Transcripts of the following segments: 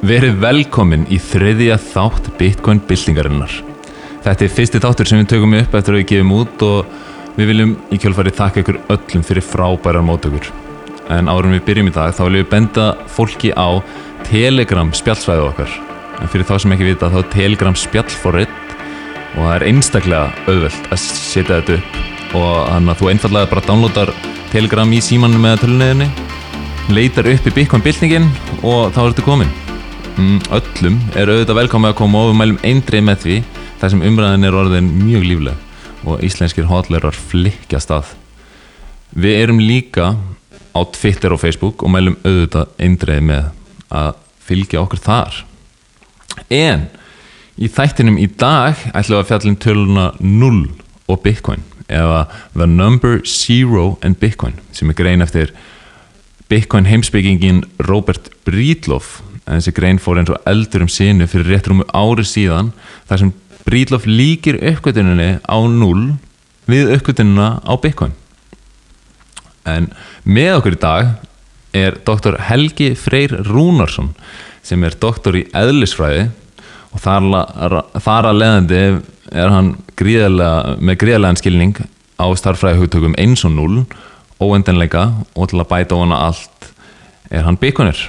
Verið velkomin í þriðja þátt Bitcoin byltingarinnar. Þetta er fyrsti þáttur sem við tökum upp eftir að við gefum út og við viljum í kjölfarið þakka ykkur öllum fyrir frábærar mótökur. En árum við byrjum í dag þá viljum við benda fólki á Telegram spjallsvæðu okkar. En fyrir þá sem ekki vita þá er Telegram spjallforrið og það er einstaklega auðvelt að setja þetta upp og þannig að þú einfallega bara downloadar Telegram í símanum með töluneðinni leitar upp í Bitcoin byltingin og þá ertu komin öllum er auðvitað velkomið að koma og við mælum eindrið með því þar sem umræðin er orðin mjög lífleg og íslenskir hotlerar flikja stað við erum líka á Twitter og Facebook og mælum auðvitað eindrið með að fylgja okkur þar. En í þættinum í dag ætlum við að fjallin um töluna 0 og Bitcoin eða The Number Zero and Bitcoin sem er grein eftir Bitcoin heimsbyggingin Robert Breedlove en þessi grein fór eins og eldur um sinu fyrir réttur um ári síðan þar sem Breedlove líkir uppgötuninni á 0 við uppgötunina á Bitcoin. En með okkur í dag er doktor Helgi Freyr Rúnarsson sem er doktor í eðlisfræði og þar, að leðandi er hann gríðarlega, með gríðarlegan skilning á starfræði hugtökum 1 og 0 óendanleika og til að bæta á hana allt er hann byggunir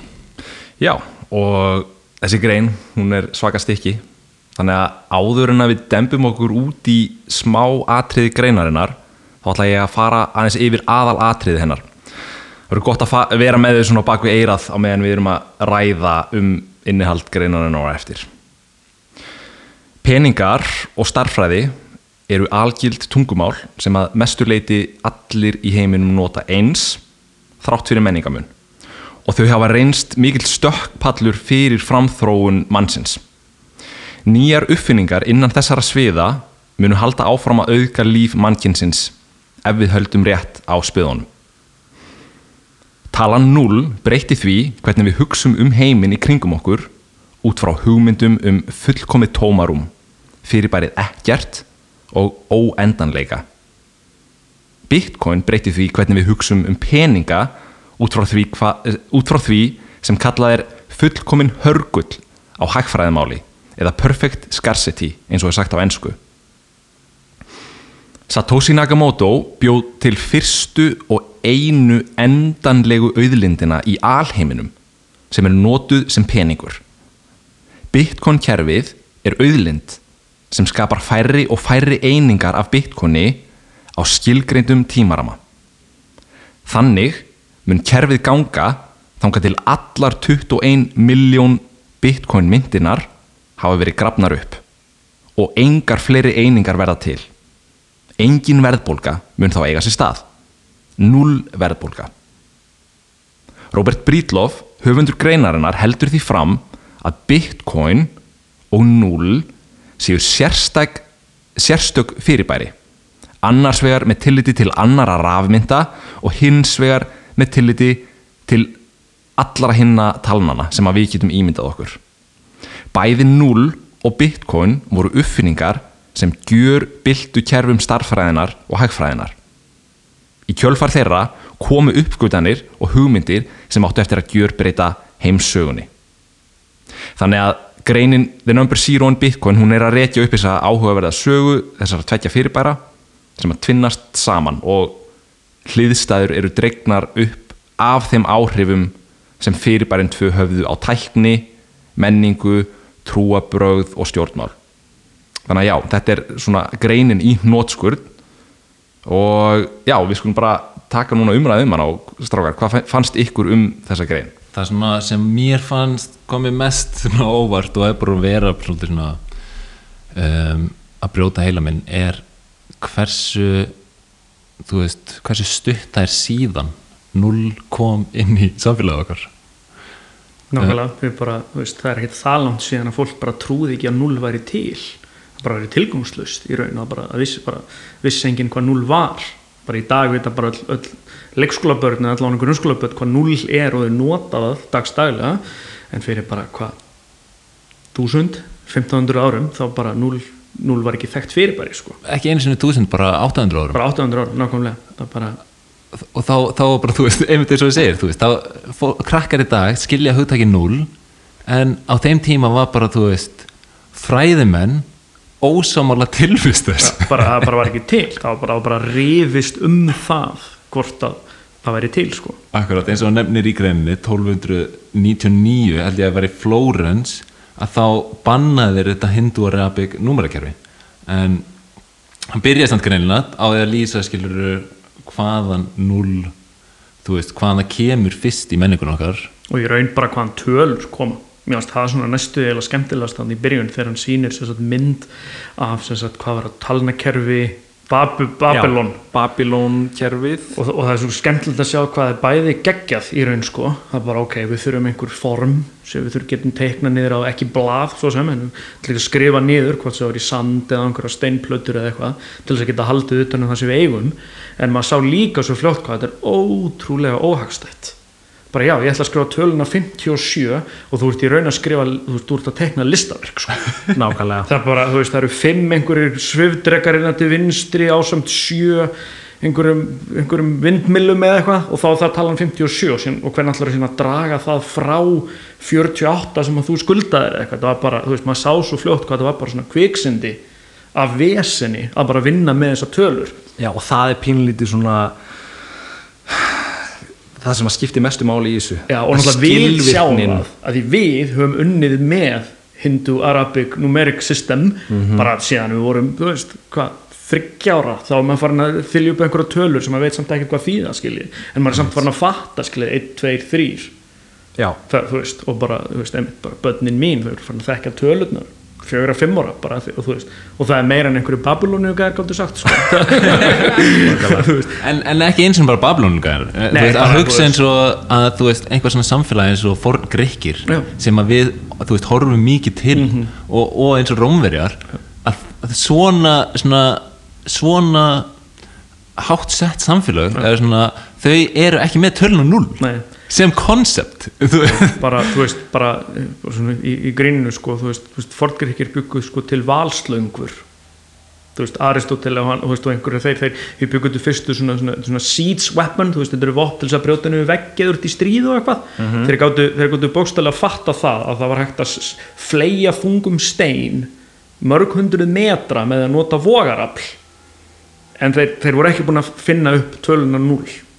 Já, og þessi grein, hún er svaka stykki. Þannig að áður en að við dembum okkur út í smá atriði greinarinnar þá ætla ég að fara aðeins yfir aðal atriði hennar. Það verður gott að vera með þau svona bak við eirað á meðan við erum að ræða um innihald greinarinnar á eftir. Peningar og starfræði eru algild tungumál sem að mesturleiti allir í heiminum nota eins þrátt fyrir menningamun og þau hafa reynst mikil stökkpallur fyrir framþróun mannsins. Nýjar uppfinningar innan þessara sviða munu halda áfram að auðga líf mannkinsins ef við höldum rétt á spöðunum. Talan 0 breyti því hvernig við hugsum um heiminn í kringum okkur út frá hugmyndum um fullkomið tómarum, fyrirbærið ekkert og óendanleika. Bitcoin breyti því hvernig við hugsum um peninga út frá því, hva, út frá því sem kallað er fullkomin hörgull á hægfræðimáli eða perfect scarcity eins og er sagt á ennsku. Satoshi Nakamoto bjóð til fyrstu og einu endanlegu auðlindina í alheiminum sem er notuð sem peningur. Bitcoin kerfið er auðlind sem skapar færri og færri einingar af bitcoini á skilgreindum tímarama. Þannig mun kerfið ganga þánga til allar 21 miljón bitcoin myndinar hafa verið grafnar upp og engar fleiri einingar verða til. Engin verðbólka mun þá eiga sér stað. Null verðbólka. Robert Breedlove, höfundur greinarinnar, heldur því fram að bitcoin og null séu sérstök, sérstök fyrirbæri. Annars vegar með tilliti til annara rafmynda og hins vegar með tilliti til allara hinna talnana sem að við getum ímyndað okkur. Bæði null og bitcoin voru uppfinningar sem gjör byltu kerfum starffræðinar og hægfræðinar. Í kjölfar þeirra komu uppgötanir og hugmyndir sem áttu eftir að gjör breyta heimsögunni. Þannig að greinin The Number Zero in Bitcoin hún er að rekja upp þess að áhugaverða sögu þessar að tvekja fyrirbæra sem að tvinnast saman og hliðstæður eru dregnar upp af þeim áhrifum sem fyrirbærin tvö höfðu á tækni, menningu, trúabröð og stjórnmál þannig að já, þetta er svona greinin í nótskurð og já, við skulum bara taka núna umræðum hann á strákar, hvað fannst ykkur um þessa grein? Það sem, að, sem mér fannst komið mest óvart og er bara að um, að brjóta heila minn er hversu þú veist, hversu stutt það er síðan null kom inn í samfélagið okkar. Nákvæmlega, við bara, veist, það er ekkert það langt síðan að fólk bara trúði ekki að null væri til. Það bara verið tilgangslust í raun og bara að vissi, bara, vissi enginn hvað null var. Bara í dag vita bara öll, öll leikskólabörn eða allavega grunnskólabörn hvað null er og þau nota það dagstaglega en fyrir bara hvað 1000, 1500 árum þá bara null, null var ekki þekkt fyrir bara sko. ekki einu sinni 1000, bara 800 árum. Bara 800 árum, nákvæmlega. Bara... og þá, þá bara, þú veist, einmitt eins og þú segir þú veist, þá krakkar í dag skilja hugtæki null en á þeim tíma var bara, þú veist fræðimenn ósámála tilvist þess. Bara, það bara var ekki til. Það var bara, það var bara rifist um það hvort að það væri til sko. Akkurat, eins og hann nefnir í greininni 1299 held ég að vera í Flórens að þá bannaði þeir þetta hindu og rabik númerakerfi. En hann byrjaði samt greinina á því að lýsa skilur hvaðan null þú veist, hvaðan það kemur fyrst í menningunum okkar. Og ég raun bara hvaðan tölur koma. Mér finnst það svona næstu eða skemmtilegast þannig í byrjun þegar hann sýnir mynd af sagt, hvað var að talnakerfi Babu, Babylon. Babylon kerfið. Og, og það er svo skemmtilegt að sjá hvað er bæði geggjað í raun sko. Það er bara ok, við þurfum einhver form sem við þurfum getum teikna niður á ekki blað svo sem, en ætlum að skrifa niður hvort það var í sand eða einhverja steinplötur eða eitthvað til þess að geta haldið utan um það sem við eigum. En maður sá líka svo fljótt hvað þetta er ótrúlega óhagstætt bara já, ég ætla að skrifa töluna 57 og þú ert í raun að skrifa þú ert, þú ert að teikna listaverk sko. nákvæmlega. Það bara, veist, það eru fimm einhverjir svifdrekar innan til vinstri ásamt sjö einhverjum, einhverjum vindmillum eða eitthvað og þá það talan 57 sín, og hvernig ætlar það að draga það frá 48 sem að þú skuldaðir eitthvað, það var bara, þú veist, maður sá svo fljótt hvað það var bara svona kviksindi af veseni að bara vinna með þessar tölur. Já, og það er pínlítið svona það sem að skipti mestu máli í þessu. Já, og náttúrulega við sjáum það að því við höfum unnið með Hindu Arabic Numeric System Mhm. bara síðan við vorum, þú veist, hvað þryggjára, þá er maður farin að þylja upp einhverja tölur sem maður veit samt ekki hvað þýða skilji. En maður er samt farin að fatta skilji 1, 2, 3 Já, það, þú veist, og bara, þú veist, einmitt bara börnin mín, þau eru farin að þekka tölurnar fjögur að fimm ára, bara, og veist og það er meira en einhverju gæðir gáttu sagt, sko. En, en ekki eins og bara veist, bara, að hugsa eins og að þú veist, einhver svona samfélagi eins og forn grikkir Já. sem að við, þú veist, horfum mikið til og, og eins og rómverjar að, að svona svona, svona hátt sett samfélag eða svona, þau eru ekki með tölun og null Nei. Sem koncept bara, þú veist, bara eh, í, í gríninu, sko, þú veist, veist Fortgrikkir bygguð sko til valslöngur. Þú veist, Aristotel og, og einhverju þeir, þeir, þeir bygguðu fyrstu svona, svona, svona siege weapon, þú veist, þetta eru vopn til þess að brjóta niður veggið úr í stríð og eitthvað. Þeir gáttu, þeir gáttu bókstælega að fatta það að það var hægt að fleygja þungum stein mörg hundruð metra með að nota vogarafl. En þeir, þeir voru ekki búin að finna upp töluna 0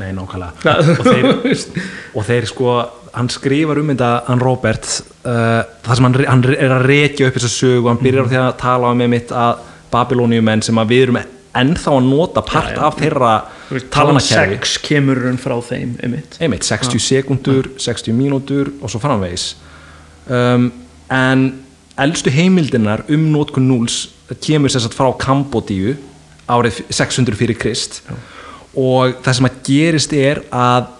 nei, nákvæmlega. Og þeir, og þeir sko hann skrifar um þetta, hann Robert uh, það sem hann, hann er að rekja upp þessa sögu, hann byrjar á því að tala um mitt að Babyloniumenn sem að við erum ennþá að nota part Já, já. af þeirra talanakerfi. 6 kemur raun frá þeim einmitt. einmitt, 60 sekundur, 60 mínútur og svo framvegis. Um, en eldstu heimildinar um nótkun núls kemur sér satt frá Kambodíu árið 600 fyrir Krist. Og það sem að gerist er að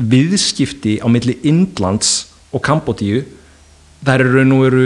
viðskipti á milli Indlands og Kambodíu það eru og veru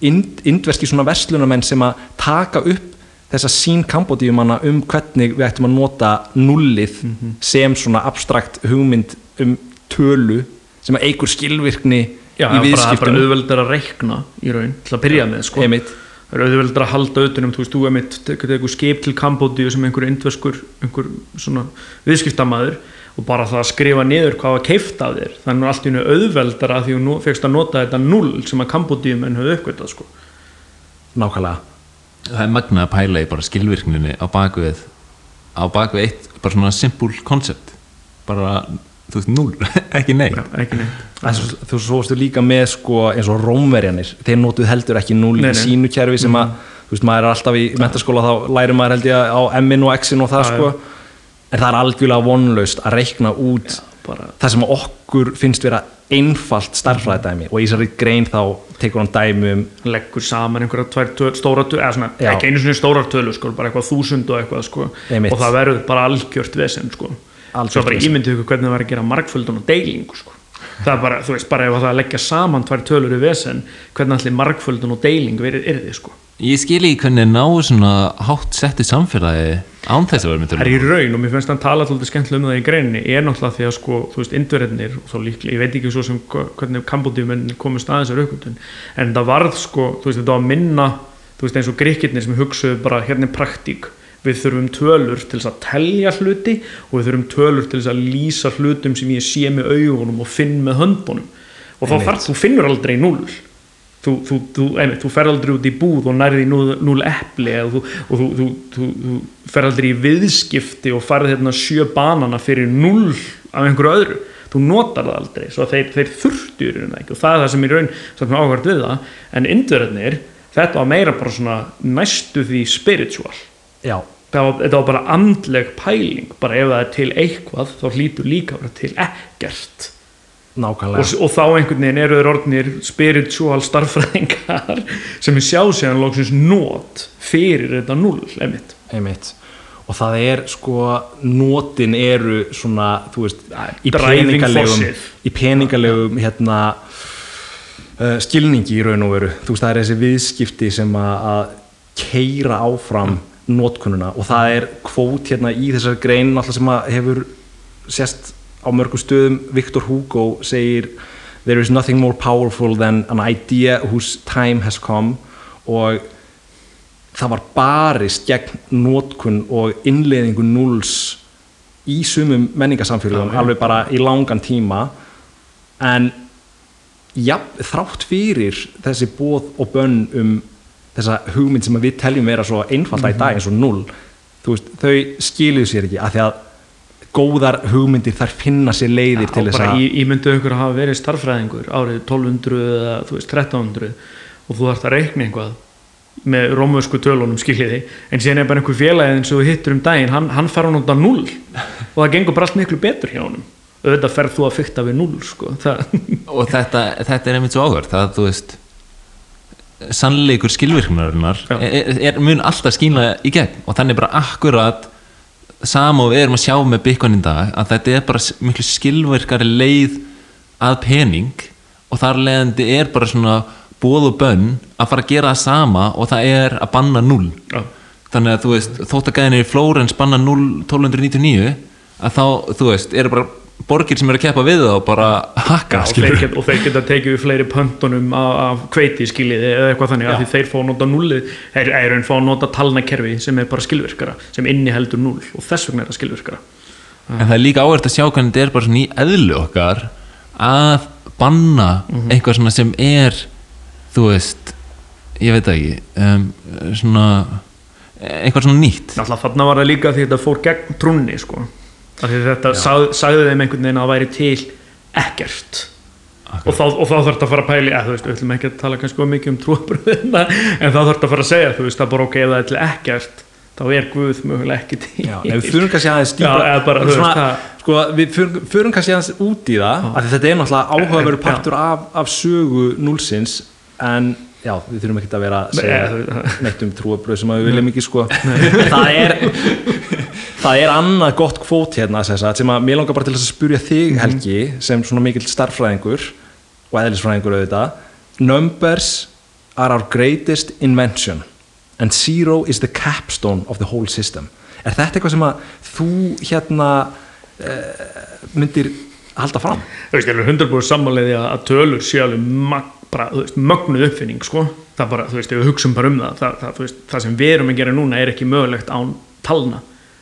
ind, indverski svona verslunamenn sem að taka upp þessa sín Kambodíumanna um hvernig við ættum að nota nullið sem svona abstrakt hugmynd um tölu sem að eigur skilvirkni Já, í bara, bara viðskiptum auðveldar að reikna í raun til að byrja með sko. Einmitt. Það er auðveldar að halda utanum þú veist, þú emitt tekur tekur skip til Kambodíu sem einhver indveskur einhver svona viðskiptamaður og bara það að skrifa niður hvað var keift af þér. Þannig er allt í hennu auðveldar að því þú fegst að nota þetta null sem að Kambodíumenn höfðu uppgötað sko. nákvæmlega. Það er magnað að pæla í bara skilvirkninni á bakvið á bakvið eitt, bara svona simple concept. Bara, þú veist, null ekki nei Já, ekki neitt. En svo, þú svo varstu líka með sko eins og rómverjanir, þeir notuð heldur ekki núl í sínu kerfi sem að þú veist, maður er alltaf í mentaskóla þá lærir maður held ég á M-in og X-in og það Já, sko. En það er algjörlega vonlaust að reikna út bara það sem okkur finnst vera einfalt starfræðdæmi og í þessari grein þá tekur hann dæmi um leggur saman einhverja tvær töl, stóra töl eða svona, Já. ekki einu svona stórar tölu sko, bara eitthvað þúsund og eitthvað sko, og það verður bara algjört vesen sko. Algjört svo bara ímyndið ykkur hvernig það var að gera margföldun og deilingu sko. það er bara, þú veist, bara ef það að leggja saman tvær tölur í vesen, hvernig allir margföldun og deiling verið er þið sko. ég skil ekki hvernig ná svona hátt setti samfélagi án þess að vera með það er í raun og mér finnst hann tala alltaf skemmtilega um það í greininni er náttúrulega því að sko, þú veist, indverðinir og þá líklega, ég veit ekki svo sem hvernig kambodíumenn komist aðeins er uppgötun en það við þurfum tölur til þess að telja hluti og við þurfum tölur til þess að lýsa hlutum sem ég sé með augunum og finn með höndbunum og þá þú finnur aldrei null þú, þú, þú, þú fer aldrei út í búð og nærði eða þú, og þú, þú, þú, þú fer aldrei í viðskipti og farið hérna sjö banana fyrir null af einhverju öðru. Þú notar það aldrei, svo þeir, þeir þurftu í raun ekki og það er það sem í raun er áhvert við það, en indverðinir þetta var meira bara svona næstu því spiritual já, það var, þetta var bara andleg pæling. Bara ef það er til eitthvað þá hlýtur líka vera til ekkert. Nákvæmlega. Og, og þá einhvern veginn eru þeir orðnir spiritual starffræðingar sem er sjá séðan lóksins nót fyrir þetta null einmitt. einmitt. Og það er sko nótin eru svona þú veist í peningalegum í peningalegum hérna uh, skilningi í raun og veru. Þú veist það er þessi viðskipti sem að, keira áfram nótkununa og það er kvót hérna í þessar grein alltaf sem að hefur sérst á mörgum stöðum. Viktor Hugo segir there is nothing more powerful than an idea whose time has come. Og það var barist gegn nótkun og innleiðingu núls í sumum menningarsamfélagum alveg bara í langan tíma. En ja, þrátt fyrir þessi bóð og bönn um þessa hugmynd sem við teljum vera svo einfalda í dag eins og null veist, þau skiluðu sér ekki af því að góðar hugmyndir þær finna sér leiðir til og þess bara að í, ímyndu ykkur að hafa verið starffræðingur árið 1200 eða veist 1300 og þú þarfst að reikna einhvað með rómösku tölunum skiljiði en síðan er bara einhver félagið eins og þú hittur um daginn hann, hann fara nota null og það gengur bara allt miklu betur hjá honum auðvitað ferð þú að fykta við null sko. það, og þetta, þetta er einmitt svo áhverð það þú veist sannleikur skilvirknarinnar er, er, mun alltaf skýna í gegn. Og þannig bara akkurat sama og við erum að sjá með í dag að þetta er bara miklu skilvirkari leið að pening. Og þar leiðandi er bara svona bóð og bönn að fara að gera það sama og það er að banna null Já. þannig að þú veist þótt að gæðinir í Flórens banna 0 1299 að þá þú veist eru bara borgir sem eru að keppa við og bara hakka og, skilur þeir og þeir geta tekið við fleiri pöntunum af, af kveiti skiljiði eða eitthvað þannig að því þeir fá að nota nullið er, er einn fá að nota talnakerfi sem er bara skilvirkara sem inniheldur null og þess vegna er það skilvirkara. En það er líka áhverð að sjá hvernig þetta er bara svona í eðlu okkar að banna eitthvað svona sem er þú veist ég veit ekki um, svona eitthvað svona nýtt. Alltaf þarna var það líka því þetta fór gegn trúnni sko. Þetta sag, sagði þeim einhvern veginn að það væri til ekkert. Og þá, og þá þarf þetta að fara að pæli eða þú veist, við ætlum ekki að tala kannski of mikið um trúabröðina en þá þarf þetta að fara að segja þú veist, það bara ok, ef það er til ekkert þá er Guð mögulega ekki til. Já, ef við fyrir kannski aðeins það- sko, við fyrir, fyrir kannski aðeins út í það því þetta er náttúrulega áhugaverður Já. partur af, af sögu núlsins en já, við þurfum ekki að vera að segja þú- neitt um trúabröð sem að við viljum ekki sko. Það er það er annað gott kvót hérna sagt, sem að mér langar bara til að spurja þig Helgi sem svona mikill starffræðingur og eðlisfræðingur auðvitað numbers are our greatest invention and zero is the capstone of the whole system er þetta eitthvað sem að þú hérna uh, myndir halda fram? þú veist, ég er 100% sammáliði að, tölur sé alveg mögnuð uppfinning sko. það bara, þú veist, ef við hugsaum bara um það það, það, veist, það sem við erum að gera núna er ekki mögulegt án talna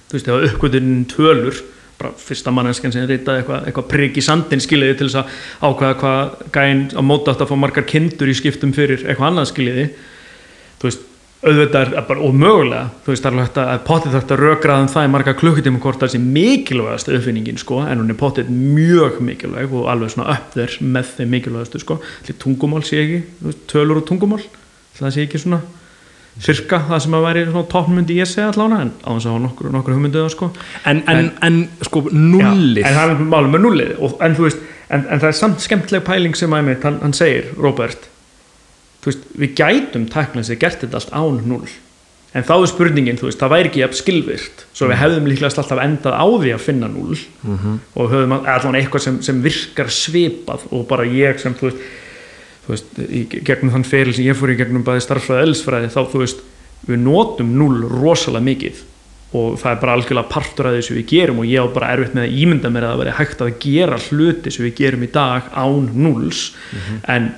þú veist, ef uppgötunin tölur bara fyrsta manneskan sem reytaði eitthvað, eitthvað prigg í sandin skiljiði til þess að ákveða hvað gæinn á móta átt að fá margar kindur í skiptum fyrir eitthvað annað skiljiði þú veist, auðvitað er bara ómögulega, þú veist, það er hægt að potið þetta rökraðum það í marga klukkutíma hvort það sé mikilvægast uppfinningin, sko en hún er potið mjög mikilvæg og alveg svona upp þér með þeim mikilvægastu, sko. Tungumál sé ekki, tölur og tungumál það sé ekki svona sirka það sem að væri toppmyndi ég segja allána, en á þess að hafa nokkur, nokkur hugmyndið það, sko. En, en, en, sko nullið. En það er málum með nullið. Og, en, veist, en, en það er samt skemmtileg pæling sem einmitt, hann, hann segir, Robert veist, við gætum tæknilega sér gert þetta allt án null en þá er spurningin, þú veist, það væri ekki jafn skilvirt svo við hefðum líklega alltaf endað á því að finna null. Og höfum allan eitthvað sem, sem virkar svipað og bara ég sem, þú veist þú veist, í gegnum þann feril sem ég fór í gegnum bæði starffræði og eðlisfræði þá, þú veist, við notum null rosalega mikið. Og það er bara algjörlega partur af því sem við gerum og ég á bara erfitt með að ímynda mér að það veri hægt að gera hluti sem við gerum í dag án nulls en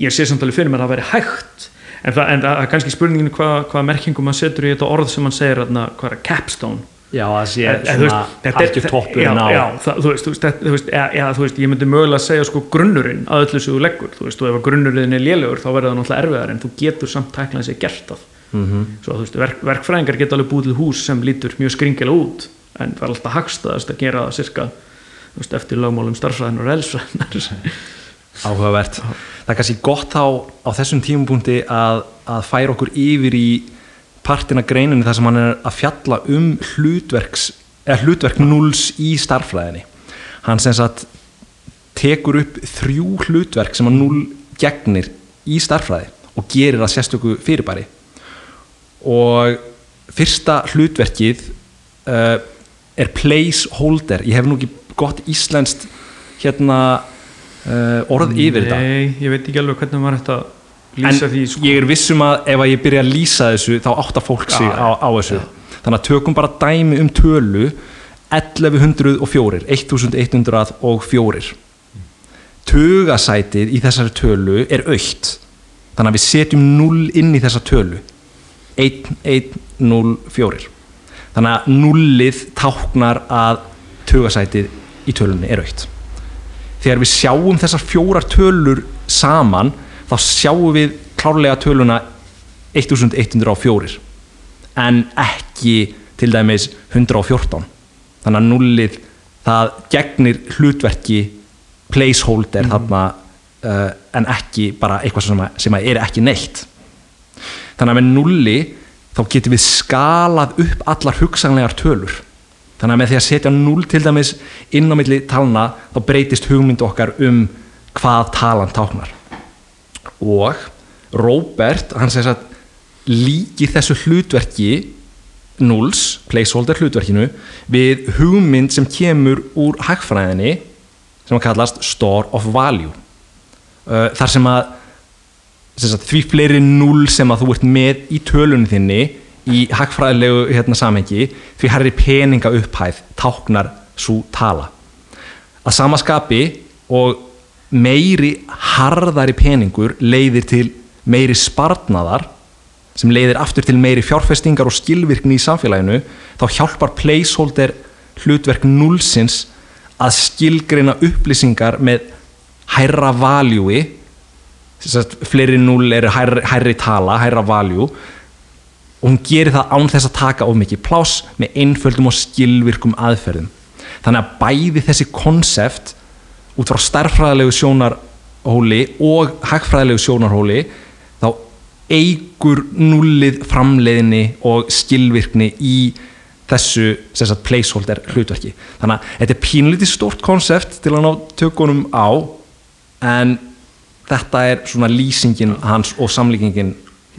ég sé samtalið fyrir mér að það veri hægt. En það, er kannski spurningin hvað, hvað merkingum maður setur í þetta orð sem hann segir hvað er capstone já, það sé En- svona algjör toppurinn á já, það, þú veist, þú veist, eða, eða, þú veist, ég myndi mögulega að segja sko grunnurinn að öllu sem þú leggur, þú veist, og ef grunnurinn er lélegur þá verður það náttúrulega erfiðar en þú getur samt tæklan sér gert það. Mhm. svo þú veist, verk, verkfræðingar geta alveg búið til hús sem lítur mjög skringilega út en það er alltaf hagstaðast að gera það cirka þú veist, eftir lögmálum starffræðin og elsfræðinar áhugavert. Það er kannski gott þá á þessum tímapunkti að, að færa okkur yfir í partina greininu þar sem hann er að fjalla um hlutverks hlutverk núls í starffræðinni hann sem sagt tekur upp þrjú hlutverk sem að núl gegnir í starffræði og gerir það sérstöku fyrirbæri. Og fyrsta hlutverkið uh, er placeholder. Ég hef nú ekki gott íslenskt hérna uh, orð yfir þetta. Nei, ég veit ekki alveg hvernig maður að lýsa en því sko. ég er vissum að ef að ég byrja að lýsa þessu þá áttar fólk sig Já, á, á þessu. Þannig að tökum bara dæmi um tölu 1104 1104 tugasætið í þessari tölu er aukt þannig að við setjum 0 inn í þessa tölu. 1104 þannig að nullið táknar að tugasætið í tölunni er aukt þegar við sjáum þessar fjórar tölur saman þá sjáum við klárlega töluna 1104 en ekki til dæmis 114 þannig að nullið það gegnir hlutverki placeholder þarna uh, en ekki bara eitthvað sem, að- sem að er ekki neitt. Þannig að með nulli þá getum við skalað upp allar hugsanlegar tölur. Þannig að með því að setja null til dæmis inn á milli talna þá breytist hugmynd okkar um hvað talan táknar og Robert hann segir að líkir þessu hlutverki nulls, placeholder hlutverkinu við hugmynd sem kemur úr hagfræðinni sem að kallast store of value. Uh, þar sem að sem sagt, því fleiri null sem að þú ert með í tölunni þinni í hagfræðilegu hérna, samhengi því herri peninga upphæð táknar svo tala. Að sama skapi og meiri harðari peningur leiðir til meiri sparnaðar sem leiðir aftur til meiri fjárfestingar og skilvirkni í samfélaginu þá hjálpar placeholder hlutverk nullsins að skilgreina upplýsingar með hærra valjúi sagt, fleiri null eru hærri, hærri tala, hærra valjú og hún gerir það án þess að taka of mikið pláss með einföldum og skilvirkum aðferðum. Þannig að bæði þessi konsept út frá starffræðilegu sjónarhóli og hagfræðilegu sjónarhóli þá eigur nullið framleiðinni og skilvirkni í þessu sagt, placeholder hlutverki. Þannig að þetta er pínlítið stórt konsept til að ná tökunum á en þetta er svona lýsingin hans og samlíkingin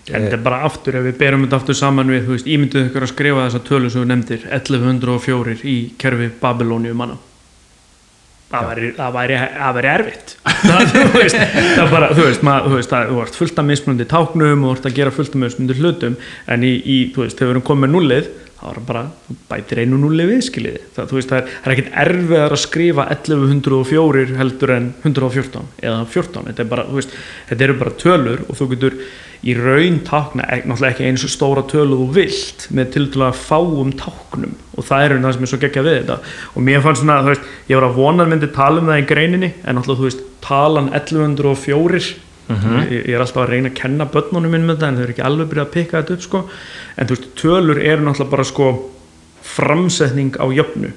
en þetta er bara aftur, ef við berum þetta aftur saman við, þú veist, ímynduðu ykkur að skrifa þessa tölu sem þú nefndir, 1104 í kerfi Babilóniu manna það væri, það væri, það væri erfitt. Það, þú veist, það bara, þú veist, maður, þú veist það, þú ert fullt af mismunandi táknum og ert að gera fullt af mismunandi hlutum en í, í þú veist, þegar við erum komið með nullið þá er það bara, þú bætir einu nulli við skiljiði, það, þú veist, það er, er ekkit erfiðar að skrifa 1104 heldur en 114 eða 14, þetta er bara, þú veist, þetta eru bara tölur og þú getur í raun tákna, náttúrulega ekki eins og stóra tölu þú vilt með til dæla fáum táknum. Og það er það sem er svo geggja við þetta. Og mér fannst svona, þú veist, ég var að vona að myndi tala um það í greininni en náttúrulega þú veist, talan 1104 ég, ég er alltaf að reyna að kenna börnunum minn með þetta en þau eru ekki alveg byrjað að pikka þetta upp sko. en þú veist, tölur eru náttúrulega bara sko framsetning á jöfnu.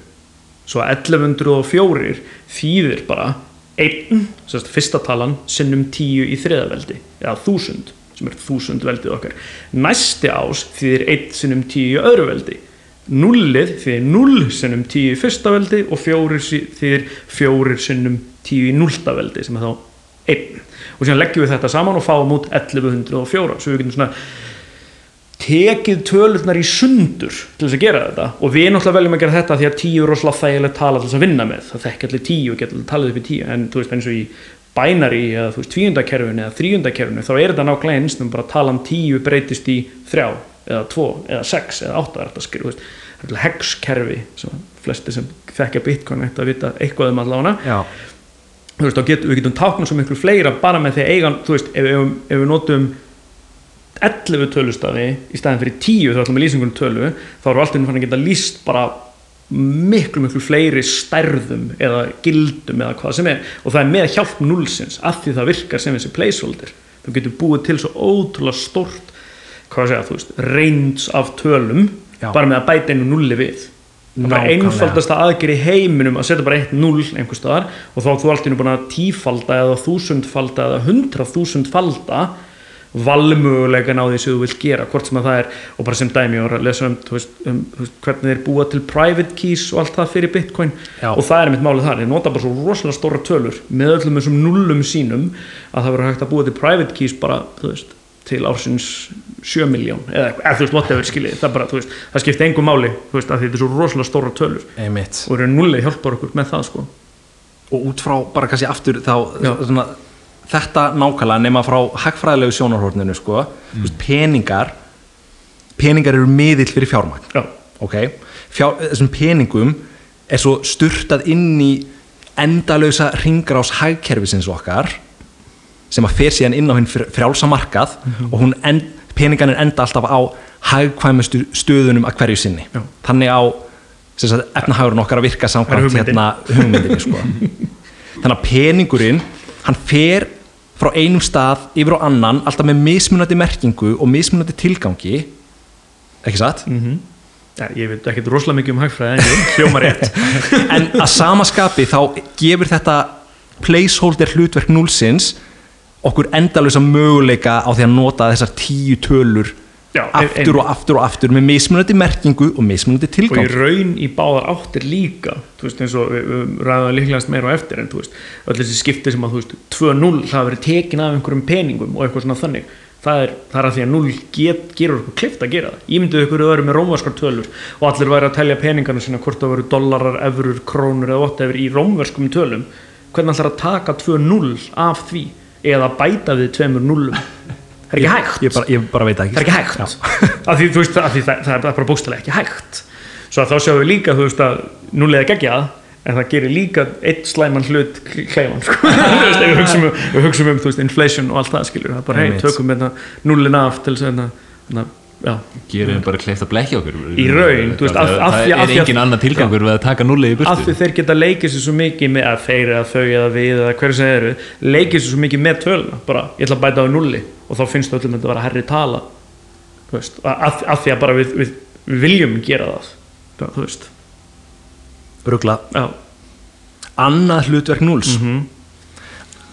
Svo 1104 þýðir bara einn, fyrsta talan sinnum 10 í þriðaveldi eða 1000, sem er 1000 veldið okkar. Næsti ás þýðir 1 sinnum 10 í öðru veldi. Nullið þýðir 0 sinnum 10 í fyrsta veldi og 4 þýðir 4 sinnum 10 í nullta veldi sem er þá 1 og síðan leggjum við þetta saman og fáum út 1104 svo við getum svona tekið tölurnar í sundur til þess að gera þetta. Og við náttúrulega veljum að gera þetta því að tíu er rosalega þægilegt tala til þess að vinna með. Það þekki allir tíu og geta allir talið upp í tíu. En þú veist eins og í bænari eða þú veist tvíundakerfinu eða þríundakerfinu þá er þetta nákvæmlega eins um bara talan tíu breytist í þrjá eða tvo eða sex eða átta er þetta veist, það er hexkerfi sem flesti sem þekkja bitcoin ætti að vita eitthvað um allána þú veist, getum við getum táknum svo miklu fleira bara með því að eiga, þú veist, ef, ef, ef við notum 11 tölustafi í staðin fyrir 10 þá ætlum við lýsingunum tölu þá eru alltaf fann að geta lýst bara miklu miklu fleiri stærðum eða gildum eða hvað sem er. Og það er með hjálp núlsins af því það virkar sem þessi placeholder. Þú getur búið til svo ótrúlega stort hvað segja, þú veist, range af tölum Já. bara með að bæta einu nulli við. Það er einfaldasta aðgerð í heiminum að setja bara eitt null einhver staðar og þá er þú alltaf búin að tífalda eða þúsundfalda eða hundrað þúsundfalda valmögulegan á því sem þú vilt gera hvort sem að það er, og bara sem dæmi var að lesa um, veist, um veist, hvernig þeir búa til private keys og allt það fyrir bitcoin. Já. og það er mitt málið þar, þeir nota bara svo rosalega stóra tölur með öllum þessum nullum sínum að það verður hægt að búa til private keys bara, þú veist, til ársins 7 miljón, eða, eða þú veist, whatever skiljið, það bara, þú veist, það skipti engum máli þú veist, að þetta er svo rosalega stóra tölur. Einmitt. Og eru nullið hjálpar okkur með það, sko. Og út frá bara kannski aftur þá Já. svona, þetta nákvæmlega nema frá hagfræðilegu sjónarhorninu sko, mm. peningar peningar eru miðill fyrir fjármagn Já, ok, Fjár, þessum peningum er svo styrtað inn í endalösa ringrás hagkerfisins okkar sem að fer síðan inn á hinn frjálsa markað og hún end, peningan er enda alltaf á hagkvæmustu stöðunum að hverju sinni Já. þannig á efnahagurinn okkar að virka samkvæmt hugmyndin. hérna hugmyndinni sko. þannig að peningurinn hann fer frá einum stað yfir á annan alltaf með mismunandi merkingu og mismunandi tilgangi. Ekki satt? ja, ég veit ekki rosalega mikið um hagfræði en hljóma rétt. En að sama skapi þá gefur þetta placeholder hlutverk núlsins okkur endalösa möguleika á því að nota þessar tíu tölur Já, aftur og aftur og aftur með mismunandi merkingu og mismunandi og í tilgang. raun í báðar áttir líka þú veist eins og ræðum líklegast meira á eftir en þú veist, öll þessi skipti sem að þú veist 2-0, það verið tekin af einhverjum peningum og eitthvað svona þannig. Það er, það er að því að 0 get, gerur okkur klift að gera það, ég myndið ykkur öðru með rómverskar tölur og allir væri að telja peningarna sína hvort það veru dollarar, efurur, krónur eða whatever í rómverskum tölum. Hvernig ætlar að taka 2-0 af því eða bæta við tveimur nullum það er ekki hægt? ég bara, ég bara veit það það er ekki ekki hægt? Af því, þú veist, af því það, það er bara bókstælega ekki hægt. Svo að þá sjáum við líka þú veist að núlega geggjað en það gerir líka eitt slæman hlut kleifan sko. Þú veist, ef við hugsaum, um- við hugsaum um veist, inflation og allt það skilur það er bara hei, tökum hérna núlin af til þess að hérna, hérna, gerir þeim bara kleift að blekja okkur. Í raun, þú veist, af- af það af er engin annar tilgangur við að taka nullið í af því burtu þeir geta leikið sér svo mikið með að þeir eða þau eða við eða hverju sem þeir eru leikið sér svo mikið með töluna. Bara, ég ætla að bæta á nulli og þá finnst öllum þetta að vera herri tala veist, að því að bara við, við, við viljum gera það Já, þú veist, Rugla. annað hlutverk núls. Mhm.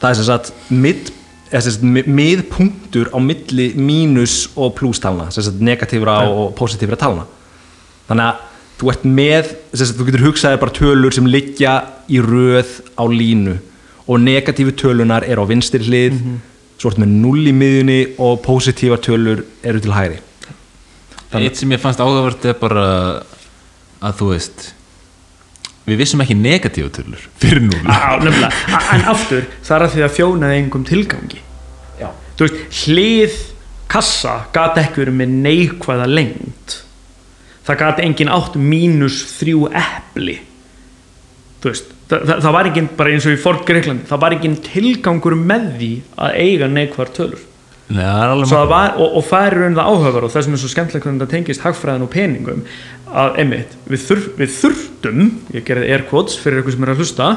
það er sem sagt mid, miðpunktur á milli mínus og sagt negatífra Já. og positífra talna þannig að þú ert með sagt, þú getur hugsaðið bara tölur sem liggja í röð á línu og negatífu tölunar er á vinstri hlið Mhm. svo ertu með null í miðjunni og positífa tölur eru til hægri eitt sem ég fannst áhugavert er bara að þú veist við vissum ekki negatífa tölur fyrir núl á, nefnilega. A- en aftur, það er að því að þjónaði engum tilgangi. Já. þú veist, hlið kassa gat ekki verið með neikvæða lengt það gat engin átt mínus þrjú epli. Þú veist það, það, það var engin, bara eins og í Ford Greiklandi það var engin tilgangur með því að eiga neikvæðar tölur það er var, og, og það er raun það áhugaverð og það sem er svo skemmtilegt hvernig það tengist hagfræðin og peningum að einmitt, við, þur, við þurftum ég gerði air quotes fyrir eitthvað sem er að hlusta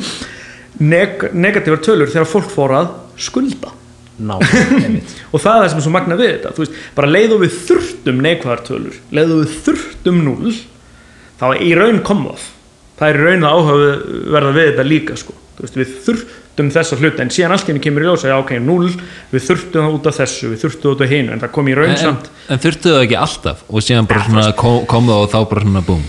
neg, negatívar tölur þegar fólk fór að skulda. Ná, og það er það sem er svo magna við þetta veist, bara leiðu við þurftum neikvæðar tölur leiðu við þurftum núl þá í raun kom það er raun að áhugaverða við þetta líka sko. Veist, við þurftum þessa hluti en síðan allt henni kemur í ljós að já, ok, núl við þurftum það út af þessu, við þurftum það út af hinu en það kom í raun en, samt. en þurftu það ekki alltaf? Og síðan bara Ja, svona kom, kom það og þá bara svona búm.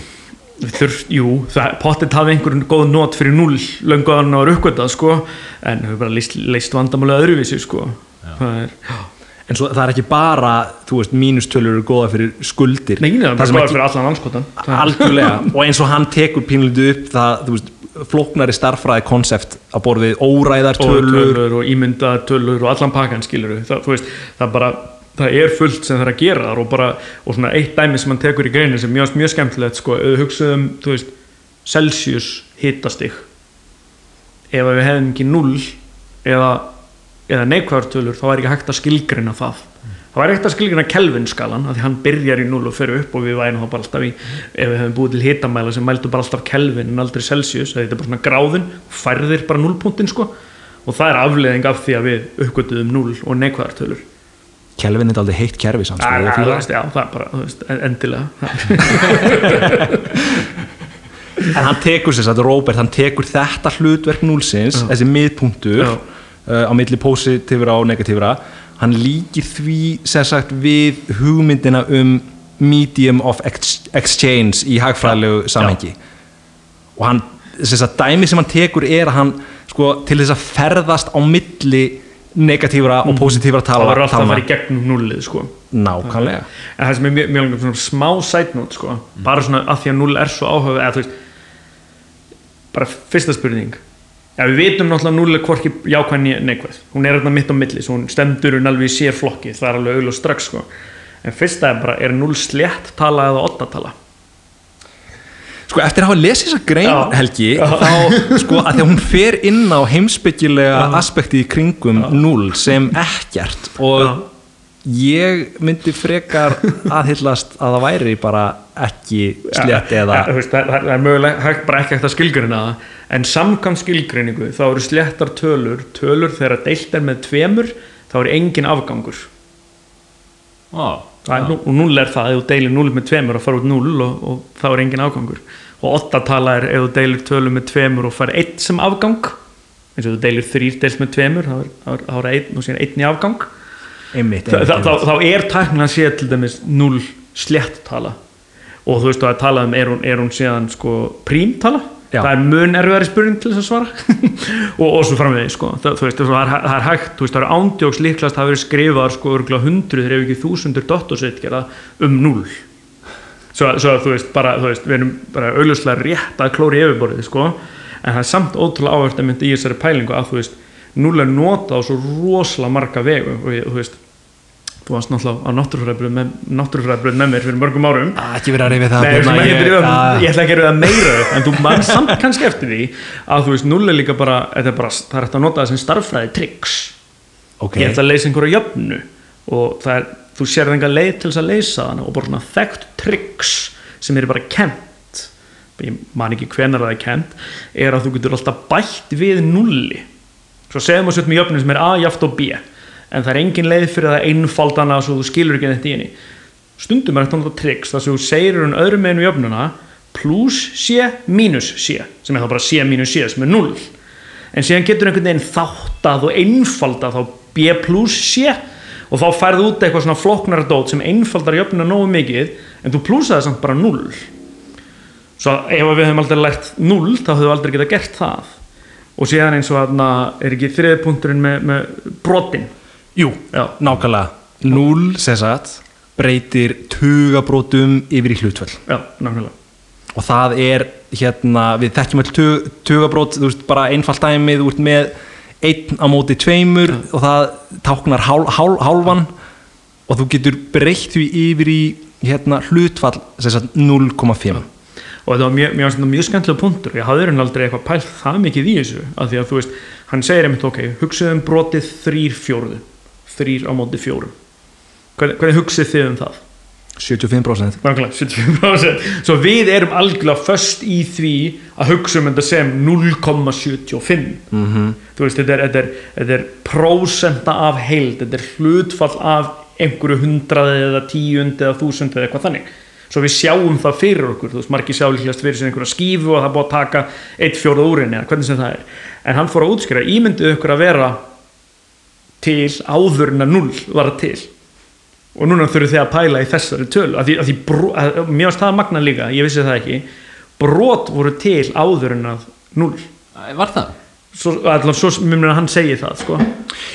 Við þurft, jú, það, pottet hafði einhverjum góð not fyrir núl löngu að hann var uppgötað sko, en við bara leist, leist vandamálega öðruvísi sko. það er, en svo það er ekki bara þú veist, mínustölur eru góða fyrir skuldir. Nei, það er Það bara sem góða fyrir allan anskotan algjörlega. Og eins og hann tekur pínlítið upp það, þú veist, flóknari starffræði konsept að borðið óræðar og og ímyndaðar tölur og allan pakkan skilur þú veist, það bara það er fullt sem það er að gera og bara og svona eitt dæmi sem hann tekur í greinin sem mjög, mjög skemmtilegt sko, hugsaðum, veist Celsius hitastig. Ef við hefðum ekki null eða, eða neikvæðartölur þá er ekki hægt að skilgrina það það var ekkert að skilgjana Kelvin skalan af því hann byrjar í 0 og fer upp og við værum þá bara alltaf í ef við hefum búið til hitamæla sem mældu bara alltaf Kelvin en aldrei Celsius það er bara svona gráðin færðir bara 0 punktin sko. Og það er afleðing af því að við uppgötuðum 0 og neikvæðartölur Kelvin er aldrei heitt kerfi samt sko, Já, það. er bara, veist, en- endilega en hann tekur sér satt, Robert, hann tekur þetta hlutverk núlsins, þessi miðpunktur uh, á milli positífra og negatífra hann líkir því sér sagt við hugmyndina um medium of ex exchange í hagfræðilegu samhengi. Og hann, að dæmi sem hann tekur er að hann, sko, til þess að ferðast á milli negatífra og positífra það tala, var alltaf að fara í gegnum nullið sko. Nákvæmlega. En það sem er mjög, mjög langar smá note sko, bara svona að því að 0 er svo áhuga eða þú veist bara fyrsta spurning Já, við vitum náttúrulega 0 er hvorki jákvæðni neikvæð hún er hérna mitt á milli, svo hún stendur hún alveg í sér flokki, það er alveg auðvitað strax sko. en fyrsta er bara, er 0 slétt tala eða 8 tala Sko eftir að hafa lesið þessa grein Já. Helgi þá sko að því að hún fer inn á heimsbyggilega aspekti í kringum null sem ekkert og Já. Ég myndi frekar aðhyllast að það væri bara ekki slétt eða ja, þú veist, það, það er mögulega hægt, bara ekki skilgrina það en samkvæmt skilgreiningu þá eru sléttar tölur tölur þegar deilt er með tveimur þá er engin afgangur. Það er nú- og 0 er það ef þú deilir 0 með tveimur og fara út 0 og, og þá er engin afgangur. Og 8 tala er ef þú deilir tölu með tveimur og fara 1 sem afgang eins og þú deilir 3 deils með tveimur þá er, þá er, þá er 1 og síðan 1 í afgang einmitt, einmitt, þá, þá, þá er tæknilega séð til dæmis 0 slétt tala og þú veist að tala um er hún, er hún síðan sko prímtala? Já. það er mun erfiðari spurning til þess að svara. Og, og svo framvegði sko. Það, þú veist, það er, það er hægt, þú veist, það er ándjóks líklast það verið skrifað sko hundruð ef ekki þúsundur dottorsritgerða um 0 svo, svo þú veist bara, þú veist, við erum bara augljóslega rétt að klóri yfirborðið sko. En það er samt ótrúlega áhört að mynda í þessari pælingu að þú veist, 0 er notað á svo rosalega marga vegu. Og þú veist þú varst náttúrulega á náttúrufræðbröð með, mér fyrir mörgum árum. Ah, ekki verið að reyfi það Nei, Björn, ég, að ég, ég, ah, ég ætla ekki að gera það meira en þú mann samt kannski eftir því að þú veist, 0 er líka bara, er bara það er hægt að nota það sem starffræði tricks. Ok, ég ætla að leysa einhverja jöfnu og er, þú sér enga leið til þess að leysa þannig og bara svona þekkt tricks sem eru bara kent ég man ekki hvenar það er kent er að þú getur alltaf bætt við nulli. Svo segjum við sér með jöfnu sem er A jaft og B en það er engin leið fyrir það einfaldana svo þú skilur ekki þetta í henni. Stundum er þetta náttúrulega tricks þar sem þú segir hún öðrum meginn við jöfnuna plus C mínus C sem er þá bara C mínus C sem er 0 en síðan getur einhvern veginn þáttað og einfaldað þá B plus C og þá færðu út eitthvað svona flokknara dót sem einfaldar jöfnuna nógu mikið en þú plusaði samt bara 0 svo ef við höfum aldrei lært 0 þá höfum við aldrei getað gert það. Og síðan eins og þarna er ekki þriði punkturinn með, með brotin jú, já, nákvæmlega. Null, sem sagt breytir tugabrótum yfir í hlutvöld já, nákvæmlega. Og það er hérna, við þekkjum öll tug, tugabrót, þú veist, bara einfalt dæmi þú ert með einn á móti tveimur og það táknar hál, hál, hálfan og þú getur breytt því yfir í hérna, hlutfall sem sagt 0,5 og þetta var mjög, mjög, mjög, skemmtilega punktur. Ég hafði raun aldrei eitthvað pælt það mikið í þessu af því að þú veist, hann segir einmitt ok hugsaðu um brotið þrýr fjórðu þrýr á móti fjórum. Hvernig, hvernig hugsið þið um það? 75% Nákvæmlega, 75% Svo við erum algjörlega föst í því að hugsa um þetta sem 0,75 -hmm. Þú veist, þetta er, þetta, er, þetta er prósenta af heild þetta er hlutfall af einhverju hundraði eða tíund eða þúsund eða eitthvað þannig. Svo við sjáum það fyrir okkur, þú veist, margir sjá líklegast fyrir sér einhverja skífu og það búið að taka eitt fjórað úr henni, eða hvernig sem það er. En hann fór að útskýra, ímyndið ykkur að vera til áður en að 0 var til og núna þurfum þið að pæla í þessari tölu að því, að því bro, að, mér varst það magna líka ég vissi það ekki brot voru til áður en að 0 Var það? svo, allan, svo mjög hann segi það sko.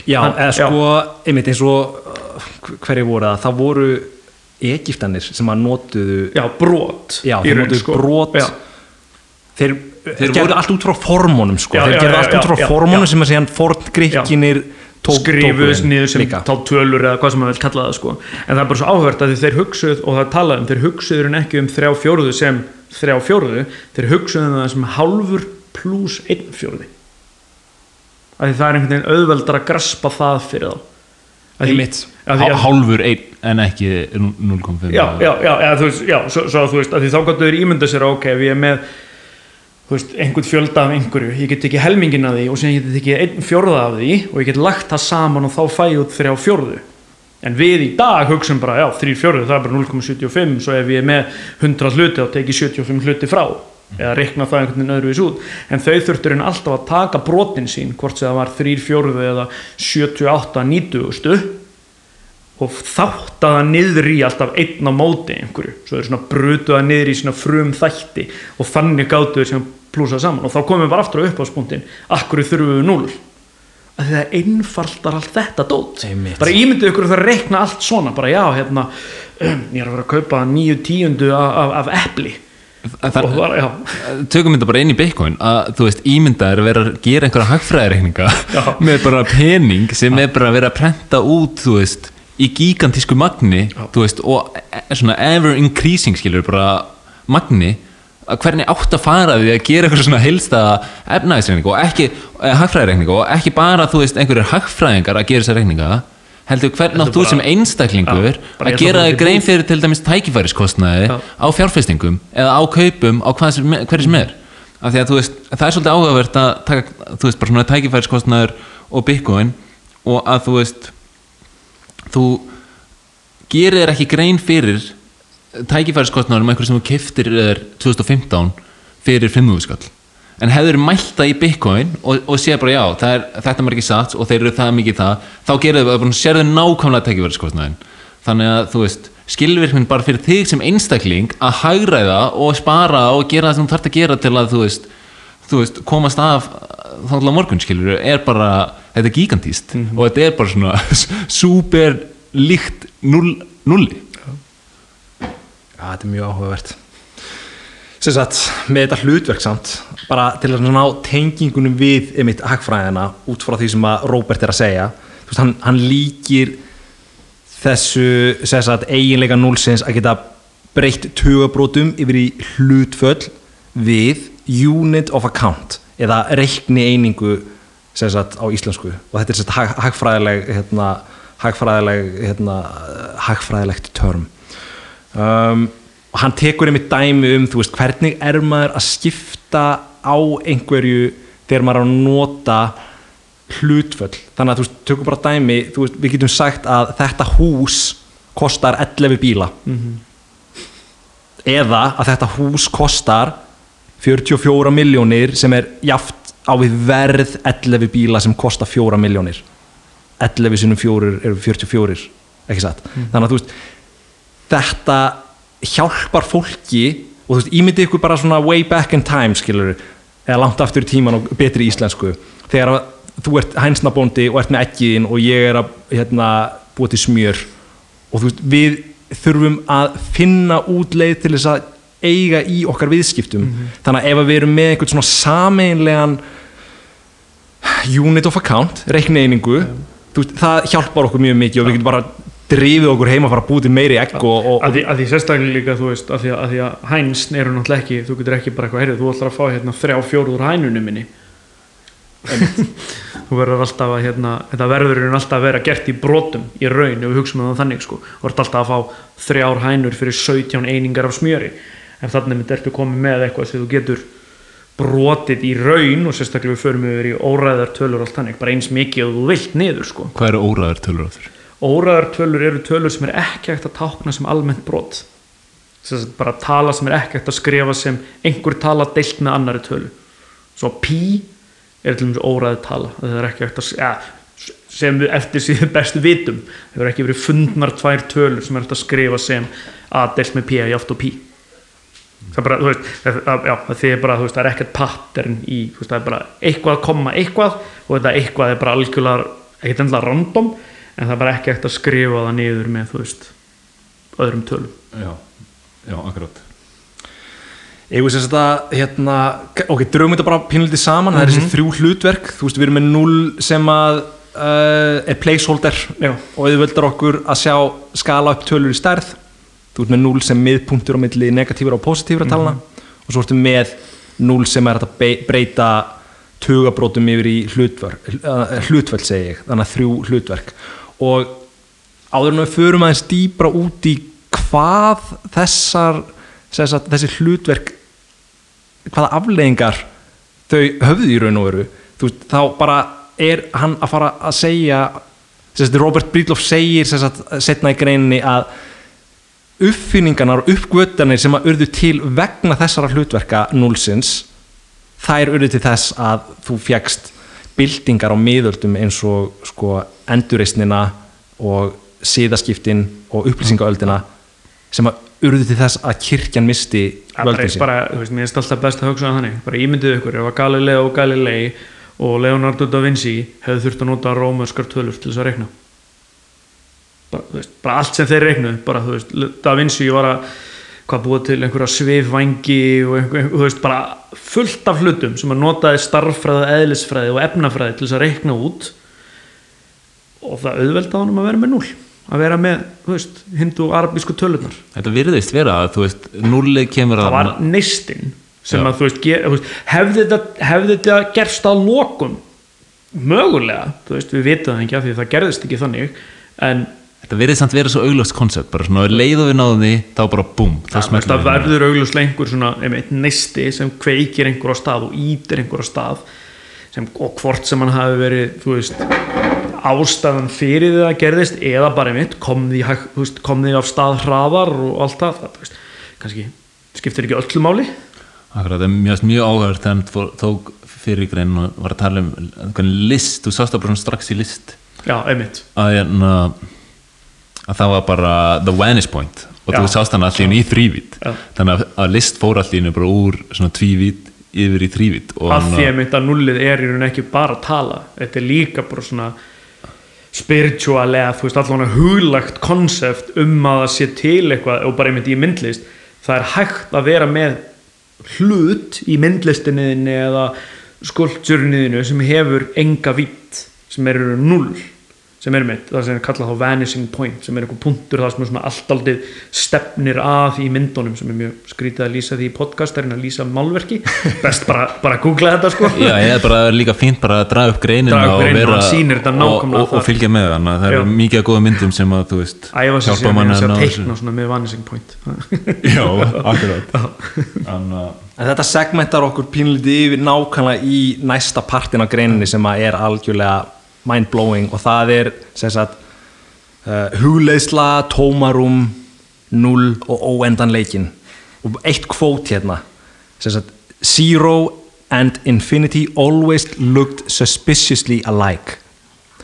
Já, Hann- eða sko, einmitt eins og uh, hverju voru það, það voru Egiptanir sem að notuðu já, brot Já, þeir raun, notuðu sko. brot já, þeir, þeir gerðu voru- allt út frá formónum sko. Já, þeir gerðu allt út frá já, já, formónum já. sem að segja forn gríkinir skrifuðs niður sem líka. þá tölur eða hvað sem maður vil kalla það sko. en það er bara svo áhvert að þeir hugsuð og það er talað um, þeir hugsuður en ekki um þrjá fjórðu sem þrjá fjórðu þeir hugsuðu um það sem hálfur pluss einn fjórði að því það er einhvern veginn auðveldar að graspa það fyrir þá Há- hálfur einn en ekki 0,5 já, já, já, þú veist, já svo, svo þú veist, þá gáttu þeir ímynda sér ok, ef ég er með þú veist, einhvern fjölda af einhverju, ég get ekki helmingin af því og síðan get ekki einn fjórða af því og ég get lagt það saman og þá fæ ég út þrjá fjórðu. En við í dag hugsaum bara, já, þrýr fjórðu það er bara 0,75, svo ef ég er með 100 hluti þá tek ég 75 hluti frá. Eða reikna það einhvern veginn öðruvís út. En þau þurftur en alltaf að taka brotin sín hvort sem það var þrýr fjórðu eða 78, 90 og þátt að það niður í alltaf einn á móti einhverju, svo er svona brutu það niður í svona frum þætti og þannig gátu þeir sem plúsað saman. Og þá komum við bara aftur á uppáðspunktin akkur þurfum við núl að það einfaldar allt þetta dót. Einmitt. bara ímyndið ykkur að það reikna allt svona. Bara já, hérna ég er að vera að kaupa nýju tíundu af, af, af epli. Já, tökum þetta bara inn í Bitcoin. Að þú veist, ímyndaður vera að gera einhverja hagfræðireikninga Já. með bara pening sem er bara að vera að prenta út þú veist, í gigantísku magni veist, og e- svona ever increasing skilur bara magni að hvernig átt að fara því að gera eitthvað svona heilsta efnæðisreikning og ekki eh, hagfræðireikning og ekki bara þú veist einhverjir hagfræðingar að gera þessa reikninga heldur hvernig átt þú sem einstaklingur bara að gera þig grein fyrir til dæmis tækifæriskostnaði Já. á fjárfestingum eða á kaupum á hvað sem, hverju sem er. Af því að þú veist, það er svolítið áhugavert að taka, þú veist, bara svona tækifæriskostnaður og bitcoin og að þú veist þú gerir þér ekki grein fyrir tækifæriskostnaður um einhverju sem þú keftir þér 2015 fyrir 5.000 skall en hefur mælt það í bitcoin og, og sé bara já, það er, þetta er ekki satt og þeir eru það mikið það, þá gerir þau bara sérðu nákvæmlega tækifæriskostnaðin þannig að þú veist, skilvirknin bara fyrir þig sem einstakling að hagræða og spara og gera það sem þú þarft að gera til að þú veist, þú veist komast af þá til á morgun skilur er bara, þetta er gigantíst og þetta er bara svona super líkt null, nulli Já, þetta er mjög áhugavert. Sem sagt, með þetta hlutverk samt bara til að ná tengingunum við einmitt hagfræðina út frá því sem að Róbert er að segja veist, hann, hann líkir þessu sagt, eiginleika núlsins að geta breytt tugabrótum yfir í hlutföll við unit of account eða reikni einingu sagt á íslensku. Og þetta er sagt hag, hagfræðileg hérna, hagfræðileg hérna, hagfræðilegt term. Um, og hann tekur einmitt dæmi um veist, hvernig er maður að skipta á einhverju þegar maður er að nota hlutföll. Þannig að þú tökum bara dæmi veist, við getum sagt að þetta hús kostar 11 bíla. Eða að þetta hús kostar 44 miljónir sem er jaft á við verð 11 bíla sem kostar 4 miljónir 11 sinum 4 eru 44 ekki satt? Þannig að þú veist þetta hjálpar fólki og þú veist, ímyndi ykkur bara svona way back in time skilur eða langt aftur í tíman og betri íslensku. Þegar þú ert hænsnabóndi og ert með ekkiðin og ég er að hérna, búa til smjör og þú veist, við þurfum að finna út leið til þess að eiga í okkar viðskiptum. Þannig að ef að við erum með einhvern svona sameinlegan unit of account, reikneiningu veist, það hjálpar okkur mjög mikið og við getum bara drifið okkur heima að fara að búið til meiri egg og, og, að því, að því sérstaklega líka þú veist að því að, að, að hænsn eru náttúrulega ekki þú getur ekki bara eitthvað, heyrðu, þú ætlar að fá hérna þrjá fjóruður hænunum minni. Þú verður alltaf að hérna, þetta verður í raun alltaf að vera gert í brotum í raun ef við hugsaum um það þannig sko. Þú ert alltaf að fá þrjár hænur fyrir 17 einingar af smjöri en þannig mynd ertu komið með eitthvað sem þú getur brotið í raun og sérstaklega við förum yfir í óræðar tölur og allt þannig, bara eins mikið og þú vilt niður sko. Hvað eru óræðar tölur á þér? óræðar tölur eru tölur sem er ekki hægt að tákna sem almennt brot. Að bara tala sem er ekki hægt að skrifa sem einhver tala deilt með annari tölu. Svo pi er til dæmis óræði tala. Það er ekki hægt að ja, sem við eftir síðan bestu vitum. Það er ekki verið fundnar tvær tölur sem er hægt að skrifa sem a deilt með pi að jáft og er bara, veist, það, að- já, það er bara, þú veist, það er ekkert pattern í, þú veist, það er bara eitthvað að koma eitthvað og þetta eitthvað er bara algjörlega, ekkert endilega random en það er bara ekki hægt að skrifa það niður með, þú veist, öðrum tölum. já, já, akkurát Ég veist þess að hérna, ok, drögum þetta bara pínlítið saman, það er þessi þrjú hlutverk, þú veist, við erum með 0 sem að uh, er placeholder Já. og auðveldar okkur að sjá skala upp tölur í stærð, þú ert með 0 sem miðpunktur á milli negatífra og positífra talana og svo ertu með 0 sem er að breyta tugabrótum yfir í hlutverk, uh, hlutverk segi ég, þannig að þrjú hlutverk. Og áður en við förum aðeins dýbra út í hvað þessar sagt, þessi hlutverk hvaða afleiðingar þau höfðu í raun og veru veist, þá bara er hann að fara að segja Robert Breedlove segir setna í greininni að uppfinningarnar og uppgötanir sem að urðu til vegna þessara hlutverka núlsins þær urðu til þess að þú fjækst byltingar á miðöldum eins og sko endurreisnina og síðaskiptin og upplýsingaöldina sem að urðu til þess að kirkjan misti völdin sín. bara, þú veist, mér finnst alltaf best að hugsa um þannig. Bara ímyndið ykkur, ef að Galileo og Galilei og Leonardo da Vinci hefðu þurft að nota rómörskar tölur til þess að reikna bara, veist, bara allt sem þeir reiknuðu bara, þú veist, da Vinci var að hvað búið til einhverja svifvængi og einhver, þú veist, bara fullt af hlutum sem að notaði starffræði, eðlisfræði og efnafræði til þess að reikna út. Og það auðvelda honum að vera með núl að vera með, þú veist, hindu og arabísku tölunar Þetta virðist vera að þú veist núlið kemur það að var neistinn sem Já. að þú veist, ge, þú veist hefði, þetta, hefði þetta gerst að lokum? Mögulega, þú veist, við vitum það ekki af því það gerðist ekki þannig en Þetta virðist samt vera svo auglöst koncept bara svona leið og við náðum því þá bara búm þá það, verður augljóslega einhver svona einmitt, neisti sem kveikir einhver á stað og ítir einhver á stað sem, og hvort sem hann hafi verið þú veist, ástæðan fyrir því að gerðist eða bara einmitt kom því, þú veist, kom því af stað hraðar og allt það, það þú veist, kannski skiptir ekki öllu máli. Akkurat, það er mjög, mjög áhverð þegar fór- tók fyrir grein og var að tala um list, þú sást það bara strax í list. Já, einmitt. Að, hérna, að það var bara the vanish point. Og þú sást hann allir í þrývít þannig að, list fór allir bara úr svona tvívít yfir í þrývít að því að að nullið er í raun ekki bara að tala. Þetta er líka bara svona spiritual eða þú veist allavega huglagt konsept um að það sé til eitthvað og bara einmitt í myndlist. Það er hægt að vera með hlut í myndlistinniðinni eða skulptúrniðinu sem hefur enga vitt sem eru null sem er mitt, það sem er kallað þá vanishing point sem er einhver punktur það sem er svona allt aldrei stefnir að í myndunum sem er mjög skrítið að lýsa því í podcast er að lýsa málverki. Best bara, bara að googla þetta sko. Já, ég er bara líka fínt bara að draga upp greinina Draga upp og, greinina, vera, hann sýnir þetta og, nákvæmlega og, og þar. fylgja með að það eru mikið að góða myndum sem að þú veist æfa sér ná að þessu. teikna svona með vanishing point. Já, akkurat. Þannig að En þetta segmentar okkur pínlítið yfir nákvæmlega í næsta partin af greininni sem að er algjörlega mind-blowing og það er sagt uh, hugleiðsla, tómarum, null og óendanleikin og eitt kvót hérna sagt Zero and infinity always looked suspiciously alike.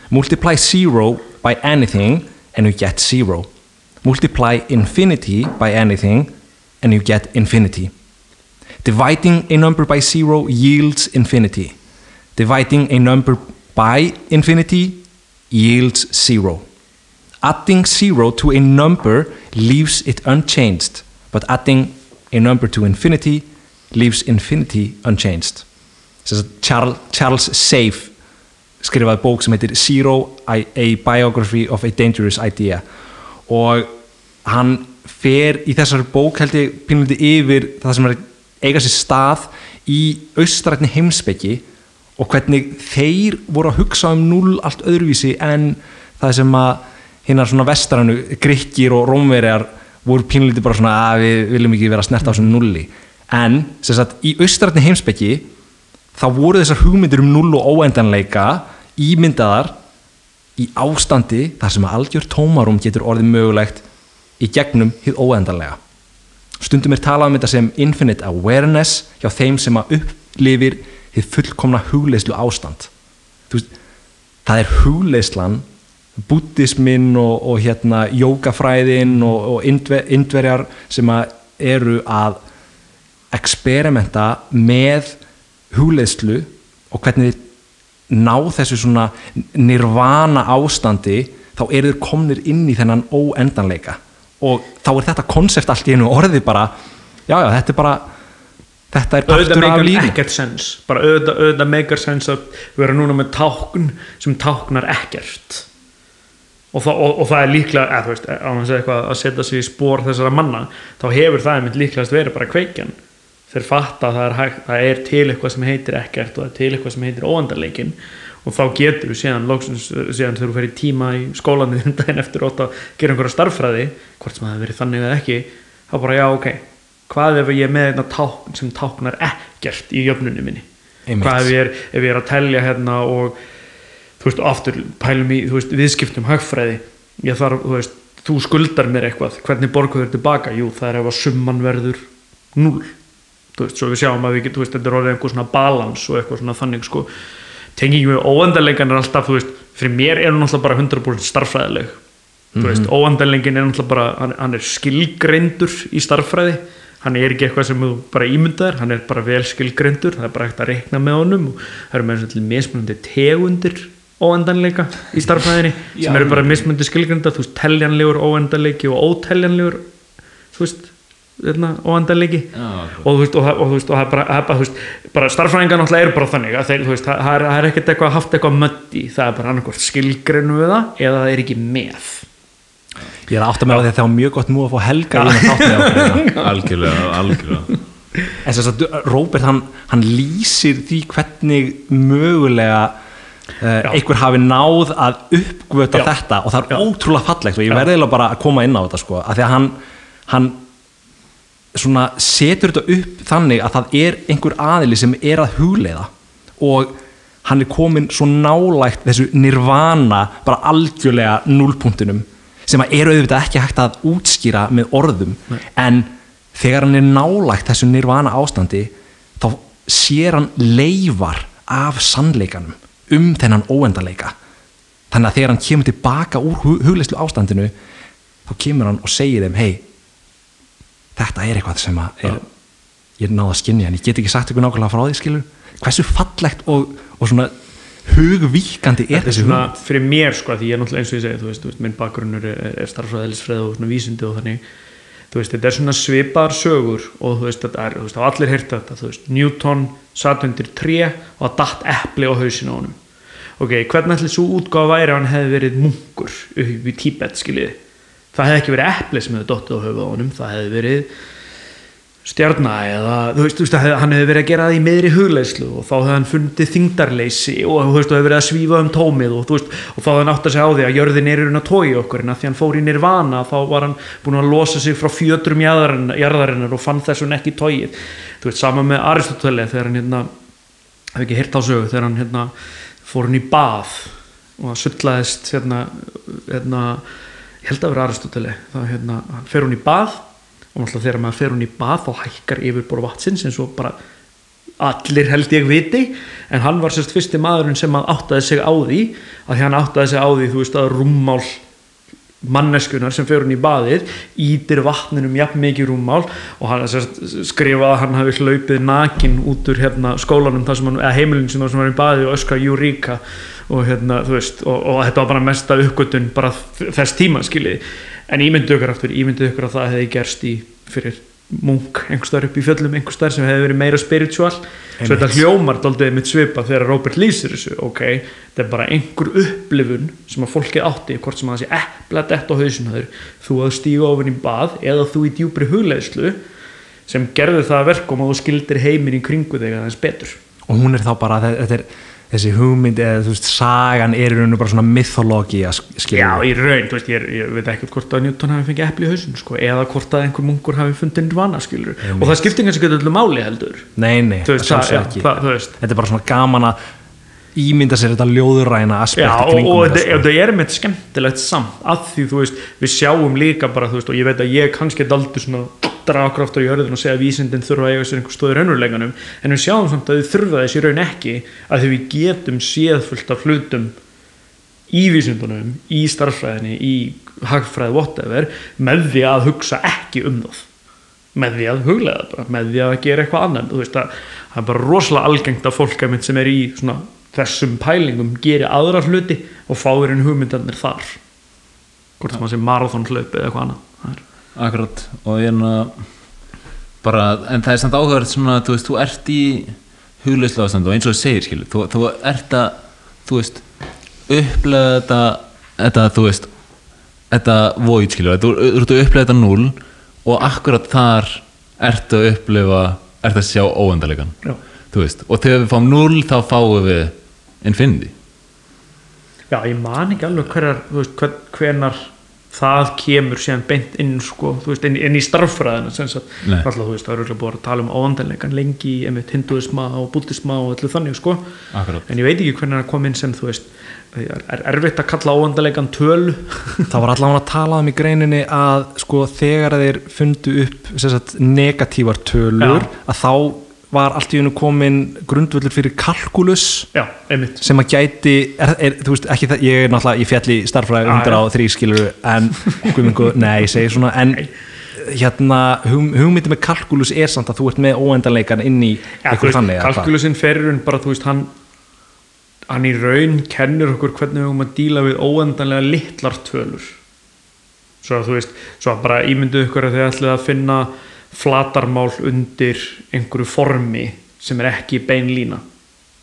Multiply zero by anything and you get zero. Multiply infinity by anything and you get infinity. Dividing a number by zero yields infinity. Dividing a number by infinity yields zero. Adding zero to a number leaves it unchanged, but adding a number to infinity leaves infinity unchanged. Charles, Charles Safe skrifaði bók sem heitir Zero, a Biography of a Dangerous Idea og hann fer í þessari bók held ég pínlítið yfir það sem er eiga sér stað í austrætni heimsbyggi og hvernig þeir voru að hugsa um null allt öðruvísi en það sem að hinnar svona vestarannu, grikkir og rómverjar voru pínlítið bara svona að við viljum ekki vera snert á þessum nulli en sem sagt í austrætni heimsbyggi þá voru þessar hugmyndir um null og óendanleika ímyndaðar í ástandi þar sem að algjör tómarum getur orðið mögulegt í gegnum hið óendanlega. Stundum er talað um þetta sem infinite awareness hjá þeim sem að upplifir hið fullkomna hugleislu ástand. Veist, það er hugleislan, buddhismin og, og hérna jógafræðin og, og indver, indverjar sem að eru að eksperimenta með hugleislu og hvernig þið ná þessu svona nirvana ástandi þá eru þeir komnir inn í þennan óendanleika og þá er þetta konsept allt í einu orðið bara já já þetta er bara þetta er auðvitað partur af meikar lífi. ekkert sens. Bara auðvitað, auðvitað meikar sens að vera núna með tákn sem táknar ekkert. Og, það- og, og það er líklega eða, þú veist, eitthvað að setja sig í spór þessara manna þá hefur það einmitt líklegast verið bara kveikjan. Þeir fatta að það er, það er til eitthvað sem heitir ekkert og það er til eitthvað sem heitir óandarleikin og þá getur við síðan, loksins, síðan þegar þú fer í tíma í skólanum daginn eftir ótt að gera einhverja starffræði hvort sem það hefur verið þannig eða ekki þá bara já ok, hvað ef ég er með einna tákn sem táknar ekkert í jöfnunni minni? Einmitt. hvað ef ég, er, ef ég er að telja hérna og þú veist, aftur pælum í þú veist, viðskiptum hagfræði. Ég þarf, þú veist, þú skuldar mér eitthvað. Hvernig borgu þér tilbaka, jú, það er ef að summan verður null þú veist, svo við sjáum að við getum, þú veist, þetta er orðið einhver svona balans og eitthvað svona þannig sko. Tengingum við óendarleikan er alltaf, þú veist fyrir mér er hún alltaf bara 100% starffræðileg þú veist, óendarleikin er alltaf bara hann, hann er skilgreindur í starffræði hann er ekki eitthvað sem þú bara ímyndaðir hann er bara vel skilgreindur, það er bara hægt að reikna með honum og það eru með að mismunandi tegundir óendanleika í starffræðinni sem eru bara mismunandi skilgreinda þú veist, teljanlegur óendanleiki og óteljanlegur þú veist, hérna, óendanleiki. Og þú veist, og, er bara, starffræðingar náttúrulega eru bara þannig að þeir, veist, það það er, er ekkert eitthvað haft eitthvað mötti, það er bara annarkvort skilgreinu við það eða það er ekki með Ég er að átta með á því að það var mjög gott nú að fá helga í þátt með ákveðina algjörlega, algjörlega. En sem sagt, Róbert hann, hann lýsir því hvernig mögulega uh, einhver hafi náð að uppgöta Já. þetta. Og það er Já. ótrúlega fallegt og ég Já. verði eiginlega bara að koma inn á þetta sko, af því að hann, hann svona setur þetta upp þannig að það er einhver aðili sem er að hugleiða. Og hann er komin svo nálægt þessu nirvana bara algjörlega núlpunktunum sem eru auðvitað ekki hægt að útskýra með orðum. En þegar hann er nálægt þessu nirvana ástandi þá sér hann leifar af sannleikanum um þennan óendanleika. Þannig að þegar hann kemur tilbaka úr hu- hugleyslu ástandinu þá kemur hann og segir þeim hei, þetta er eitthvað sem að er, ég er náða að skinja en ég get ekki sagt ykkur nákvæmlega frá því skilur hversu fallegt og, og svona hugvíkandi er þetta þessi hugmynd fyrir mér sko því ég er náttúrulega eins og ég segi þú veist, þú veist minn bakgrunnur er, er starffræðilisfræð og svona vísindi og þannig. Þú veist þetta er svona svipaðar sögur og þú veist þetta er, þú veist hafa allir heyrt þetta þú veist Newton satt undir tré og það datt epli á hausinu á honum. Ok, hvernig ætli svo útgáfa væri ef hann hefði verið munkur upp í Tíbet skiljiði? Það hefði ekki verið epli sem hefði dottið á höfuð á honum það hefði verið stjarna eða þú veist, þú veist að hann hefði verið að gera það í meðri hugleyslu og þá hefði hann fundið þingdarleysi og þú veist, og hefði verið að svífa um tómið og, þú veist, og þá hefði hann átt að segja á því að jörðin er hérna tói okkur en að því hann fór í nirvana þá var hann búin að losa sig frá fjötrum jarðarinnar, og fann þessun ekki tóið þú veist, sama með Aristoteles þegar hann hérna, hef ekki heyrt á sögu þegar hann hérna fór hann í bað og það sullaðist hérna, hérna held að vera Aristoteles þá hérna, hann fer hún í bað og náttúrulega þegar maður fer hún í bað þá hækkar yfirbor vatsins eins og bara allir held ég viti. En hann var sérst fyrsti maðurinn sem að áttaði sig á því að því hann áttaði sig á því þú veist að rúmmál manneskunar sem fer hún í baðið ítir vatninum jafn mikið rúmmál og hann sérst, skrifaði að hann hafi hlaupið nakin út úr hérna, skólanum hann, eða heimilin sem var í baðið og öskra Eureka og, hérna, og, og þetta var bara mesta uppgötun bara þess tíma skiljiði en ímyndu ykkur aftur, ímyndu ykkur að það hefði gerst í fyrir munk einhverstaðar upp í fjöllum einhverstaðar sem hefði verið meira spiritual. Svo þetta hljómar daldið mitt svipa þegar Robert lýsir þessu, ok þetta er bara einhver upplifun sem að fólkið átti hvort sem að það sé epla dett á hausinu þau, þú að stíga ofin í bað eða þú í djúpri hugleðslu sem gerði það að verkum að þú skildir heiminn í kringu þig aðeins betur. Og hún er þá bara, þetta er þessi hugmynd eða þú veist, sagan er í rauninu bara svona mythologi að skilja Já, í raun, þú veist, ég, er- ég veit ekki hvort að Newton hafi fengið epli í hausinu, sko, eða hvort að einhver munkur hafi fundið nirvana, skilur og það skiptir kannski ekki öllu máli heldur. Nei, nei, veist, það sjálfsög það- ekki. það- þetta er bara svona gaman að ímynda sér þetta ljóðræna aspekt Já, og, þetta þetta er með skemmtilegt samt að því, þú veist, við sjáum líka bara, þú veist, og ég veit að ég kannski daldur svona draga kraftur í jörðin og segja að vísindin þurfa að eiga sér einhver stóður raunveruleikanum en við sjáum samt að þau þurfa þess í raun ekki að við getum séð fullt af hlutum í vísindunum, í starffræðinni í hagfræði, whatever með því að hugsa ekki um það. Með því að huglega bara með því að gera eitthvað annan veist að það er bara rosalega algengt að fólk sem er í svona þessum pælingum geri aðra hluti og fáir inn hugmyndarnir þar. Hvort sem það sé marathonhlaup eða eitthvað annað Akkurat. Og ég er nú bara, en það er samt áhugavert svona, þú veist, þú ert í hugleyslu ástand og eins og þú segir, skilur þú, þú ert að, þú veist upplega þetta, þetta þú veist, þetta void, skilur þú, þú ert að upplega þetta null og akkurat þar ertu að upplefa ert að sjá óendarleikan Já. þú veist, og þegar við fáum 0 þá fáum við infinity. Já, ég man ekki alveg hverjar, þú veist, hver, hvenar það kemur síðan beint inn sko, veist, inn, inn í starffræðina alltaf þú veist, það er örugglega búið að tala um óvandanleikan lengi í einmitt hinduisma og búddisma og öllu þannig sko, Akkurat. en ég veit ekki hvernig það kom inn sem þú veist, er, er erfitt að kalla óvandanleikan tölu það var allavega að tala um í greininni að sko þegar þeir fundu upp sagt, negatívar tölur Já. að þá var allt í hennu komin grundvöldur fyrir kalkulus Já, sem að gæti, er, er, veist það, ég er náttúrulega í fjalli starffræði Já, undir já. á þrý skilur en, guðmingu, nei, svona en hérna, hug, hugmyndi með kalkulus er samt að þú ert með óendanleikan inn í þú eitthvað þannig eða hvað? kalkulusinn feririnn bara, veist, hann hann í raun kennir okkur hvernig við höfum að díla við óendanlega litlar tölur svo að þú veist, svo að bara ímyndu ykkur að þið ætlið að finna flatarmál undir einhverju formi sem er ekki bein lína.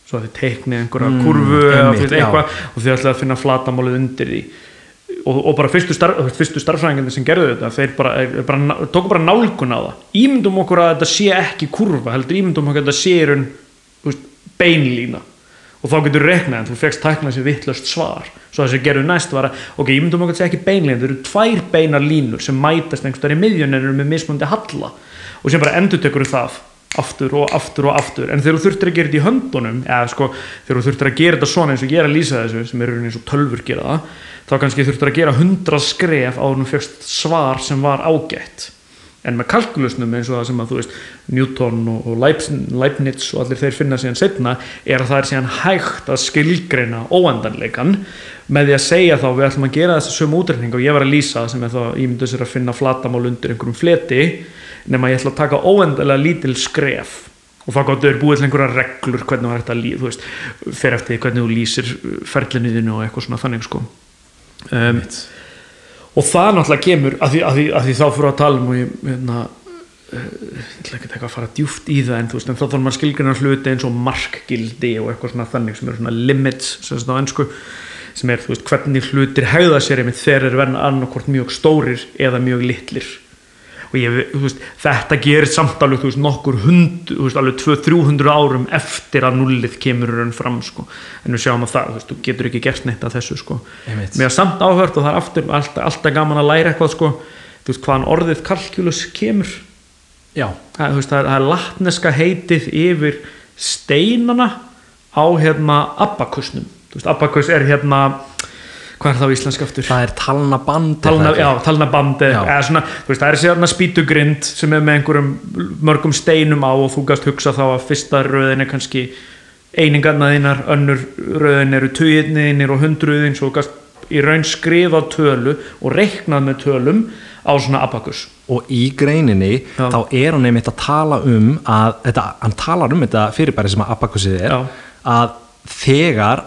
Svo að þið teiknið einhverja Mm, kurvu einmitt, eitthvað og þið ætlið að finna flatarmálið undir því. Og, og bara fyrstu, starf, fyrstu starffræðingarnir sem gerðu þetta þeir bara, bara, tóku bara nálgun á það. Ímyndum okkur að þetta sé ekki kurva heldur ímyndum okkur að þetta sé beinlína og þá getur reknað en þú fegst tæknað sér vittlöst svar. Svo það sem gerðu næst var að ok, ímyndum okkur að sé ekki beinlína það eru tvær beinar línur sem mætast einhverstaðar í miðjun en eru með mismunandi halla. Og sem bara endur tekur það aftur og aftur og aftur. En þegar þú þurftir að gera þetta í höndunum eða sko, þegar þú þurftir að gera þetta svona eins og ég er að lýsa þessu sem eru eins og tölfur gera það þá kannski þurftir að gera hundra skref á en með kalkulusnum eins og það sem að þú veist Newton og, og Leibniz og allir þeir finna síðan setna er að það er síðan hægt að skilgreina óendanleikan með því að segja þá við ætlum að gera þessu sömu útreikning og ég var að lýsa sem er þá ímyndu sér að finna flatamál undir einhverjum fleti nema ég ætla að taka óendanlega lítil skref og þá gáttu þau búið til einhverja reglur hvernig var þetta lýsa, þú veist, fer eftir hvernig þú lýsir ferlinuðinu og eitthvað svona þannig sko. Um, og það náttúrulega kemur að því, að því, að því þá fyrir að tala um og ég hérna, uh, ég ætla ekki að fara djúft í það en þú veist, en þá þarf maður skilgrina hluti eins og markgildi og eitthvað svona þannig sem eru svona limits sem þetta á ennsku sem er, þú veist, hvernig hlutir hegða sér einmitt þegar er verðan annarkvort mjög stórir eða mjög litlir ég, veist, þetta gerir samt alveg, veist, nokkur hund, veist, alveg 200-300 árum eftir að nullið kemur raun fram, sko, en við sjáum að það, þú getur ekki gert neitt af þessu, sko. Mér er samt áhört og það er aftur alltaf, alltaf gaman að læra eitthvað, sko. Þú veist, hvaðan orðið kalkulus kemur. Já, það, það er, latneska heitið yfir steinana á, hérna, abakusnum. Abakus er hérna hvað er það á íslenska aftur? það er talna band talna, já, talna bandi Já. eða svona, þú veist, það er sérna spýtugrind sem er með einhverjum mörgum steinum á og þú gast hugsa þá að fyrsta röðin er kannski einingarna þínar, önnur röðin eru tuginniðinir og hundruðin svo þú gast í raun skrifa tölu og reiknað með tölum á svona abakus og í greininni Já. þá er hann einmitt að tala um að þetta, hann talar um þetta fyrirbæri sem að abakusið er Já. að þegar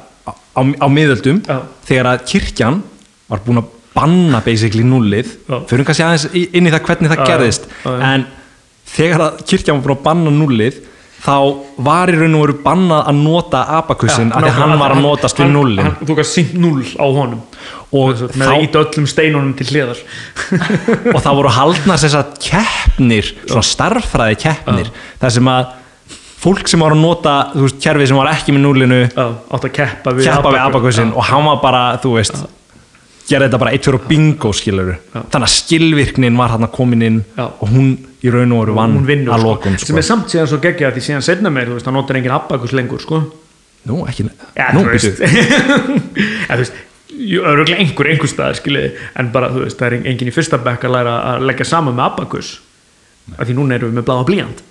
á, á, miðöldum Já. þegar að kirkjan var búin að banna basically nullið fyrir kannski aðeins inn í það hvernig það gerðist en þegar að kirkjan var búin að banna nullið þá var í raun og veru bannað að nota því að hann var að notast við nullin þú gast sínt null á honum. Og þá, íta öllum steinunum til hliðar. Og það voru haldnar þess að keppnir, svona starffræði keppnir þar sem að fólk sem var að nota, þú veist, kerfið sem var ekki með núlinu, átt að keppa við Já. og hann var bara, þú veist gerði þetta bara eitt fyrir bingo skilur þannig að skilvirknin var hann komin inn Já. og hún í raun og veru vann vinnur að sko. lokum sem sko. er samt síðan svo geggja því síðan setna meir, þú veist, það notar engin abakus lengur sko. nú, ekki, Já, nú, býtu Já, þú veist öruglega einhver, einhver staðar skiljiði en bara, þú veist, það er engin í fyrsta bekk að læra að leggja saman með abakus af því núna erum við með bláða blíjand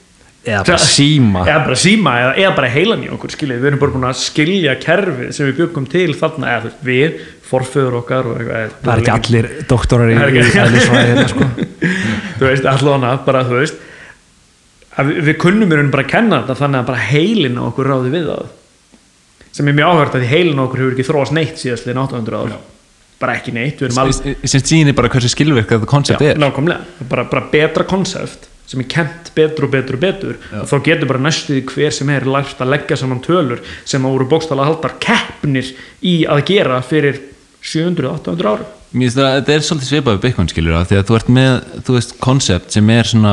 eða bara síma eða bara síma, eða, eða bara heilan í okkur skiljiði, við erum bara búin að skilja kerfið sem við byggum til þarna, eða við forföður okkar og eitthvað það er ekki allir doktorar í, er hérna, sko. þú veist, allan að bara, þú veist við, við kunnum í raun bara að kenna þetta þannig að bara heilin okkur ráði við það sem er mjög áhört að heilin okkur hefur ekki þróast neitt síðast liðin 800 ár bara ekki neitt, sem sýnir bara hversu skilvirk þetta koncept er nákvæmlega, bara, bara betra konsept sem er kent betur og betur og betur og þá getur bara næstuði hver sem er lært að leggja saman tölur sem að voru bókstala haldar keppnir í að gera fyrir 700-800 árum. Mér finnst það að þetta er svolítið svipað við Bitcoin skilur af því að þú ert með, þú veist, koncept sem er svona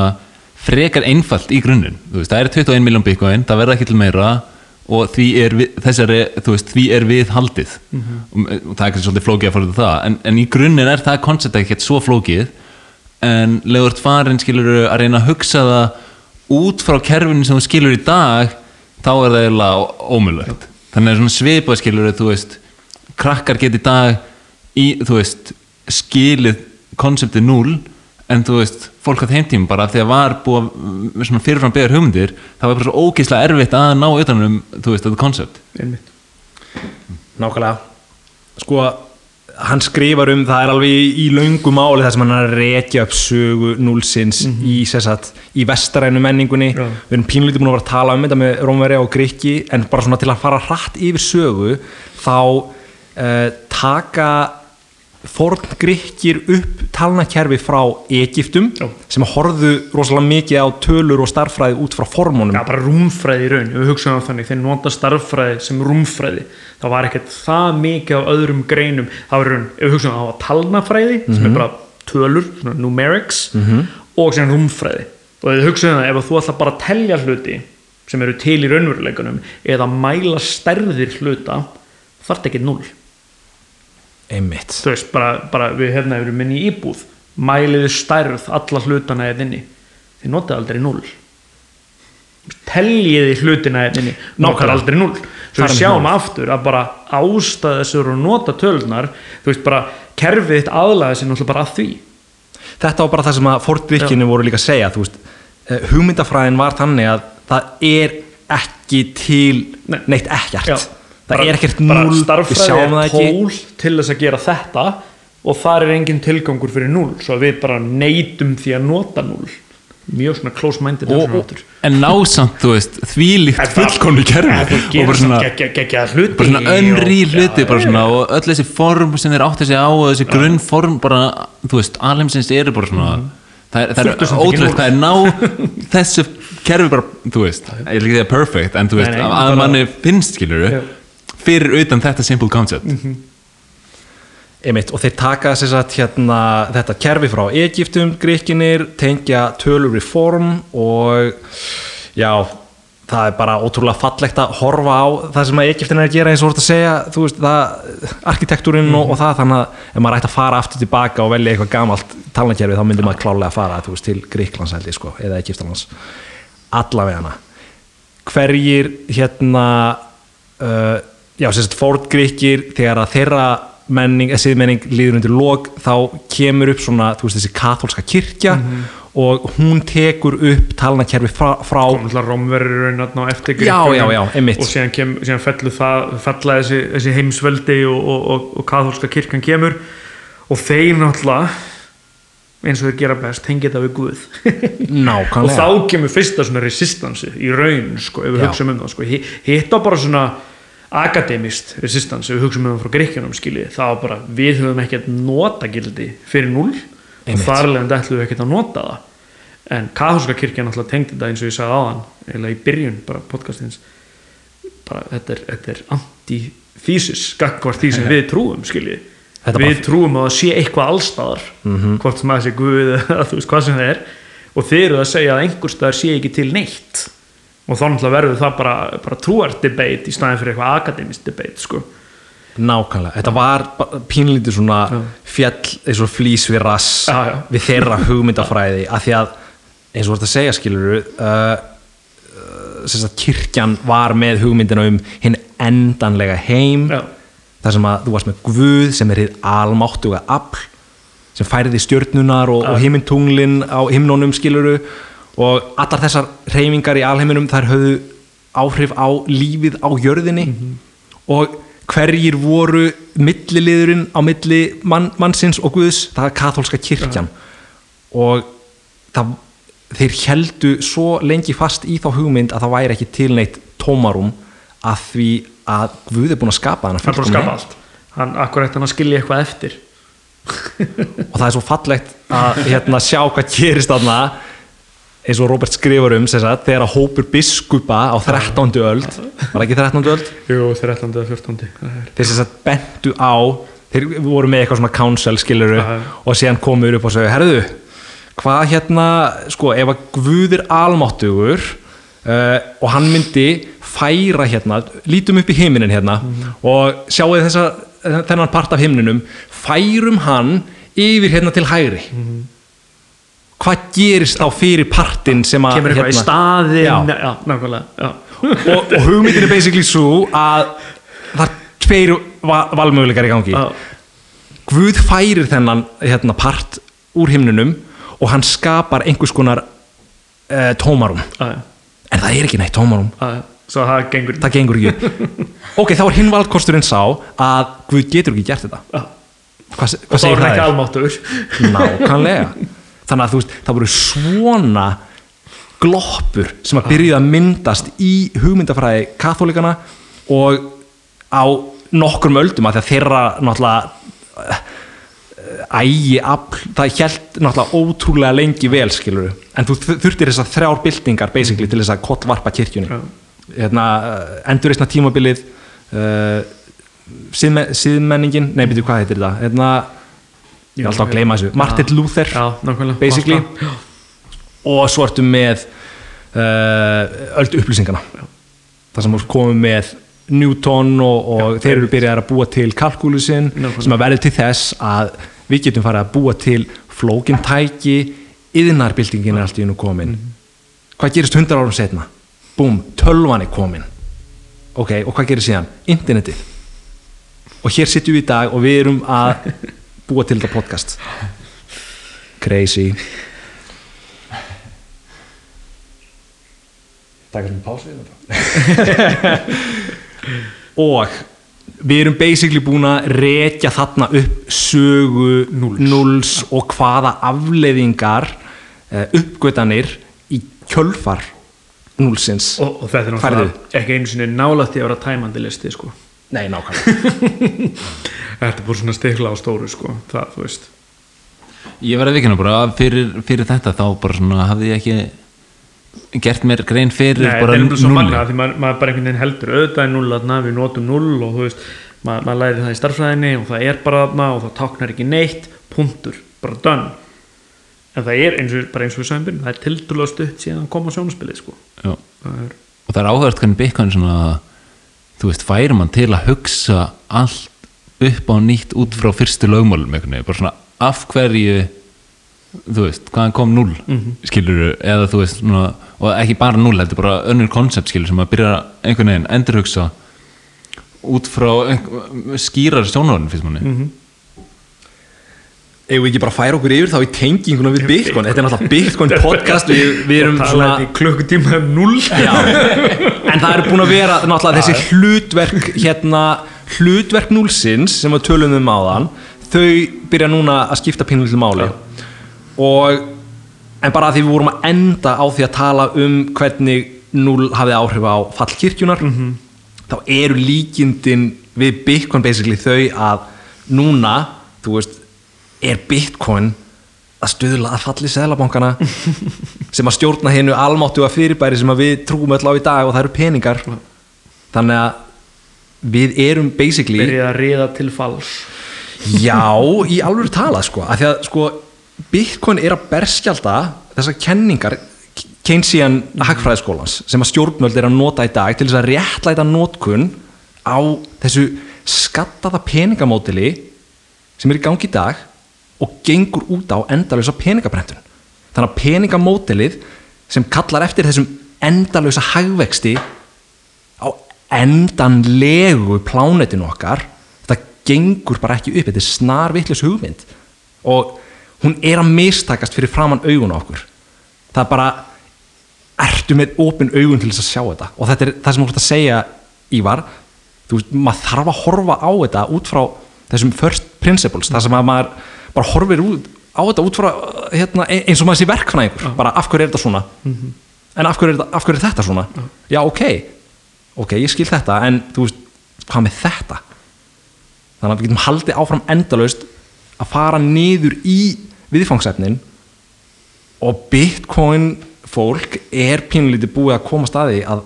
frekar einfalt í grunninn. Þú veist, það er 21 miljón bitcoin, það verða ekki til meira og því er við, þessari, þú veist, því er við haldið. Og, og það er svolítið flókið að fara af það en, en í grunninn er það koncept ekkert svo flókið en legur farin skilur að reyna að hugsa það út frá kerfinu sem þú skilur í dag þá er það eiginlega ómulvægt þannig að svona svipað skilur þú veist, krakkar get í dag í, þú veist, skilið konseptið 0 en þú veist, fólk að heimtíma bara því að var búið að svona fyrirfram beður hugmyndir það var bara svo ógeðslega erfitt að ná utanum, þú veist, þetta einmitt. Nákvæmlega. Sko, hann skrifar um það er alveg í, löngu máli þar sem hann er að rekja upp sögu núlsins í, sessat, í vestarænu menningunni Já. við erum pínlítið búin að vera að tala um þetta með Rómveri og Grikki en bara svona til að fara hratt yfir sögu þá uh, taka forn Grikkir upp talnakerfi frá Egyptum Já. sem horfðu rosalega mikið á tölur og starffræði út frá formunum. Já, bara rúmfræði í raun, ef við hugsaum á þannig þeir nota starffræði sem rúmfræði. Það var ekkert það mikið af öðrum greinum. Það var raun, ef við hugsaum á talnafræði sem er bara tölur, numerics og sem rúmfræði. Og ef við hugsaum það, ef þú ætla bara að telja hluti sem eru til í raunveruleikunum eða mæla stærðir hluta þarf ekki null einmitt. Þú veist, bara, bara við hérna erum inn í íbúð. Mæliðu stærð alla hlutana eða inni? Þið notið aldrei null teljiði hlutina eða inni? Nokkar aldrei null svo Þar við sjáum málið. aftur að bara ástæða þess að eru að nota tölunar þú veist bara kerfið þitt aðlaði sér náttúrulega bara að því. Þetta var bara það sem að fordrykkinu voru líka að segja þú veist, eh, hugmyndafræðin var þannig að það er ekki til Nei. neitt ekkert. Já. Það er ekkert núl, það er ekki tól til þess að gera þetta og þar er engin tilgangur fyrir null svo að við bara neytum því að nota null mjög svona close minded en násamt, þú veist, þvílíkt fullkomni kerfi. og bara svona, svona önri hluti já, svona, og öll þessi form sem þeir áttu sig á og þessi grunnform bara, þú veist, alheimsins eru bara svona það er, það er ótrúlega hvað er ná þessu kerfi bara, þú veist ég ekki því að perfect, en þú veist, að manni finnst, skilur Já. Fyrir utan þetta simple concept. Einmitt, og þeir taka satt hérna þetta kerfi frá Egyptum, Gríkinir tengja tölur við form og já það er bara ótrúlega fallegt að horfa á það sem að Egyptin er að gera eins og ert að segja þú veist, það, arkitektúrin og, og það þannig að ef maður ætti að fara aftur tilbaka og velja eitthvað gamalt talnakerfi þá myndi maður klálega að fara þú veist, til Gríklands held ég sko, eða Egyptalands. Allavegana hverjir hérna uh, já, sem sagt fórtgríkir þegar að þeirra menning, eða siðmenning líður undir log þá kemur upp svona, þú veist, þessi katholska kirkja og hún tekur upp talnakerfi frá, frá kom alltaf romverður raun á eftir einmitt. og síðan, kem, síðan það fella þessi, þessi heimsveldi og, og, og, og katholska kirkjan kemur og þeir náttúrulega eins og þeir gera best tengið þetta við Guð og þá kemur fyrsta svona resistansi í raun, sko, ef við hugsaum um það sko. Hi- hitt á bara svona akademist resistans, ef við hugsaum um það frá Gríkjanum skilji, það var bara, við höfum ekkert notagildi fyrir null og Einmitt. þar leðandi ætlum við ekkert að nota það. En katholska kirkjan alltaf tengdi þetta eins og ég sagði áðan, eða í byrjun bara podcastins. Bara þetta er, þetta er anti-thesis gagvart því sem við trúum skilji. Þetta við bara- trúum að sé eitthvað allstaðar hvort sem það sé Guð eða þú veist hvað sem það er. Og þeir eru að segja að einhver staðar sé ekki til neitt og þá náttúrulega verður það bara, bara trúart debate í staðin fyrir eitthvað akademist debate sko. nákvæmlega, þetta var pínlítið svona fjall eins og flýs við rass Já, já. við þeirra hugmyndafræði af því að eins og þú ert að segja skilur uh, uh, kirkjan var með hugmyndina um hinn endanlega heim Já. þar sem að þú varst með Guð sem er hið almáttuga afl sem færiði stjörnunar og, og himintunglin á himnunum skiluru og allar þessar reyfingar í alheiminum þær höfðu áhrif á lífið á jörðinni. Og hverjir voru milliliðurinn á milli mann, mannsins og Guðs? Það er katholska kirkjan. Og það, þeir heldu svo lengi fast í þá hugmynd að það væri ekki til neitt tómarum að því að Guð er búin að skapa hana hann er bara að skapa allt. Hann, akkur eftir hann að skilja eitthvað eftir. Og það er svo fallegt að hérna, sjá hvað gerist þarna eins og Robert skrifar um sagt, þegar að hópur biskupa á 13. öld var ekki 13. öld Jú, 13. eða 14. það er- þeir sem sagt bentu á þeir voru með eitthvað svona council skiluru og síðan komur upp og segja herðu, hvað hérna sko ef að Guð er almáttugur uh, og hann myndi færa hérna, lítum upp í heiminin hérna og sjáu þessa þennan part af himninum færum hann yfir hérna til hægri hvað gerist þá fyrir partin sem að kemur eitthvað í hérna, staðin Já. já, nákvæmlega já. og, og hugmyndin er basically svo að það er tveir va valmöguleikar í gangi. Guð færir þennan hérna, part úr himnunum og hann skapar einhvers konar uh, tómarum Já, já, en það er ekki neitt tómarum svo það gengur það gengur ekki ok, þá er hinn valdkosturinn sá að Guð getur ekki gert þetta. Já. hvað, og hvað þá er það ekki almáttur nákvæmlega þannig að þú veist, það voru svona gloppur sem að byrjuði að myndast í hugmyndafræði katholikana og á nokkrum öldum að að þeirra náttúrulega ægi afl, það hjælt náttúrulega ótrúlega lengi vel skilur en þú þurftir þessar þrjár byltingar basically til þess að kollvarpa kirkjunni. Já. hérna, endurreisna tímabilið uh, siðme, siðmenningin, nei byrju hvað heitir þetta hérna, ég er alltaf að gleyma þessu. Martin Luther basically. Og svo ertu með uh, öldu upplýsingana það sem komum með Newton og, og þeir eru byrjað að búa til kalkúlusin sem að verði til þess að við getum farið að búa til flókintæki yðnarbyltingin er allt í hennu komin. Hvað gerist hundra árum setna búm, tölvan er komin. Ok, og hvað gerir síðan? internetið. Og hér sitjum við í dag og við erum að búa til þetta podcast. Crazy. Taka sem þetta og við erum basically búin að rekja þarna upp sögu núls, og hvaða afleiðingar uh, uppgötanir í kjölfar núlsins. Og, og þetta er náttúrulega ekki einu sinni nálætti að vera tæmandi listi sko. nei, nákvæmlega þetta er bara svona stikla á stóru sko. það, þú veist Ég verði vikina bara að fyrir, fyrir þetta þá bara svona hafði ég ekki gert mér grein fyrir Nei, þetta bara er nefnilega svo magna því maður, maður bara einhvern veginn heldur auðvitað null að við notum null og þú veist maður, maður læri það í starffræðinni og það er bara þarna og það táknar ekki neitt punktur, bara done en það er eins og, bara eins og við sagðum byrjun það er tildulega stutt síðan koma sjónaspilið sko. Það er, og það er áhverjast hvernig Bitcoin svona þú veist, færi mann til að hugsa allt upp á nýtt út frá fyrstu lögmálum bara svona af hverju þú veist, hvaðan kom null mm -hmm. eða þú veist svona, og ekki bara null, þetta er bara önnur koncept skilur sem að byrja einhvern veginn endurhugsa út frá skýrar sjónarinn fyrst manni. Mhm. Ef við ekki bara færa okkur yfir þá í tenginguna við Bitcoin. Þetta er náttúrulega Bitcoin podcast Við, við erum svona klukkutíma um null en það eru búin að vera náttúrulega þessi hlutverk hérna, hlutverk núlsins sem við tölum um áðan þau byrja núna að skipta pínulítið máli. Og en bara að því við vorum að enda á því að tala um hvernig núl hafði áhrif á fall kirkjunar þá eru líkindin við Bitcoin basically þau að núna, þú veist er Bitcoin að stuðla að falli seðlabankana sem að stjórna hennu almáttu að fyrirbæri sem að við trúum öll á í dag og það eru peningar. Þannig að við erum basically byrjaði að riða til falls. Já, í alveg tala sko, að því að sko Bitcoin er að berskjalda þessar kenningar Keynesian hagfræðiskólans sem að stjórnvöld er að nota í dag til þess að réttlæta notkun á þessu skattaða peningamódili sem er í gangi í dag og gengur út á endalösa peningabrentun þannig að peningamódelið sem kallar eftir þessum endalösa hagvexti á endanlegu plánetinu okkar þetta gengur bara ekki upp þetta er snar vitlis hugmynd. Og hún er að mistakast fyrir framann augun okkur. Það er bara ertu með opin augun til þess að sjá þetta? Og þetta er það sem þú ert að segja Ívar þú veist, maður þarf að horfa á þetta út frá þessum first principles þar sem að maður bara horfir út á þetta út frá hérna, eins og maður sé verkfræðingur. Bara af hverju er þetta svona? En af hverju er, af hverju er þetta svona? Já ok, ok, ég skil þetta en þú veist, hvað með þetta? Þannig að við getum haldið áfram endalaust að fara niður í viðfangsefnin og bitcoin fólk er pínulítið búið að koma staði að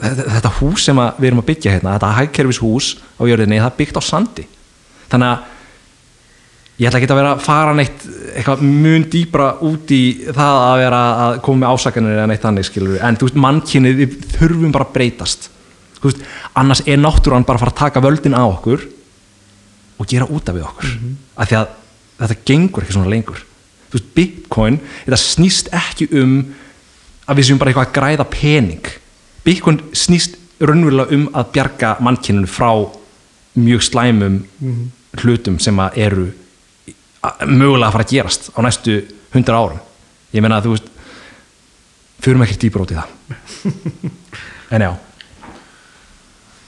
þetta, hús sem við erum að byggja hérna, þetta hagkerfis hús á jörðinni, það er byggt á sandi. Þannig að ég ætla ekki að vera að fara neitt eitthvað mun dýbra út í það að vera að koma með ásakanir eða neitt þannig skilur en þú veist mannkynið við þurfum bara að breytast. Þú veist, annars er náttúran bara að fara að taka völdin á okkur og gera út af við okkur. Mm af því að þetta gengur ekki svona lengur. Þú veist, bitcoin, þetta snýst ekki um að við séum bara eitthvað að græða pening. Bitcoin snýst raunverulega um að bjarga mannkyninu frá mjög slæmum hlutum sem að eru mögulega að fara að gerast á næstu hundra árum. Ég meina að þú veist fyrum ekkert dýpur út í það. En já.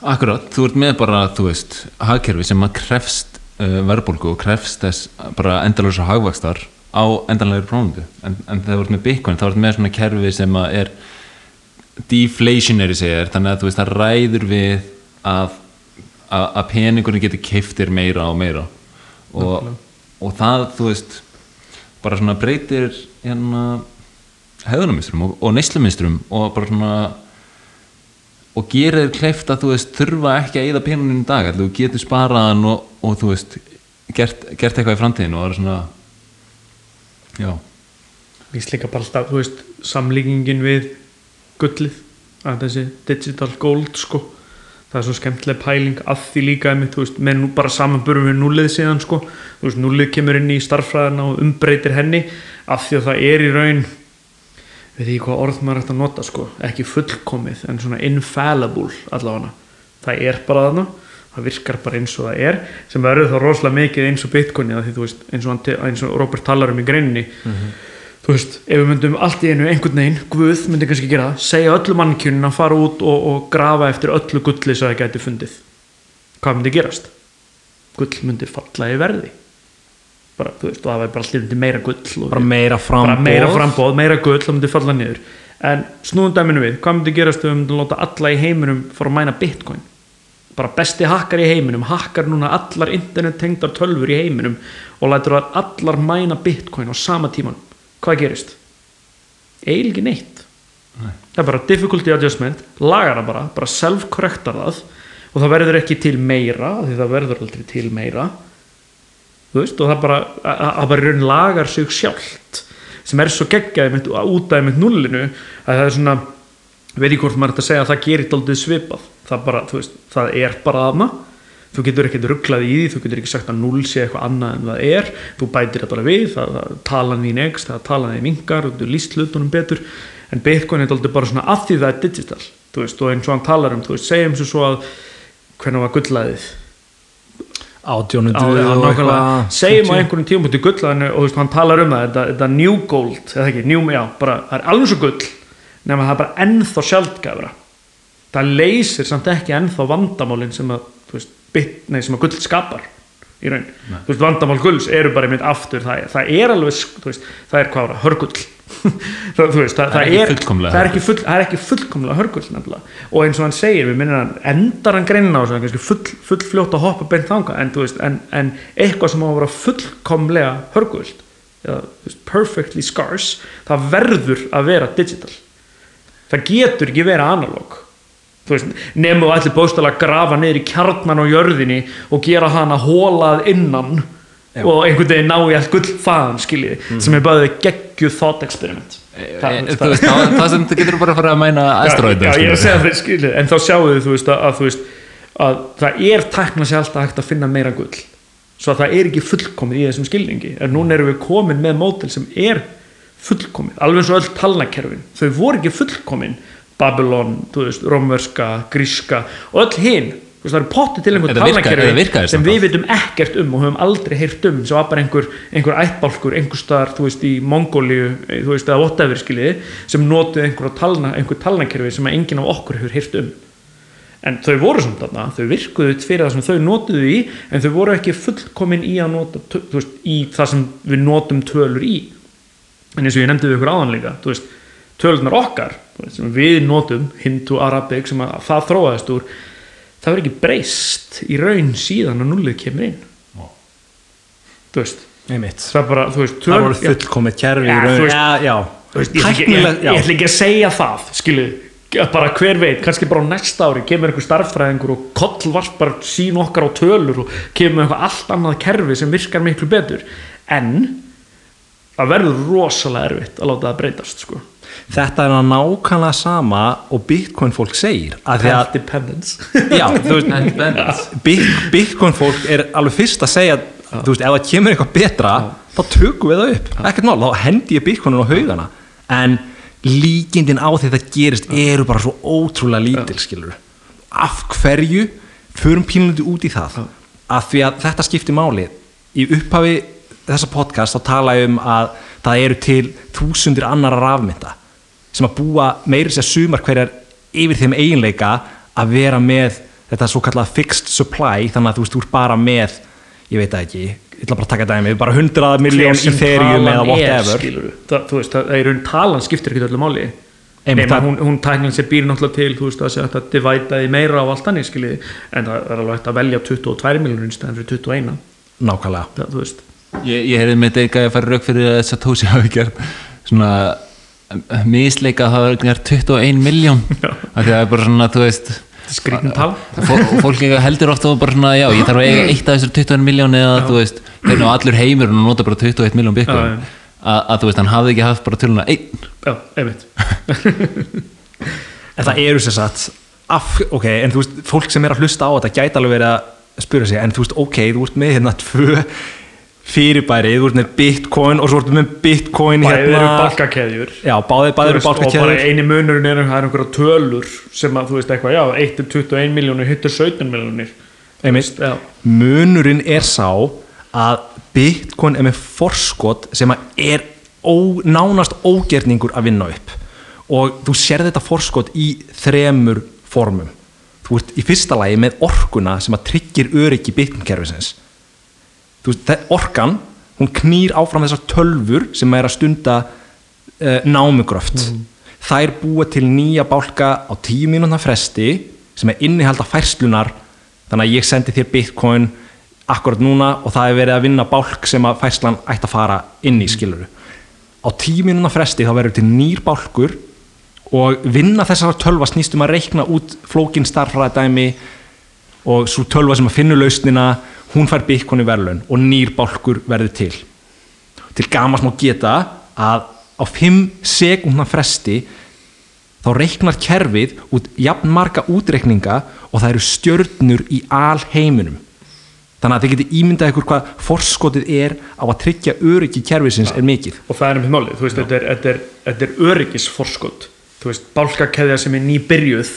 Akkurat, þú ert með bara, þú veist, hagkerfi sem að krefst uh, verðbólgu og krefst þess bara endalösa hagvakstar á endanlegri prófundu en, en þú ert með Bitcoin þá ert með svona kerfi sem að er deflationary segir þannig að þú veist það ræður við að, að, að peningurinn getur keiftir meira og meira. Og, og það þú veist bara svona breytir hérna hefðunarmynstrum og, og neysluminstrum og bara svona og gerir kleift að þú veist þurfa ekki að eyða penunum í dag þú getur sparaðan og, og þú veist gert, gert eitthvað í framtíðinu og það er svona já, finnst líka bara alltaf, þú veist, samlíkingin við gullið, að þessi digital gold, sko það er svo skemmtileg pæling að því líka einmitt, veist, með nú bara samanbörum við núlið síðan, sko, veist, núlið kemur inn í starffræðina og umbreytir henni af því að það er í raun við því hvað orð maður ætti að nota, sko ekki fullkomið, en svona infallible allavega, það er bara þarna það virkar bara eins og það er sem verður þá rosalega mikið eins og bitcoinið eins og, eins og Robert talar um í greininni þú veist, ef við myndum allt í einu einhvern veginn, Guð myndi kannski gera það segja öllu mannkjörnin að fara út og, og grafa eftir öllu gulli sem það gæti fundið. Hvað myndi gerast? gull myndi falla í verði. Bara, þú veist, það væri bara allir meira gull bara meira framboð bara meira frambóð, meira gull og myndi falla niður. En snúðum dæminu við, hvað myndi gerast ef við myndum láta alla í heiminum fara að mæna bitcoin? Bara besti hakkar í heiminum hakkar núna allar internet tengdar tölfur í heiminum og lætur að allar mæna bitcoin á sama tíman hvað gerist? eiginlega ekki neitt. Það er bara difficulty adjustment lagar það bara, bara self-correctar það og það verður ekki til meira því það verður aldrei til meira. Þú veist, og það bara að að bara raun lagar sig sjálft sem er svo geggjaði með, út af með nullinu að það er svona veit ég hvort maður að segja að það gerir aldrei svipað. Það bara, þú veist, það er bara aðna þú getur ekkert rugglað í því þú getur ekki sagt að null sé eitthvað annað en það er. Þú bætir það bara við, það, það talan þín ekst, það talan þín mingar þú líst hlutunum betur. En Bitcoin er aldrei bara svona að því það er digital. Þú veist, og eins og hann talar um, þú veist, segjum svo svo að hvernig var gullaðið átjónundu á, já, nákvæmlega, segjum á einhverjum tíum til gullaðinu og þú veist, hann talar um það þetta, þetta new gold, eða ekki, new, já, bara það er alveg svo gull, nema það er bara ennþá sjaldgæfra það leysir samt ekki ennþá vandamálin sem að, þú veist, bit, nei, sem að gull skapar í raun, þú veist, vandamál gulls eru bara einmitt aftur, það, það er alveg veist, það er hvað ára, hörgull. Það, veist, það, Það er ekki fullkomlega það er ekki, full, það er ekki fullkomlega hörgull nefnilega. Og eins og hann segir, við minnum hann endar hann greina á þessu, er full, full fljótt að hoppa beint þanga, en veist, en, en eitthvað sem á að vera fullkomlega hörgull eða perfectly scarce það verður að vera digital. Það getur ekki þú veist, nefnum þú allir bóstala að grafa í kjarnan á jörðinni og gera hana hólað innan Já. og einhvern veginn ná í allt gull þaðan skiljiði, sem er bæðið geggjuð thought experiment. Það- Eh, þú veist, það, það sem þú getur bara að fara að mæna asteroidu er það en þá sjáu veist að, veist að það er tækna sér alltaf hægt að finna meira gull. Svo að það er ekki fullkomið í þessum skilningi en núna erum við komin með mótel sem er fullkomið, alveg eins og öll talnakerfin. Þau voru ekki fullkomin Babylon, þú veist, rómverska, gríska og öll hinn það eru potti til einhver Þetta virka- þetta talnakerfi sem við vitum ekkert um og höfum aldrei heyrt um sem var bara einhver, einhver ættbálkur einhver staðar, þú veist, í Mongóliu þú veist, eða whatever, skiljiði sem notuð einhver, talna, einhver talnakerfi sem enginn af okkur hefur heyrt um. En þau voru samt þarna, þau virkuðu fyrir það sem þau notuðu í en þau voru ekki fullkomin í að nota þú veist, í það sem við notum tölur í. En eins og ég nefndi við ykkur áðan líka þú veist, tölunar okkar sem við notum, Hindu, Arabic sem að það þróaðist úr það verður ekki breyst í raun síðan að nullið kemur inn. Þú veist, einmitt. það er bara þú veist, það voru fullkomið kerfi Já, í raun- veist- já, veist, ég, ætla ekki, ég, ætla ekki að segja það skilu, bara hver veit, kannski bara á næsta ári kemur einhver starffræðingur og kollvarpar sín okkar á tölur og kemur með eitthvað allt annað kerfi sem virkar miklu betur. En það verður rosalega erfitt að láta það breytast sko. Þetta er að nákvæmlega sama og bitcoin fólk segir að því að Path dependence. Já, þú veist, Bit- bitcoin fólk er alveg fyrst að segja þú veist, ef það kemur eitthvað betra þá tökum við það upp, ekkert mál, þá hendi ég bitcoinin á haugana. En líkindin á því það gerist eru bara svo ótrúlega lítil skilur af hverju förum pínundi út í það? Að því að þetta skiptir máli. Í upphafi þessa podcast þá tala ég um að það eru til þúsundir annara rafmynda sem að búa meiri sér sumar hverjar yfir þeim eiginleika að vera með þetta svo kallað fixed supply þannig að þú veist, þú ert bara með ég veit ekki, ég ætla bara að taka dæmi bara 100 miljón sem Ethereum eða er, whatever. skilurðu. það, þú veist, það er raun talan skiptir ekki öllu máli. Einmitt, það- hún, hún tæknin sér býr náttúrulega til þú veist að sé hægt að divæta því meira á allt annir skiljiði, en það er alveg hægt að velja 22 miljonur í stæðan fyrir 21 nákvæmlega. Það, Ég, ég heyrði með þetta að fara rauk fyrir að Satoshi hafi gert svona misleika að það gert 21 miljón af því að það er bara svona, þú veist skrítin tal fó- fólk heldur ofta bara svona, já, ég þarf að eiga eitt af þessar 21 miljón eða þú veist, hvernig á allur heimur og nota bara 21 miljón Já, já. að, að þú veist, hann hafði ekki haft bara töluna einn. Já, einmitt. En það eru sér satt af, ok, en þú veist, fólk sem er að hlusta á þetta gæti alveg verið að spura sig en þú veist, ok, þú ert með hérna tvö fyrirbæri, þú ert með bitcoin og svo ertu með bitcoin bæðið eru hérna balkakeðjur já, báðið, báðið eru og bara eini munurinn er er einhverja tölur sem að þú veist eitthvað, já, 1 er 21 miljónir, hitt er 17 miljónir einmitt, munurinn er sá að bitcoin er með forskot sem að er ó, nánast ógerningur að vinna upp. Og þú sér þetta forskot í þremur formum. Þú ert í fyrsta lagi með orkuna sem að tryggir öryggi bitcoin kerfisins veist, það- orkan hún knýr áfram þessar tölfur sem er að stunda uh, námugröft þær búa til nýja bálka á tíu mínúna fresti sem er innihalda færslunar þannig að ég sendi þér bitcoin akkurat núna og það er verið að vinna bálk sem að færslan ætti að fara inn í skiluru á tíu mínúna fresti þá verður til nýr bálkur og vinna þessar tölva snýst um að reikna út flókin starfræðdæmi og svo tölva sem að finna lausnina hún fær bitcoin í verðlaun og nýr bálkur verður til. Til gamas má geta að á 5 sekundna fresti þá reiknar kerfið út jafn marga útreikninga og það eru stjörnur í alheiminum. Þannig að þið getið ímyndað ykkur hvað forskotið er á að tryggja öryggi kerfisins er mikið. Og það er um málið, þú veist, þetta er, þetta er, þetta er öryggisforskot. Þú veist, bálkakeðja sem er nýbyrjuð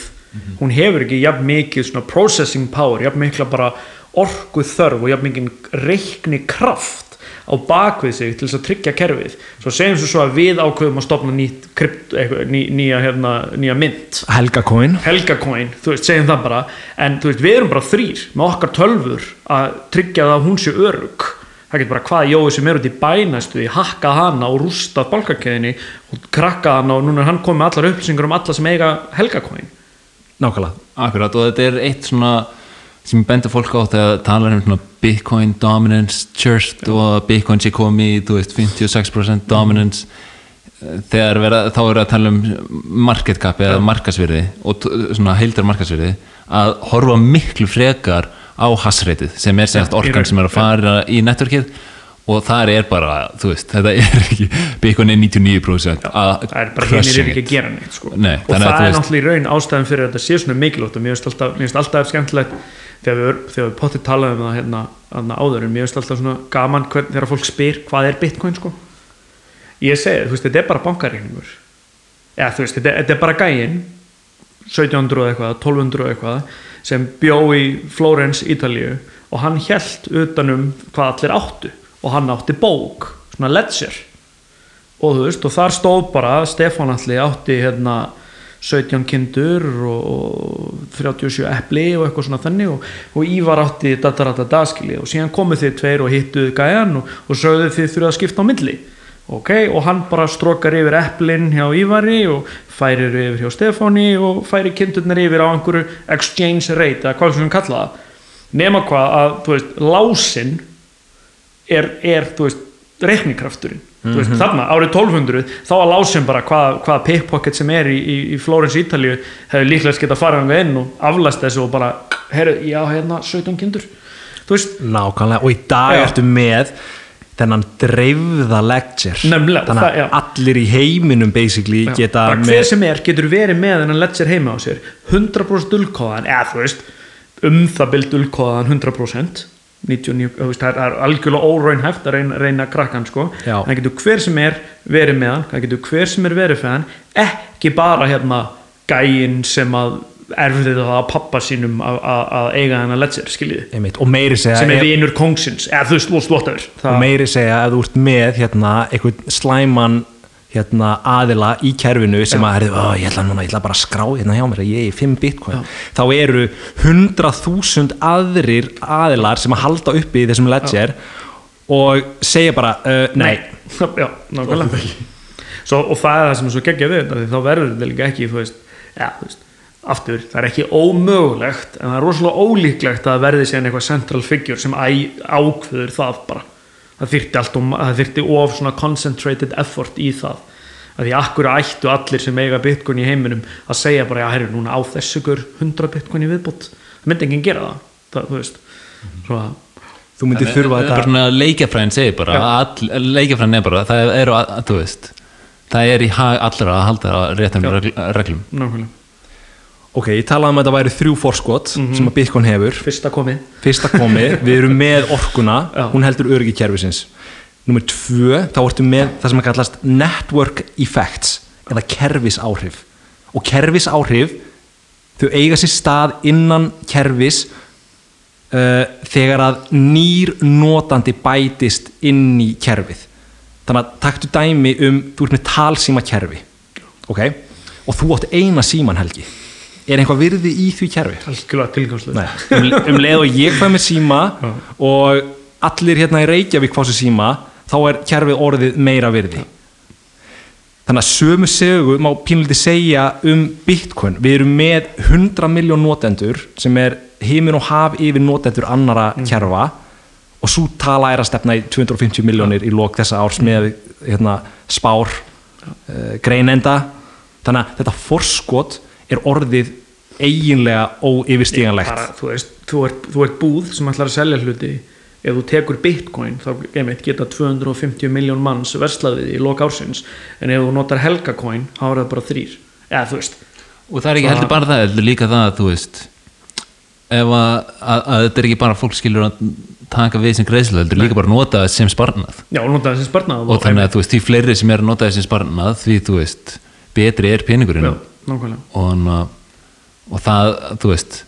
hún hefur ekki jafn mikið svona processing power, jafn mikla bara orku þörf og jafn mikið reikni kraft á bakvið sig til þess að tryggja kerfið. Svo segjum svo, svo að við ákveðum að stopna nýtt krypt, eitthvað, ný, nýja, hérna, nýja mynd. Helgacoin Helgacoin, þú veist, segjum það bara. En þú veist, við erum bara þrýr með okkar tölfur að tryggja það að hún sé örug það getur bara hvað jói sem er út í bænæstu því hakka hana og rústa balkakeðinni og krakka hana og núna er hann komið með allar upplýsingur um alla sem eiga Helgacoin nákvæmlega. Akkurat og þetta er eitt svona sem bendur fólk á þegar talar um Bitcoin dominance church og Bitcoin sé komið í þú veist 56% dominance Eh, þegar vera, þá eru að tala um market cap eða markasvirði og svona heildar markasvirði að horfa miklu frekar á hassreitið sem er semst orkan sem er að fara í networkið og það er bara, þú veist, þetta er ekki Bitcoin er 99% að það er bara crushing it. að gera neitt sko. Nei, og það er náttúrulega í raun ástæðan fyrir að þetta sé svona mikilvægt og mér finnst alltaf, alltaf skemmtilegt þegar við, við potið talaðum um það hérna, hérna áður, en mér finnst alltaf svona gaman hvern, þegar fólk spyr hvað er bitcoin sko. ég segi, þú veist, þetta er bara bankareikningur eða þú veist, þetta, er bara gæin 1700 og eitthvað, 1200 og eitthvað sem bjó í Flórens, Ítalíu og hann held utanum hvað allir áttu og hann átti bók, svona ledger og þú veist, og þar stóð bara Stefán allir átti hérna 17 kindur og, og 37 epli og eitthvað svona þannig og, og Ívar átti dataratata skilji og síðan komu þið tveir og hittuðu gæjan og, og sögðu þið þurfa að skipta á milli. Ok, og hann bara strókar yfir eplin hjá Ívari og færir yfir hjá Stefáni og færir kindurnar yfir á einhverju exchange rate eða hvað sem við kalla það. Nema hvað að, þú veist, lásin er, er þú veist, reiknikrafturinn. Þú veist, þarna, árið 1200 þá að lásum bara hvaða hvað pickpocket sem er í, í, í Flórens Ítalíu hefur líklega geta farið með inn og aflæst þessu og bara, herru, já, hérna 17 kindur, Nákvæmlega, og í dag Já. ertu með þennan dreifða ledger. Nefnilega, þannig það- að allir í heiminum basically Já, geta bara hver sem er getur verið með þennan ledger heima á sér. 100% dulkóðan eða þú veist um það bil dulkóðan 100% 99, þú veist, það er- er algjörlega óraunhæft að reyna, reyna að krakka hann sko Já. það getur hver sem er verið með hann það getur hver sem er verið fyrir hann ekki bara hérna gæinn sem að erfði það að pappa sínum að, að, að eiga hennar ledger skiljiði einmitt, og meiri segja sem er vinur kongsins eða þú veist, þú veist, whatever og meiri segja að þú ert með hérna, einhvern slæman hérna, aðila í kerfinu sem að herðu, "Ó, ég ætla, núna, ég ætla bara að skrá hérna hjá mér að ég er í 5 bitcoin. Þá eru 100.000 aðrir aðilar sem að halda uppi í þessum ledger og segja bara uh, nei, já, nákvæmlega. Svo, og það er það sem er svo geggja við þetta því þá verður þetta líka ekki veist, ja, veist, aftur, það er ekki ómögulegt en það er rosalega ólíklegt að verði síðan eitthvað central figure sem ákveður það bara það allt og það þyrfti of svona concentrated effort í það. Að því akkur ættu allir sem eiga bitcoin í heiminum að segja bara, já, herru, núna á þessu ykkur 100 bitcoin í viðbútt það myndi enginn gera það, það þú veist. Svo að þú myndir þurfa bara þetta svona leikjafræðin segir bara all, leikjafræðin er bara, það eru að, þú veist það er í hag allra að halda réttum regl, reglum. Nákvæmlega, ok, ég talaði um að þetta væri þrjú forskot sem að bitcoin hefur. Fyrsta komið. Fyrsta komið, við erum með orkuna. Já. hún heldur öryggi kerfisins. Nummer tvö, þá ertu með það sem að kallast network effects eða kerfisáhrif. Og kerfisáhrif þau eiga sér stað innan kerfis uh, þegar að nýr notandi bætist inn í kerfið. Þannig að taktu dæmi um þú ert með talsíma kerfi ok, og þú átt eina síman helgi er einhvað virði í því Nei, um, um leið og ég fæ með síma og allir hérna í Reykjavík fá sér síma þá er kerfið orðið meira virði. Þannig að sömu sögu má pínlítið segja um Bitcoin. Við erum með 100 miljón notendur sem er heimin og haf yfir notendur annara kerfa og svo tala er að stefna í 250 miljónir í lok þessa árs með hérna, spár uh, greinenda. Þannig að þetta forskot er orðið eiginlega óyfirstíganlegt. Bara, þú veist, þú ert, þú ert búð sem ætlar að selja hluti. Ef þú tekur bitcoin þá einmitt, geta 250 miljón manns verslaðið í lok ársins. En ef þú notar helgacoin þá er það bara þrýr eða þú veist. Og það er ekki heldur bara það, heldur líka það að þú veist ef að, að, að þetta er ekki bara fólk skilur að taka við sem greiðslu, heldur líka bara nota það sem sparnað. Já, nota þessi sparnað. Og þannig að þú veist, því fleiri sem er að nota það sem sparnað því þú veist, betri er peningurinn. Já, nákvæmlega. Og, hana, og það, þú veist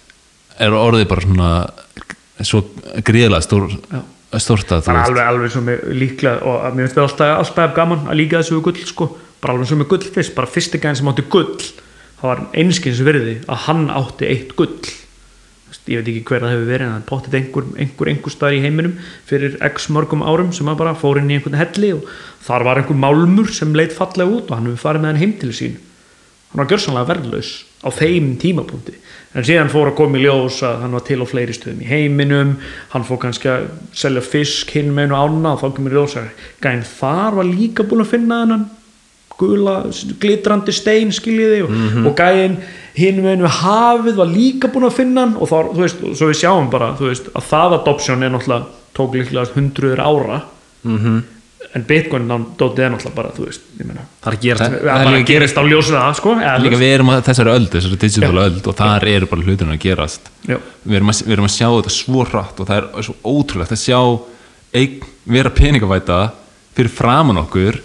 er orðið bara svona svo gríðlega stór, stórt að bara veist. alveg, alveg svo með líklega og að mér finnst það alltaf, alltaf gaman að líka þessu við gull sko, bara alveg svo með gull fyrst bara fyrsti gæðin sem átti gull. Það var einskins virði að hann átti eitt gull. Ég veit ekki hver það hefur verið en það pottið einhver, einhver, einhver staðar í heiminum fyrir x mörgum árum sem að bara fór inn í einhvern helli og þar var einhver málmur sem leit fallega út og hann hefur farið með hann heim til sín hann var gjörsanlega verðlaus á þeim tímapunkti. En síðan fór að koma í ljós að hann var til á fleiri stöðum í heiminum. Hann fór kannski að selja fisk hinn með einu ána og þá kemur í ljós að gæn þar var líka búin að finna þennan gula glitrandi stein skiljiði og, og gæin hinn með einu hafið var líka búin að finna hann. Og þá, þú veist, svo við sjáum bara veist, að það adoption er náttúrulega tók líklega hundruður ára. -hmm. En bitcoin dótið er náttúrulega bara veist, meina það er að gera Það- það líka- gerist á ljósið það sko eða, líka við erum að þessari öld, þessari digital öld og þar eru bara hluturinn að gerast. Já. við erum, að, við erum að sjá þetta svo hratt og það er svo ótrúlegt að sjá einn vera peningavæta fyrir framan okkur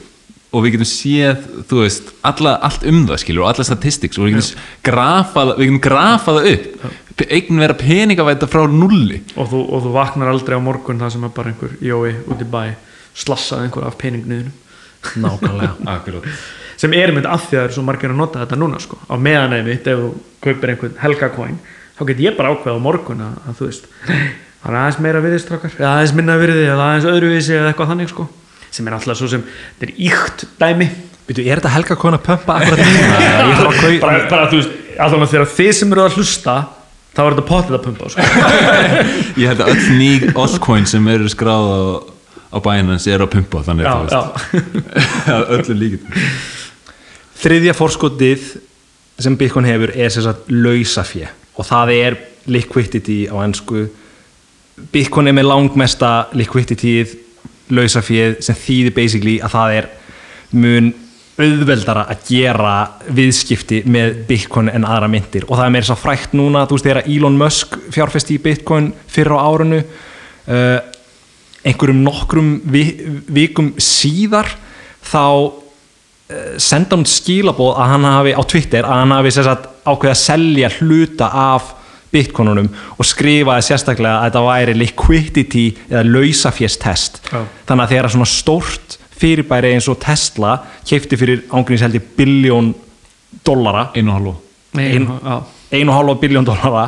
og við getum séð, þú veist alla, allt um það skilur og alla statistics og við getum grafað, við getum grafað upp. Einn vera peningavæta frá nulli. Og, þú, og þú vaknar aldrei á morgun það sem er bara einhver jói út í bæ slassaði einhver af peningniðinu nákvæmlega sem er mynd að því að það eru svo margir að nota þetta núna sko. á meðan einmitt ef þú kaupir einhvern helgacoin þá get ég bara ákveð á morgun að, að þú veist það er aðeins meira virðistrakar eða aðeins minna virði eða aðeins öðruvísi eða eitthvað þannig sko. sem er alltaf svo sem þetta er íkt dæmi Byrju, er þetta helga kona að pumpa akkurat kaupa bara, bara þú veist, alltaf þegar þið sem eru að hlusta þá er þetta potið að pumpa sko. Ég held að öll ný altcoin sem eru skráð á, Binance er að pumpa þannig já, að öllu líkit þriðja forskotið sem Bitcoin hefur er sem sagt lausafjö og það er liquidity á ennsku Bitcoin er með langmesta liquidityð lausafjöð sem þýðir basically að það er mun auðveldara að gera viðskipti með Bitcoin en aðra myndir. Og það er meira svo frækt núna þú veist þegar Elon Musk fjárfesti í Bitcoin fyrir á árunu uh, einhverjum nokkrum vi, vikum síðar þá uh, senda hún skilabóð að hann hafi á Twitter að hann hafi sem sagt, ákveðið að selja hluta af bitcoinunum og skrifaði sérstaklega að þetta væri liquidity eða lausafjestest Já. þannig að þegar svona stórt fyrirbæri eins og Tesla keipti fyrir ángríns held ég biljón dollara einu og hálfu. Nei, Ein- já, ein og hálfa biljón dollara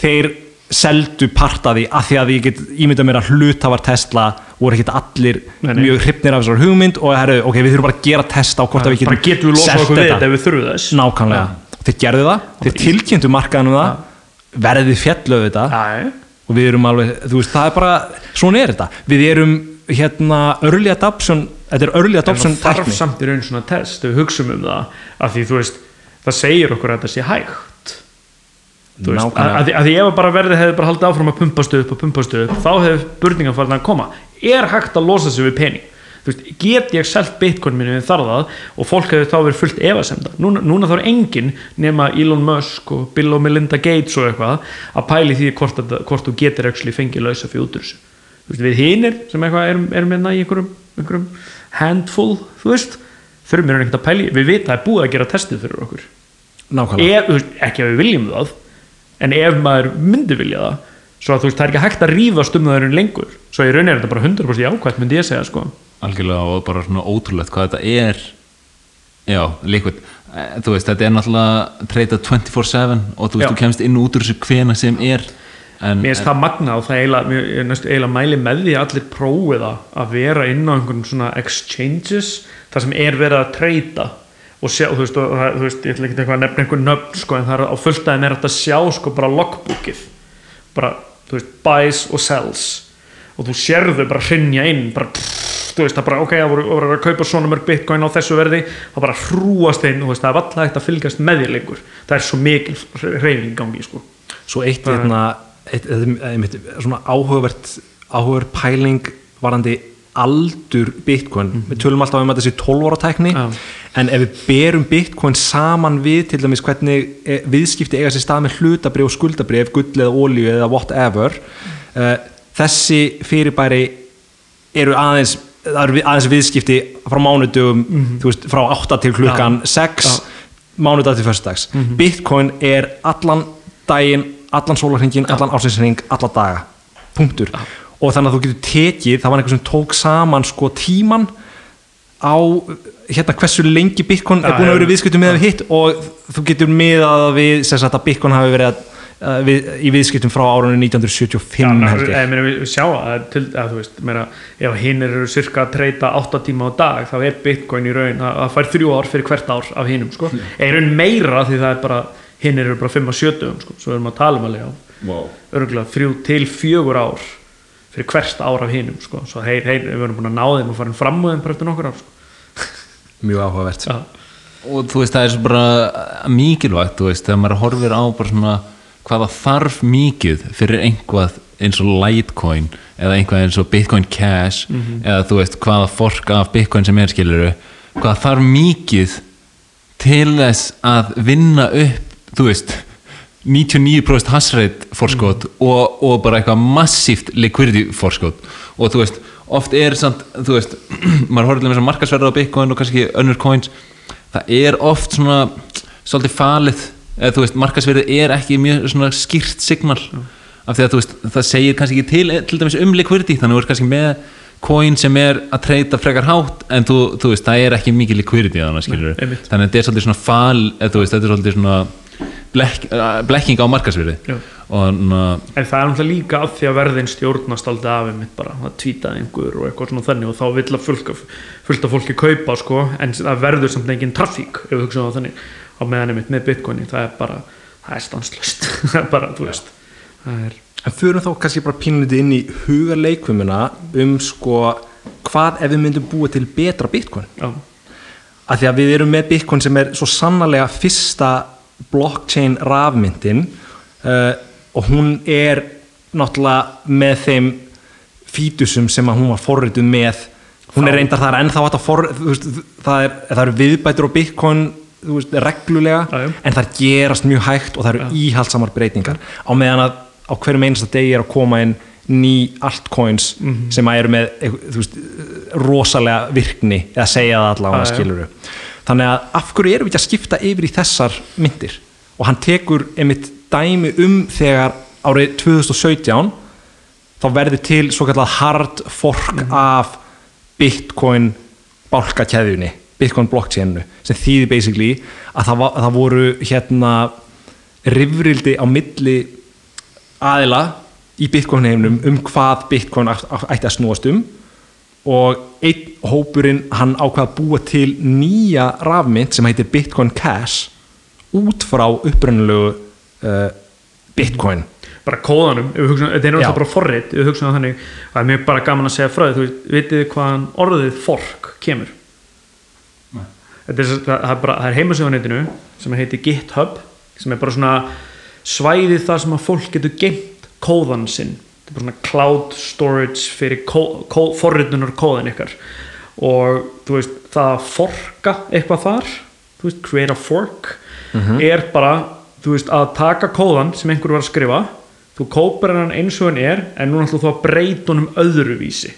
þeir seldu part af því að því að ég get ímynda mér að hlutafar Tesla voru ekkert allir Nei, nei. mjög hrifnir af þessar hugmynd og herru, ok, við þurfum bara að gera test á hvort að við getum getum við selt okkur við þetta. ef við þurfum þess. Nákvæmlega, þeir gerðu það. Þeir tilkynntu markaðanum það. Verðið fjallu þetta Já, og við erum alveg, þú veist, það er bara svona er þetta, við erum hérna early adoption, þetta er early adoption það þarf samt í raun svona test ef við hugsum um það að því þú veist það segir okkur að þetta sé hægt veist, að, að, því, ef bara verði hefði bara haldið áfram að pumpastu upp og pumpastu upp þá hefði burningan farin að koma. Er hægt að losa sig við pening? Veist, get ég selt bitcoin minni við þar það og fólk hefur þá verið fullt efasemda? Núna, núna þá er engin nema Elon Musk og Bill og Melinda Gates og eitthvað að pæli því hvort, að, hvort þú getur fengið lausa fyrir út úr þessu. Þú veist, við hinir sem eitthvað erum, erum hérna í einhverjum, einhverjum handful þú veist, þurfum mér ekkert að pæli við vita að það er búið að gera testið fyrir okkur. Veist, ekki að við viljum það en ef maður myndi vilja það svo að þú veist, það er ekki hægt að rífast um það lengur, svo rauninni er þetta bara 100% jákvæmt myndi ég segja sko. Algjörlega og bara svona ótrúlegt hvað þetta er. Já, liquid Eh, þú veist, þetta er náttúrulega treyta 24-7 og þú veist, Já. þú kemst inn út úr þessu hvena sem er. En, mér finnst það magna og það eiginlega, mér- ég næstu eiginlega mæli með því að allir prófið að vera inn á einhvern svona exchanges þar sem er verið að treyta og sjá, þú veist, og, þú veist ég ætla ekki að nefna einhvern nöfn sko, en það er á fulltæðin er þetta að sjá sko bara logbookið bara, þú veist, buys og sells. Og þú sérðu bara hrinja inn bara, pff, þú veist, það bara, ok, það voru, voru að kaupa svona mörg bitcoin á þessu verði það bara hrúast inn, þú veist, það er alltaf hægt að fylgjast með þér lengur, það er svo mikil reyfing í gangi, sko. Svo eitt hérna, eitt, eitt, svona áhugavert áhugavert pæling varandi aldur bitcoin, við tölum alltaf um að þessi 12 ára tækni Já. en ef við berum bitcoin saman við til dæmis hvernig eh, viðskipti eiga sér stað með hlutabrif og skuldabrif gull eða olíu eða whatever uh, þessi fyrirbæri eru aðeins aðeins viðskipti frá mánudugum þú veist, frá 8 til klukkan 6 Já. mánudag til föstudags. Bitcoin er allan daginn allan sólarhringin, allan ásinsring alla daga, punktur og þannig að þú getur tekið, það var einhver sem tók saman sko tíman á hérna hversu lengi bitcoin er búin að vera viðskiptum með hitt og þú getur miðað við sem sagt að bitcoin hafi verið að, að við, í viðskiptum frá árunni 1975 held ég ég meina við sjá að, til, að þú veist, meina, ef hinn eru cirka að treyta 8 tíma á dag þá er bitcoin í raun að það fær þrjú ár fyrir hvert ár af hinnum sko. er í raun meira því það er bara hinn eru bara 5 að 70 sko. svo erum við að tala um alveg á wow. örgulega þrjú til fjögur ár fyrir hvert ár af hinnum sko. svo hei, hei, við erum búin að ná þeim og farin fram úr þeim bara eftir nokkur ár sko. mjög áhugavert Já. og þú veist það er svo bara mikilvægt þú veist þegar maður horfir á svona hvaða þarf mikið fyrir einhvað eins og Litecoin eða einhvað eins og Bitcoin Cash eða þú veist hvaða fork af Bitcoin sem er skiluru hvaða þarf mikið til þess að vinna upp þú veist 99% hasreit forskot og, og bara eitthvað massíft liquidity forskot. Og þú veist oft er samt, þú veist maður horfður til þess að markasverða á Bitcoin og kannski önnur coins það er oft svona svolítið falið eða þú veist markasverðið er ekki mjög svona skýrt signal. Af því að þú veist það segir kannski ekki til til dæmis um liquidity þannig að þú ert kannski með coin sem er að treyta frekar hátt en þú, þú veist það er ekki mikið liquidity þannig að þetta er svolítið svona fal eða veist þetta er svolítið svona blek, uh, blekking á markasverði Já. og na, en það er náttúrulega líka af því að verðin stjórnast aldrei af einmitt bara, það tvítaði einhver og eitthvað svona þannig og þá vill að fullt af, fullt af fólki kaupa sko, en það verður samt engin trafík ef við hugsaum það þannig á meðan einmitt með bitcoini, það er bara það er stanslust, það er bara, þú veist er, En förum þá kannski bara pínlítið inn í hugarleikvumina um sko hvað ef við myndum búa til betra bitcoin? Já, af því að við erum með bitcoin sem er svo sannarlega fyrsta blockchain rafmyndin uh, og hún er náttúrulega með þeim fítusum sem að hún var forrituð með. Hún er reyndar það er ennþá að for, veist, það, er, það eru viðbætur á bitcoin veist, reglulega já. en það gerast mjög hægt og það eru íhaldsamar breytingar. Á meðan að á hverjum einasta degi er að koma inn ný altcoins Mhm. sem að eru með veist, rosalega virkni eða segja það allavega skiluru þannig að af hverju erum við ekki að skipta yfir í þessar myndir og hann tekur einmitt dæmi um þegar árið 2017 þá verður til svo kallað hard fork Mhm. af bitcoin bálkakeðjunni bitcoin blockchainu sem þýði basically að það, var, að það voru hérna rifrildi á milli aðila í bitcoin heiminum um hvað bitcoin ætt- ætti að snúast um og einn hópurinn hann ákvað að búa til nýja rafmynd sem heitir Bitcoin Cash út frá upprönnulegu uh, Bitcoin. Bara kóðanum, þetta er náttúrulega bara forrit, ef við hugsaum það þannig, það er mjög bara gaman að segja frá því, þú þið hvaðan orðið fork kemur? Þetta er, það er bara, það er heimasöðunetinu sem heitir GitHub, sem er bara svona svæðið það sem að fólk getur geimt kóðan sinn, þetta er bara svona cloud storage fyrir forritunar kóðan ykkar. Og þú veist, það að forka eitthvað þar, þú veist, create a fork er bara, þú veist, að taka kóðan sem einhver var að skrifa þú kópar hann eins og hann er en nú ætlum þú að breyta honum öðruvísi.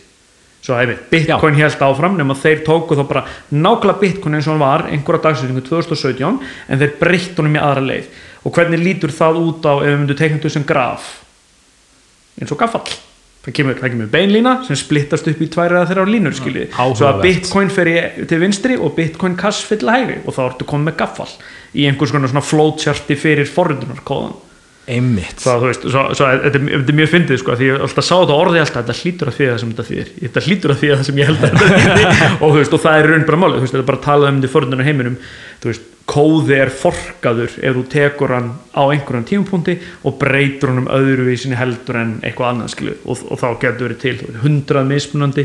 Svo að bitcoin held áfram nema þeir tóku þá bara nákvæmlega bitcoin eins og hann var einhverja dagsetningu 2017 en þeir breytt honum í aðra leið. Og hvernig lítur það út á ef við myndum teikna þetta sem graf eins og gaffall. Það kemur, það kemur beinlína sem splittast upp í tvær eða þeirra línur skiljið svo að bitcoin fer í, til vinstri og bitcoin cash fyrir hægri og þá ertu komið með gaffall í einhvers konar svona flowcharti fyrir forrundunarkóðan einmitt. Það, veist, svo, svo, þetta, er- þetta er mjög fyndið sko, því ég alltaf sá þetta orðið alltaf þetta hlýtur að því það sem þetta þýðir. Þetta hlýtur að því það sem ég held að þetta þýðir og, veist, og það er raun bara málið, þú veist, þetta er bara að tala um þetta í forðunar heiminum. Kóði er forkaður ef þú tekur hann á einhverjum tímapunkti og breytur hann um öðruvísinni heldur en eitthvað annað og, og þá getur verið til hundrað mismunandi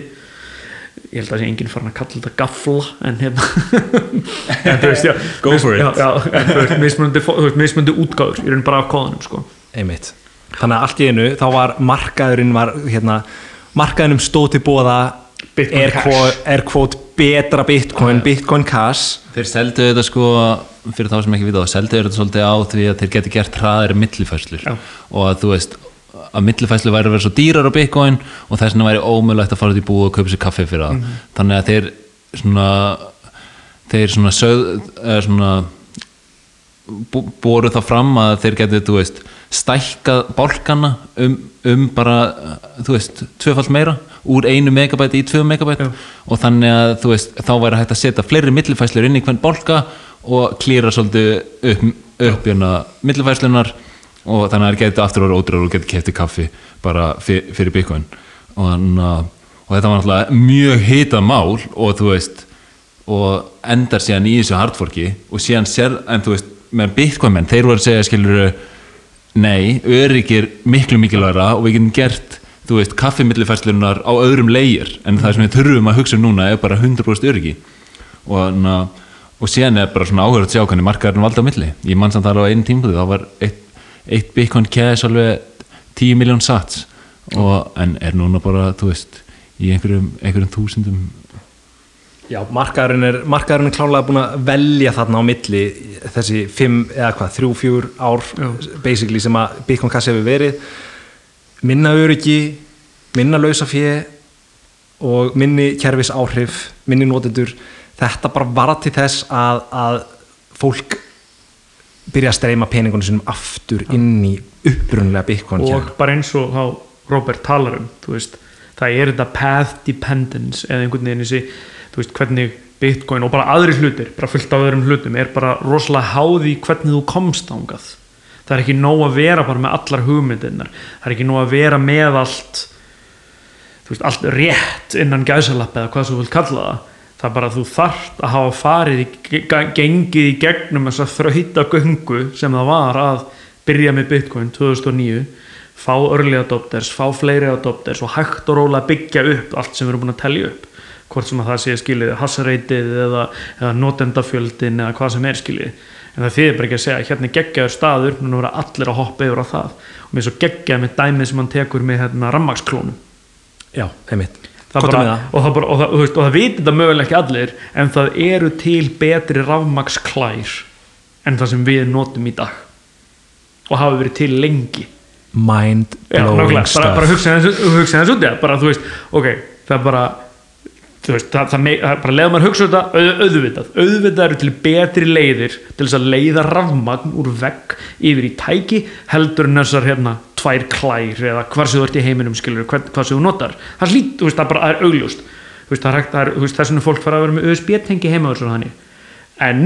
ég held að það sé enginn farin að kalla þetta gafla en hérna. En þú veist, já, Go for it. já, já, en þú veist, mismunandi, þú veist, mismunandi útgáður í raun bara af kóðanum sko. Einmitt. Þannig að allt í einu þá var markaðurinn var hérna markaðurinn stóð til bóða er, er kvot betra Bitcoin Bitcoin Cash. Þeir seldu þetta sko fyrir þá sem ekki vita þá, seldu þetta svolítið á því að þeir geti gert hraðari millifæslur Já. og að þú veist að millifæslu væri að vera svo dýrar á bitcoin og þess vegna væri ómögulegt að fara út í búið og kaupa sér kaffi fyrir það. Þannig að þeir svona þeir svona, sög, eða svona boru það fram að þeir veist stækkað bálkana um, um bara, tvöfalt meira úr einu megabæti í tvö megabæti Já. og þannig að veist, þá væri hægt að setja fleiri millifæslur inn í hvern bálka og klýra svolítið upp, upp hérna millifæslunar og þannig að það geti aftur ára ódrar og geti kefti kaffi bara fyr, fyrir bitcoin. Og, að- og þetta var náttúrulega mjög hitað mál og þú veist og endar síðan í þessu hardforki og síðan sér, en þú veist með menn, þeir voru að segja skilur nei, öryggir miklu mikilvægra og við getum gert þú veist, kaffimillifærslunar á öðrum leigir en það sem við þurfum að hugsa um núna er bara 100% öryggi. Og, og síðan er bara svona áhverjum að sjá hvernig markaðurinn valda á milli. Ég mann samt þar á einu tímpúti, þá var eitt, eitt bitcoin cash alveg 10 miljón sats. Og, en er núna bara, þú veist í einhverjum, einhverjum þúsundum. Já, markaðurinn er, markaðurinn er klálega búin að velja þarna á milli þessi fimm eða hvað, þrjú, fjúr ár Já. basically sem að Bitcoin Cash hefur verið. Minna öryggi, minna lausafé og minni kerfis áhrif, minni notendur. Þetta bara var til þess að, að fólk byrja að streyma peningunum sinum aftur inn í upprunlega Bitcoin og kerfi. bara eins og þá Robert talar um veist, það er þetta path dependence eða einhvern veginn þessi veist, hvernig bitcoin og bara aðri hlutir bara fullt af öðrum hlutum er bara rosalega háði hvernig þú komst ángað það er ekki nóg að vera bara með allar hugmyndirnar það er ekki nóg að vera með allt veist, allt rétt innan gæsalapp eða hvað þú vilt kalla það það bara að þú þarft að hafa farið í, ge- gengið í gegnum þessa þrauta göngu sem það var að byrja með Bitcoin 2009 fá early adopters, fá fleiri adopters og hægt og róla að byggja upp allt sem við erum búin að telja upp. Hvort sem að það sé skilið hasareitið eða, eða notendafjöldin eða hvað sem er skilið. En það þýðir bara ekki að segja hérna geggjaður staður, núna verða allir að hoppa yfir á það. Og mér svo geggjað með dæmið sem hann tekur með hérna, rammaksklónum já, einmitt það bara, og það, bara, og það, veist, og það viti þetta mögulega ekki allir en það eru til betri rafmaksklær en það sem við notum í dag. Og hafa verið til lengi. Mind Já, blowing bara, stuff. bara hugsa þess hugsa þess út bara ok, það er bara þú veist, það, það, það bara leða maður hugsa þetta auð, auðvitað, auðvitað eru til betri leiðir til þess að leiða rafmagn úr vegg yfir í tæki heldur en þessar hérna tvær klær eða hvar sem þú ert í heiminum skilur hvað, hvað sem þú notar, það er lít, þú veist, það bara er augljóst, þú veist, það er, hægt- það þú veist, þess vegna fólk fara að vera með USB-tengi heima og svo þannig, en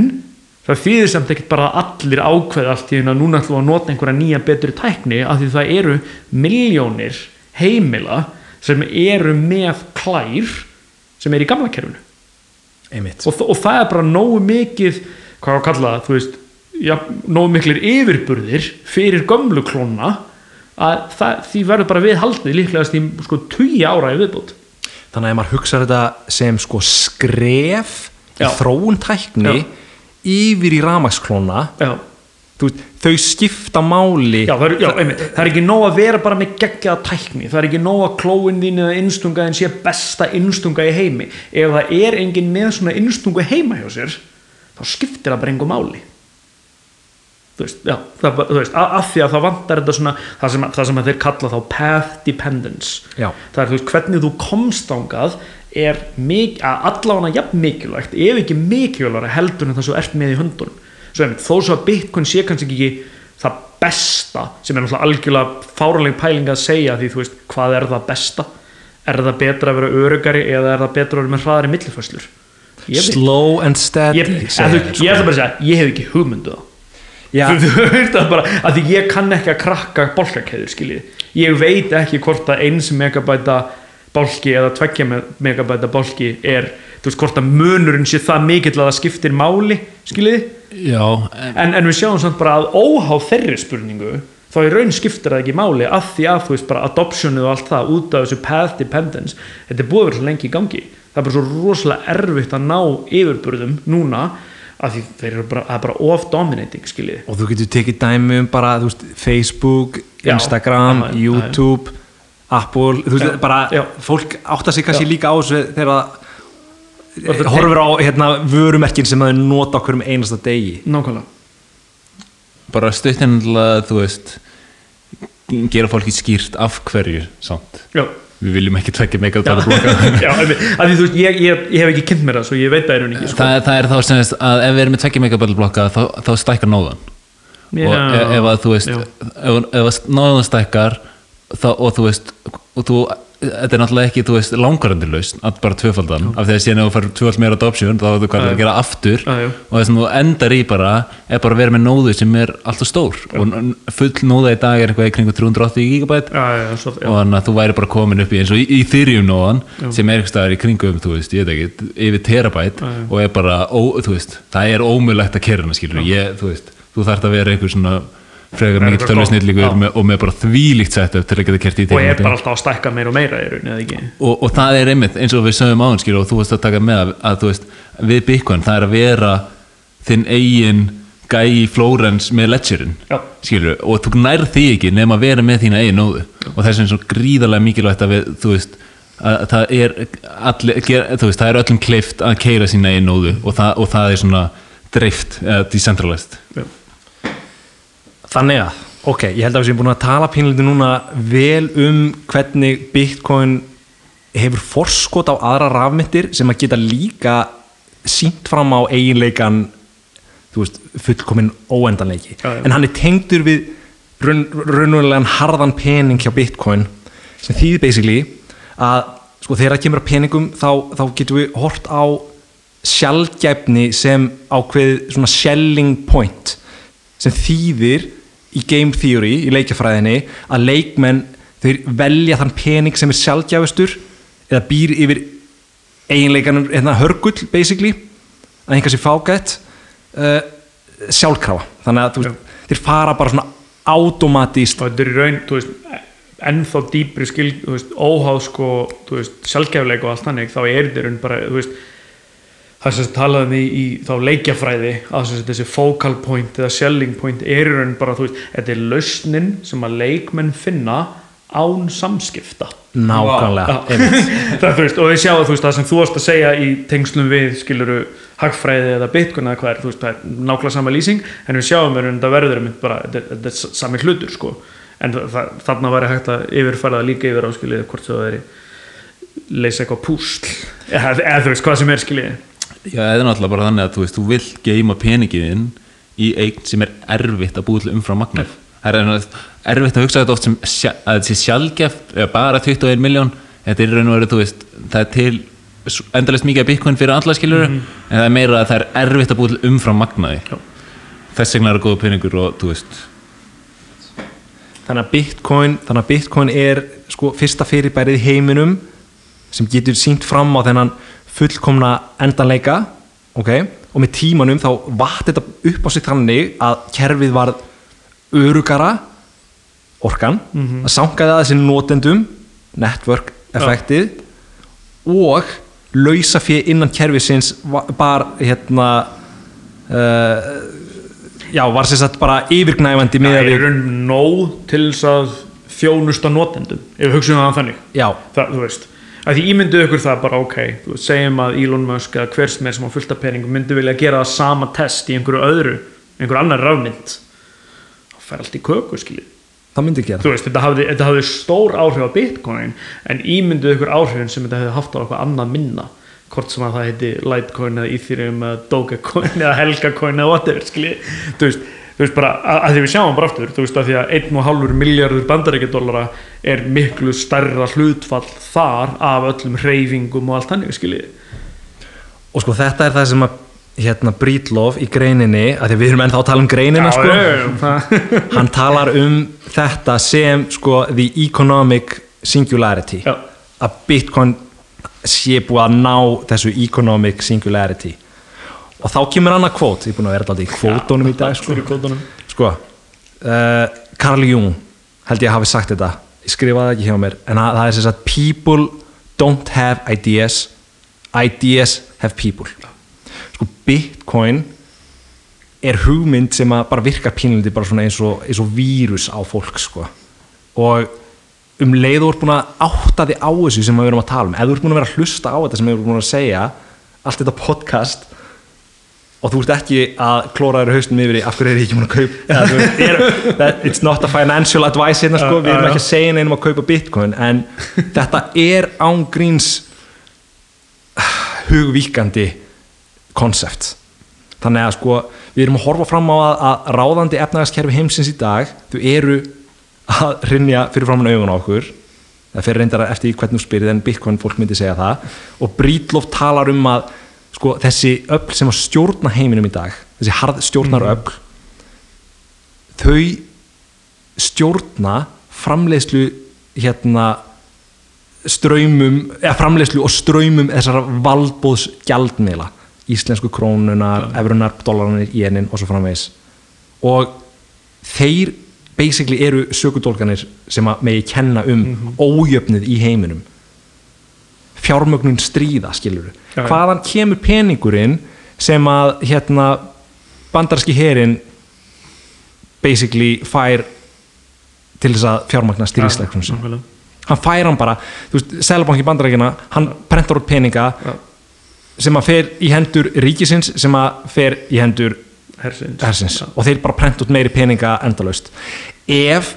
það þýðir samt ekkert bara allir ákveða allt í því að núna ætlum að nota einhverja nýja betri tækni af því það eru miljónir heimila sem eru með klær sem er í gamla kerfinu og, og það er bara nógu mikið hvað á að kalla það, þú veist já, nógu miklir yfirburðir fyrir gömlu klóna að það, því verður bara við haldið líklegast í sko 20 ára í viðbútt þannig að ef maður hugsa þetta sem sko skref í Já. þróun tækni Já. yfir í ramaksklóna já, veist, þau skipta máli. Já, það er, já einmitt, það er ekki nóg að vera bara með geggjaða tækni. Það er ekki nóg að klóin þín eða innstungaðin sé besta innstunga í heimi. Ef það er engin með svona innstungu heima hjá sér þá skiptir það bara engum máli. Þú veist, já, það, þú veist að því að það vantar þetta svona það sem, það sem þeir kalla þá path dependence. Já. það er þú veist hvernig þú komst ángað er allavega jafn mikilvægt ef ekki mikilvægara heldur en það svo ert með í höndunum svo einmitt, þó svo að Bitcoin sé kannski ekki það besta sem er náttúrulega algjörlega fáraleg pæling að segja því þú veist hvað er það besta? Er það betra að vera örugari eða er það betra að vera með hraðari veit- slow and steady ég, ég, ég, ætla bara að segja ég hef ekki hugmyndu Já. þú veist það bara að því ég kann ekki að krakka bálkakeður skiljið ég veit ekki hvort að eins megabæta bálki eða tveggja me- megabæta bálki er þú veist hvort að munurinn sé það mikill að það skiptir máli skiljið Já, en, en, en við sjáum samt bara að óháð þeirri spurningu þá í raun skiptir það ekki máli af því að þú veist bara adoptionið og allt það út af þessu path dependence þetta er búið að vera svo lengi í gangi. Það er bara svo rosalega erfitt að ná yfirburðum núna af því þeir eru bara, það er bara of dominating skiljið og þú getur tekið dæmi um bara veist, Facebook, Já. Instagram já, YouTube, Apple þú veist, bara fólk áttar sig kannski líka á þessu þegar það horfir á hérna, vörumerkin sem þau nota okkur um einasta degi. Nákvæmlega. Bara stuttin þú veist gera fólki skýrt af hverju samt. Já, við viljum ekki tvekja já. megabæta blokka já af því af því þú veist ég, ég, ég hef ekki kynnt mér það svo ég veit það er hún ekki sko. það, það er þá sem þess að ef við erum með tvekja megabæta blokka þá, þá stækkar nóðan og e- ef að þú veist já. ef, ef að nóðan stækkar þá, og þú veist og þú, þetta er náttúrulega ekki þú veist langvarandi lausn að bara tvöfaldan. Af því að síðan ef þú fær tvöfald meira adoption þá er þú hvað að gera aftur. Já. og það sem þú endar í bara er bara að vera með nóðu sem er alltaf stór. Og n- full nóða í dag er eitthvað í kringu 380 gigabæt og þannig að þú væri bara komin upp í eins og í, í Ethereum nóðan sem er eitthvað í kringum, þú veist, ég veit ekki yfir terabæt já. og er bara, ó, þú veist það er ómulegt að kerna, skilur ég, þú veist, þú þarft að vera einhver svona frekar já. með, og með bara þvílíkt setup til að geta kert í og er bara alltaf að stækka meira og meira raun og, og það er einmitt eins og við sögum skilur og þú veist að taka með að, veist við Bitcoin það er að vera þinn eigin gæi Flórens með ledgerinn Já. og þú nær því ekki nema að vera með þína eigin nóðu og þess er svo gríðarlega mikilvægt að við þú veist að að það er allir, ger, veist, það er öllum kleift að keira sína eigin nóðu og það, og það er svona dreift decentralized já. Þannig að, ok, ég held að við séum búin að tala pínlítið núna vel um hvernig Bitcoin hefur forskot á aðra rafmyndir sem að geta líka sínt fram á eiginleikan þú veist, fullkomin óendanleiki Já, já. en hann er tengdur við raun, raunulegan harðan pening hjá Bitcoin sem þýðir basically að sko þegar það kemur að peningum þá, þá getum við hort á sjálfgæfni sem ákveð svona shelling point sem þýðir í game theory, í leikjafræðinni að leikmenn, þeir velja þann pening sem er sjálfgæfustur eða býr yfir eiginleikanum hérna, hörgull basically að einhver sér fágætt uh, sjálfkrafa. Þannig að veist, þeir fara bara svona automatíst og þetta er í raun, þú veist ennþá dýpri skil, þú veist, óháð sko, þú veist, sjálfgefleik og allt þannig, þá er þetta í raun bara, þú veist það sem talaðum í, í þá leikjafræði að þessi focal point eða selling point er í raun bara, þú veist, þetta er lausnin sem að leikmenn finna án samskipta. Nákvæmlega það, veist, og við sjáum þú veist, það sem þú varst að segja í tengslum við skiluru hagfræði eða bitcoin eða hvað er, veist, það er nákvæmlega sama lýsing en við sjáum að þetta verður einmitt bara, þetta, er sami hlutur sko. En það, þarna væri hægt að yfirfæra það líka yfir á skilið hvort það veri leysa eitthvað púsl. Eða, eða þú veist, hvað sem er skilið Já, eða náttúrulega bara þannig að þú veist, þú vill geima peningiðinn í eign sem er erfitt að búið til umfram magnað. Það er erfitt að hugsa þetta oft sem að þetta sé sjálfgeft eða bara 21 miljón þetta er raun og veru, þú veist, það er til endalist mikið af bitcoin fyrir alla skiljuru en það er meira að það er erfitt að búið til umfram magnaði. Þess vegna er það góða peningur og þú veist, þannig að Bitcoin, þannig að Bitcoin er sko fyrsta fyrirbærið í heiminum sem getur sínt fram á þennan fullkomna endanleika ok, og með tímanum þá vatt þetta upp á sig þannig að kerfið var örugara orkan, það sankaði að þessi notendum network effektið og lausa fyrir innan kerfisins var hérna uh, já, var sér satt bara yfirgnæfandi það með er í raun nóg til þess að þjónusta notendum ef við hugsaum það þannig. Já, það, þú veist, að því ímyndu ykkur það bara ok, segjum að Elon Musk eða hver sem er sem á fullt af peningum myndi vilja gera það sama test í einhverju öðru einhverju annar rafmynd. Þá fær allt í köku skiljið það myndi gera. Veist, þetta hafði, þetta hafði stór áhrif á bitcoin en ímynduð ykkur áhrifin sem þetta hefði haft á eitthvað annað minna? Hvort sem að það heiti Litecoin eða Ethereum eða Dogecoin eða Helgacoin eða whatever, skilji þú veist, þú veist bara, að, að því við sjáum bara aftur þú veist, að því að 1,5 miljardur bandarækjadólara er miklu stærra hlutfall þar af öllum reyfingum og allt þannig, skilji og sko þetta er það sem að hérna Breedlove í greininni að því við erum ennþá að tala um greinina sko. já, já, það- hann talar um þetta sem sko the economic singularity. Já. að Bitcoin sé búið að ná þessu economic singularity og þá kemur annað kvót. Ég er búin að vera alltaf í kvótunum í dag sko, sko uh, Carl Jung held ég hafi sagt þetta. Ég skrifaði ekki hjá mér en það er sem sagt people don't have ideas. Ideas have people. Sko Bitcoin er hugmynd sem bara virkar pínlindi bara svona eins og, eins og vírus á fólk sko. Og um leið þú ert búin að átta þig á þessu sem við erum að tala um ef þú ert búin að vera að hlusta á þetta sem við erum búin að segja allt þetta podcast og þú ert ekki að klóra þér haustum yfir í af hverju er ég ekki múin að kaupa þú it's not a financial advice hérna sko, við erum ekki að segja neinum að kaupa bitcoin en þetta er án gríns hugvíkandi konsept þannig að sko við erum að horfa fram á að, að ráðandi efnagaskerfi heimsins í dag þau eru að rinja fyrir framann augun á okkur. Það fyrir reyndar eftir hvernig þú spyrir en Bitcoin fólk myndi segja það. Og Breedlove talar um að sko, þessi öll sem að stjórna heiminum í dag þessi harð stjórnar öll þau stjórna framleiðslu hérna ströymum, eða framleiðslu og ströymum þessara valdbóðs gjaldmiðla íslensku krónunar, evrunar, dólaranir, jenin og svo framvegis. Og þeir basically eru sökudólganir sem að megi kenna um ójöfnið í heiminum fjármögnun stríða skilur já. hvaðan kemur peningurinn sem að hérna bandarski herin basically fær til þess að fjármagna sem nákvæmlega. hann fær hann bara, þú veist, Sælabanki bandarækina hann prentar út peninga Já. sem að fer í hendur ríkisins sem að fer í hendur hersins, hersins Já. og þeir bara prenta út meiri peninga endalaust ef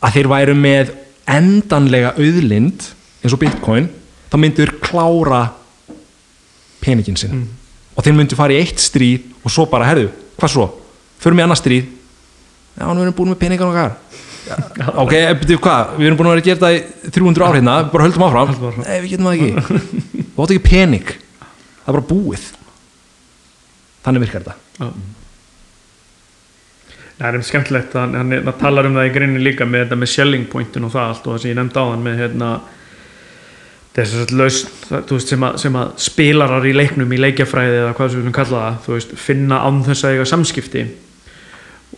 að þeir væru með endanlega auðlind eins og bitcoin þá myndur klára peningin sinn. Mm. og þeir myndu fara í eitt stríð og svo bara, herðu, hvað svo? förum í annað stríð. Já, nú erum við búin með peningan okkar. Ok, betur hvað, við erum búin að vera að gera þetta í 300 ár hérna, við bara höldum áfram, nei, við getum það ekki. Þú átt ekki pening. Það er bara búið. Þannig virkar þetta. Já. Það er skemmtilegt hann, hann, hann talar um það í grinni líka með þetta með selling pointin og það allt og það sem ég nefndi á hann með hérna þess að lausn sem, að, sem að spilarar í leiknum í leikjafræði eða hvað sem við viljum kalla það veist, finna án þess að eiga samskipti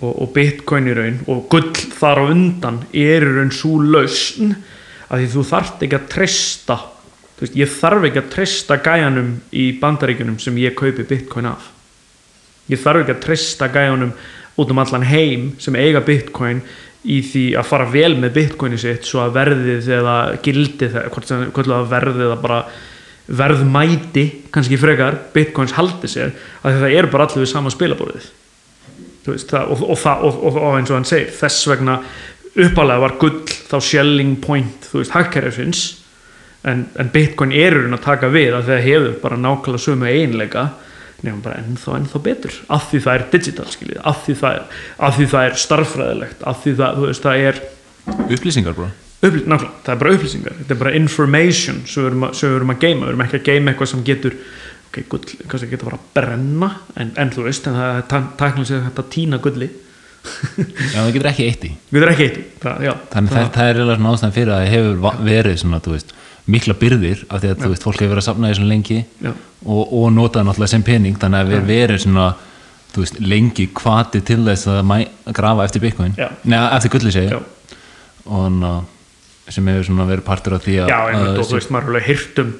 og, og bitcoin í raun og gull þar á undan er í raun svo lausn að því þú þarft ekki að treysta veist, ég þarf ekki að treysta gæjanum í bandaríkjunum sem ég kaupi bitcoin af. Ég þarf ekki að treysta gæjanum út um allan heim sem eiga bitcoin í því að fara vel með bitcoini sitt svo að verðið eða gildið hvort það verðið eða bara verðmæti kannski frekar bitcoins haldi sér að það eru bara allir við sama það, og, og, og, og, eins og hann segir þess vegna uppalega var gull þá shelling point þú veist hagkerfisins en, en bitcoin eru að taka við að það hefur bara nákvæmlega sömu einleika nefnum bara ennþá ennþá betur. Af því það er digital skiljið af því það er, af því það er starffræðilegt af því það, veist, það er upplýsingar bara? Upplýs, nákvæmlega, það er bara upplýsingar. Þetta er bara information sem við erum að, við erum að geima við erum ekki að geima eitthvað sem getur ok, gull, sem getur bara að brenna. En, en þú veist, en það er tæknilega sér þetta tína gulli. Já, það getur ekki eitt í. Erum ekki eitt í. Það, já, þannig það, það er eiginlega svona ástæðan fyrir að það hefur verið svona, þú veist, mikla byrðir af því að, þú veist, fólk hefur verið að safna því svona lengi og, og nota náttúrulega sem pening. Þannig að við verið svona veist, lengi kvati til þess að mæ, grafa eftir bitcoin, Já. neða, eftir gulli segi já, ég. og ná, sem hefur svona verið partur af því að já einmitt, að- og þú veist, maður er alveg hýrt um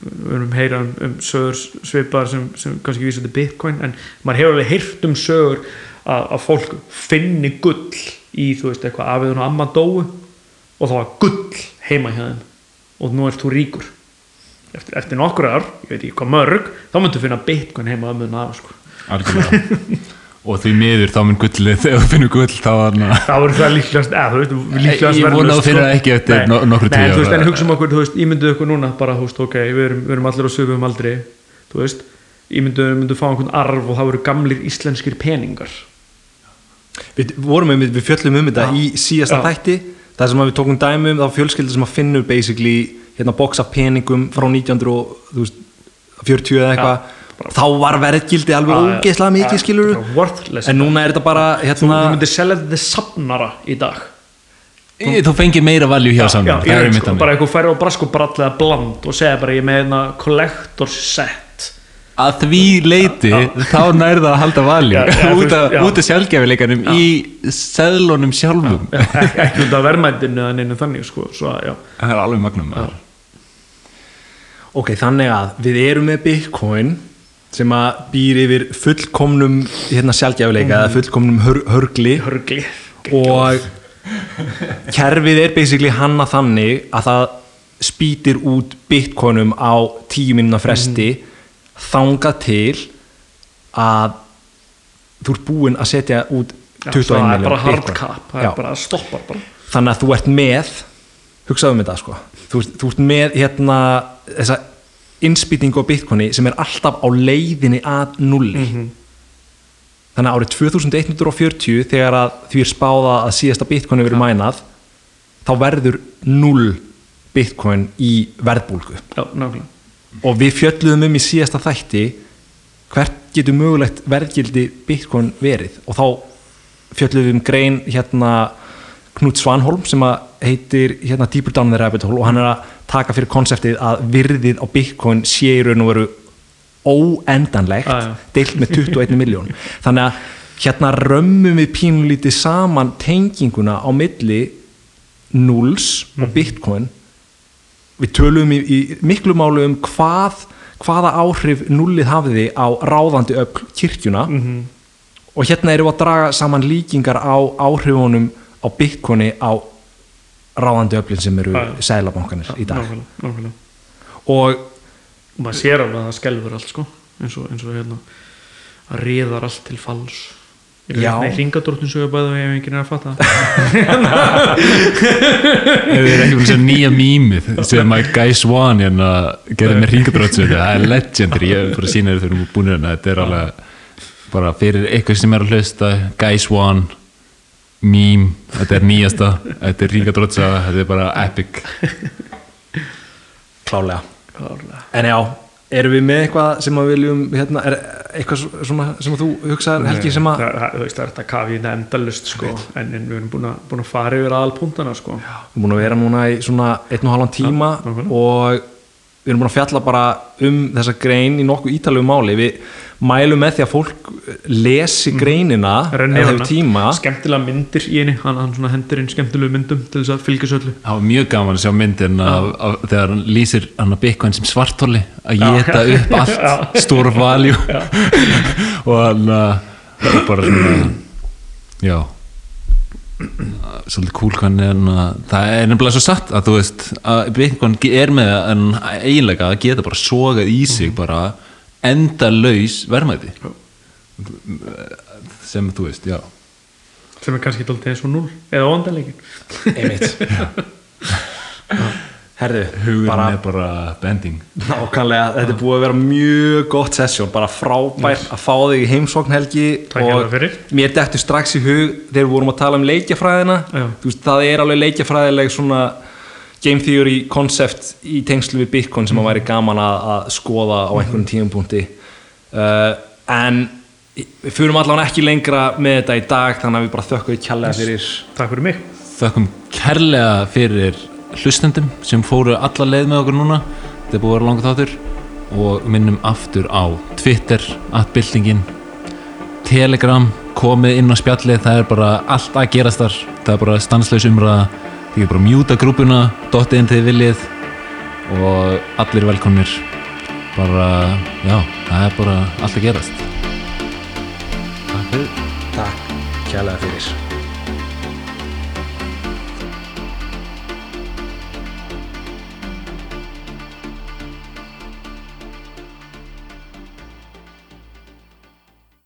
við erum heyra um, um sögur svipar sem, sem kannski vísa til bitcoin en maður hefur alveg heyrt um sögur að, að fólk finni gull í, þú veist, eitthvað afiðun og amma dóu og það var gull heima hjá þeim og nú ert þú ríkur. Eftir, eftir nokkur ár, ég veit ekki hvað mörg þá myndu finna bitcoin heima að mun afa sko. algjörlega. Og því miður þá mun gullið þegar þú finnur gull þá er það líklegast, Ég vona að þú finnir það ekki eftir Nei. no- nokkru Nei, tíu ára. en hugsa um okkur, þú veist, ímynduðu okkur núna bara, þú veist, ok, við erum, við erum allir á sögum aldrei þú veist, ímynduðu myndu fá einhvern arf og það voru gamlir íslenskir peningar. Við vorum um, við fjöllum um þetta í síðasta þætti þar sem við tókum dæmi um þá fjölskyldur sem að finnur basically hérna box af peningum frá 1940 eða eitthvað þá var verðgildi alveg ógeðslega mikið skilur en núna er þetta bara þú, hérna þú myndir selja þetta safnara í dag. Ég- þú fengir meira valjú hjá já, saman ég það veit, mitt sko, bara eitthvað færi á brask og brallega bland og segja bara ég er með hérna collector's set að því leiti þá nærða að halda valjú Já, já, út af, já. út af sjálfgefileikanum í seðlunum sjálfum. Já, ekki, út af verðmændinu eða neinu þannig sko, svo, að, já. það er alveg magnum maður. ok, þannig að við erum með bitcoin sem að býr yfir fullkomnum hérna sjálfgæfuleika eða fullkomnum hör, hörgli. Hörgli. Og kerfið er basically hanna þannig að það spýtir út bitcoinum á tíu mínuna fresti þangað til að þú ert búinn að setja út 21 það er bara miljón hard bitcoin. cap það Já. er bara stoppar bara. Þannig að þú ert með hugsaðu um þetta sko. Þú, ert- þú ert með hérna þessa innspýtingu á bitcoini sem er alltaf á leiðinni að nulli þannig að árið 2140 þegar að því er spáða að síðasta bitcoin hefur verið mænað þá verður null bitcoin í verðbólgu. Já, nákvæmlega og við fjöldluðum um í síðasta þætti hvert getur mögulegt verðgildi bitcoin verið. Og þá fjöldluðum við um grein hérna Knut Svanholm sem heitir hérna Deeper Down the Rabbit Hole. Og hann er að taka fyrir konseptið að virðið á bitcoin sé í raun og veru óendanlegt Ah, deilt með 21 miljón þannig að hérna römmum við pínlítið saman tenginguna á milli nulls og bitcoin við tölum í, í miklu málu um hvað, hvaða áhrif nullið hafiði á ráðandi öll kirkjuna og hérna erum við að draga saman líkingar á áhrifunum á bitcoini á ráðandi öflin sem eru já. sælabankanir í dag nákvæmlega, nákvæmlega. og maður sér alveg að það skelfur allt sko eins og, eins og hérna að riðar allt til falls Já. Nei, ringadróttin sögur bæða ef enginn er að fatta. Ef þið er ekki búin að segja nýja mýmið sem að Guy Swan hérna gerði með ringadrótsviti, það er legendary. Ég er bara að sína þér þegar við erum búin hérna. Þetta er alveg bara fyrir eitthvað sem er að hlusta Guy Swan mým, þetta er nýjasta. Þetta er ringadrótsa, þetta er bara epic. Klálega Klárlega. en já, erum við með eitthvað sem að viljum hérna, er eitthvað svona sem að þú hugsaðar Helgi sem að það, það, það er þetta kafi þetta endalust sko en, en við erum búin að, búin að fara yfir aðalpúntana sko. Við erum búin að vera núna í svona einn og halvan tíma Já, og við erum búin að fjalla bara um þessa grein í nokkuð ítalegu máli. Við mælum með því að fólk lesi greinina hana. tíma. Skemmtilega myndir í henni. Hann, hann svona hendur inn skemmtilegu myndum til þess að fylgja söllu Það var mjög gaman að sjá myndin af, af, þegar hann lýsir hann að Bitcoin sem svartóli að geta upp allt stór valjú og hann uh, það er bara svona já svolítið cool hvernig hann uh, það er nefnilega svo satt að þú veist að Bitcoin er með en eiginlega að geta bara sogað í sig bara endalaus verðmæti. Sem þú veist, já. Sem er kannski dálítið eins og null eða óandalegin einmitt herðu, hugurinn bara er bara bending. Nákvæmlega, þetta er búið að vera mjög gott sessjón, bara frábært að fá þig í heimsókn Helgi fyrir. mér dettur strax í hug þegar við vorum að tala um leikjafræðina. Veist, það er alveg leikjafræðileg svona game theory concept í tengslu við Bitcoin sem að væri gaman að, að skoða á einhvern tímapunkti. Uh, en við fyrum allan ekki lengra með þetta í dag þannig að við bara þökkum kjallega fyrir. Takk fyrir mig. Þökkum kærlega fyrir hlustendum sem fóru alla leið með okkur núna. Þetta er búið að vera langa þáttur. Og minnum aftur á Twitter atbyltingin Telegram komið inn á spjallið. Það er bara allt að gerast þar. Það er bara stanslaus umræða. Þið er bara að mjúta grúpuna dottið inn til þið viljið. Og allir velkomnir. Bara, já, það er bara allt að gerast. Takk fyrir. Takk kjallega fyrir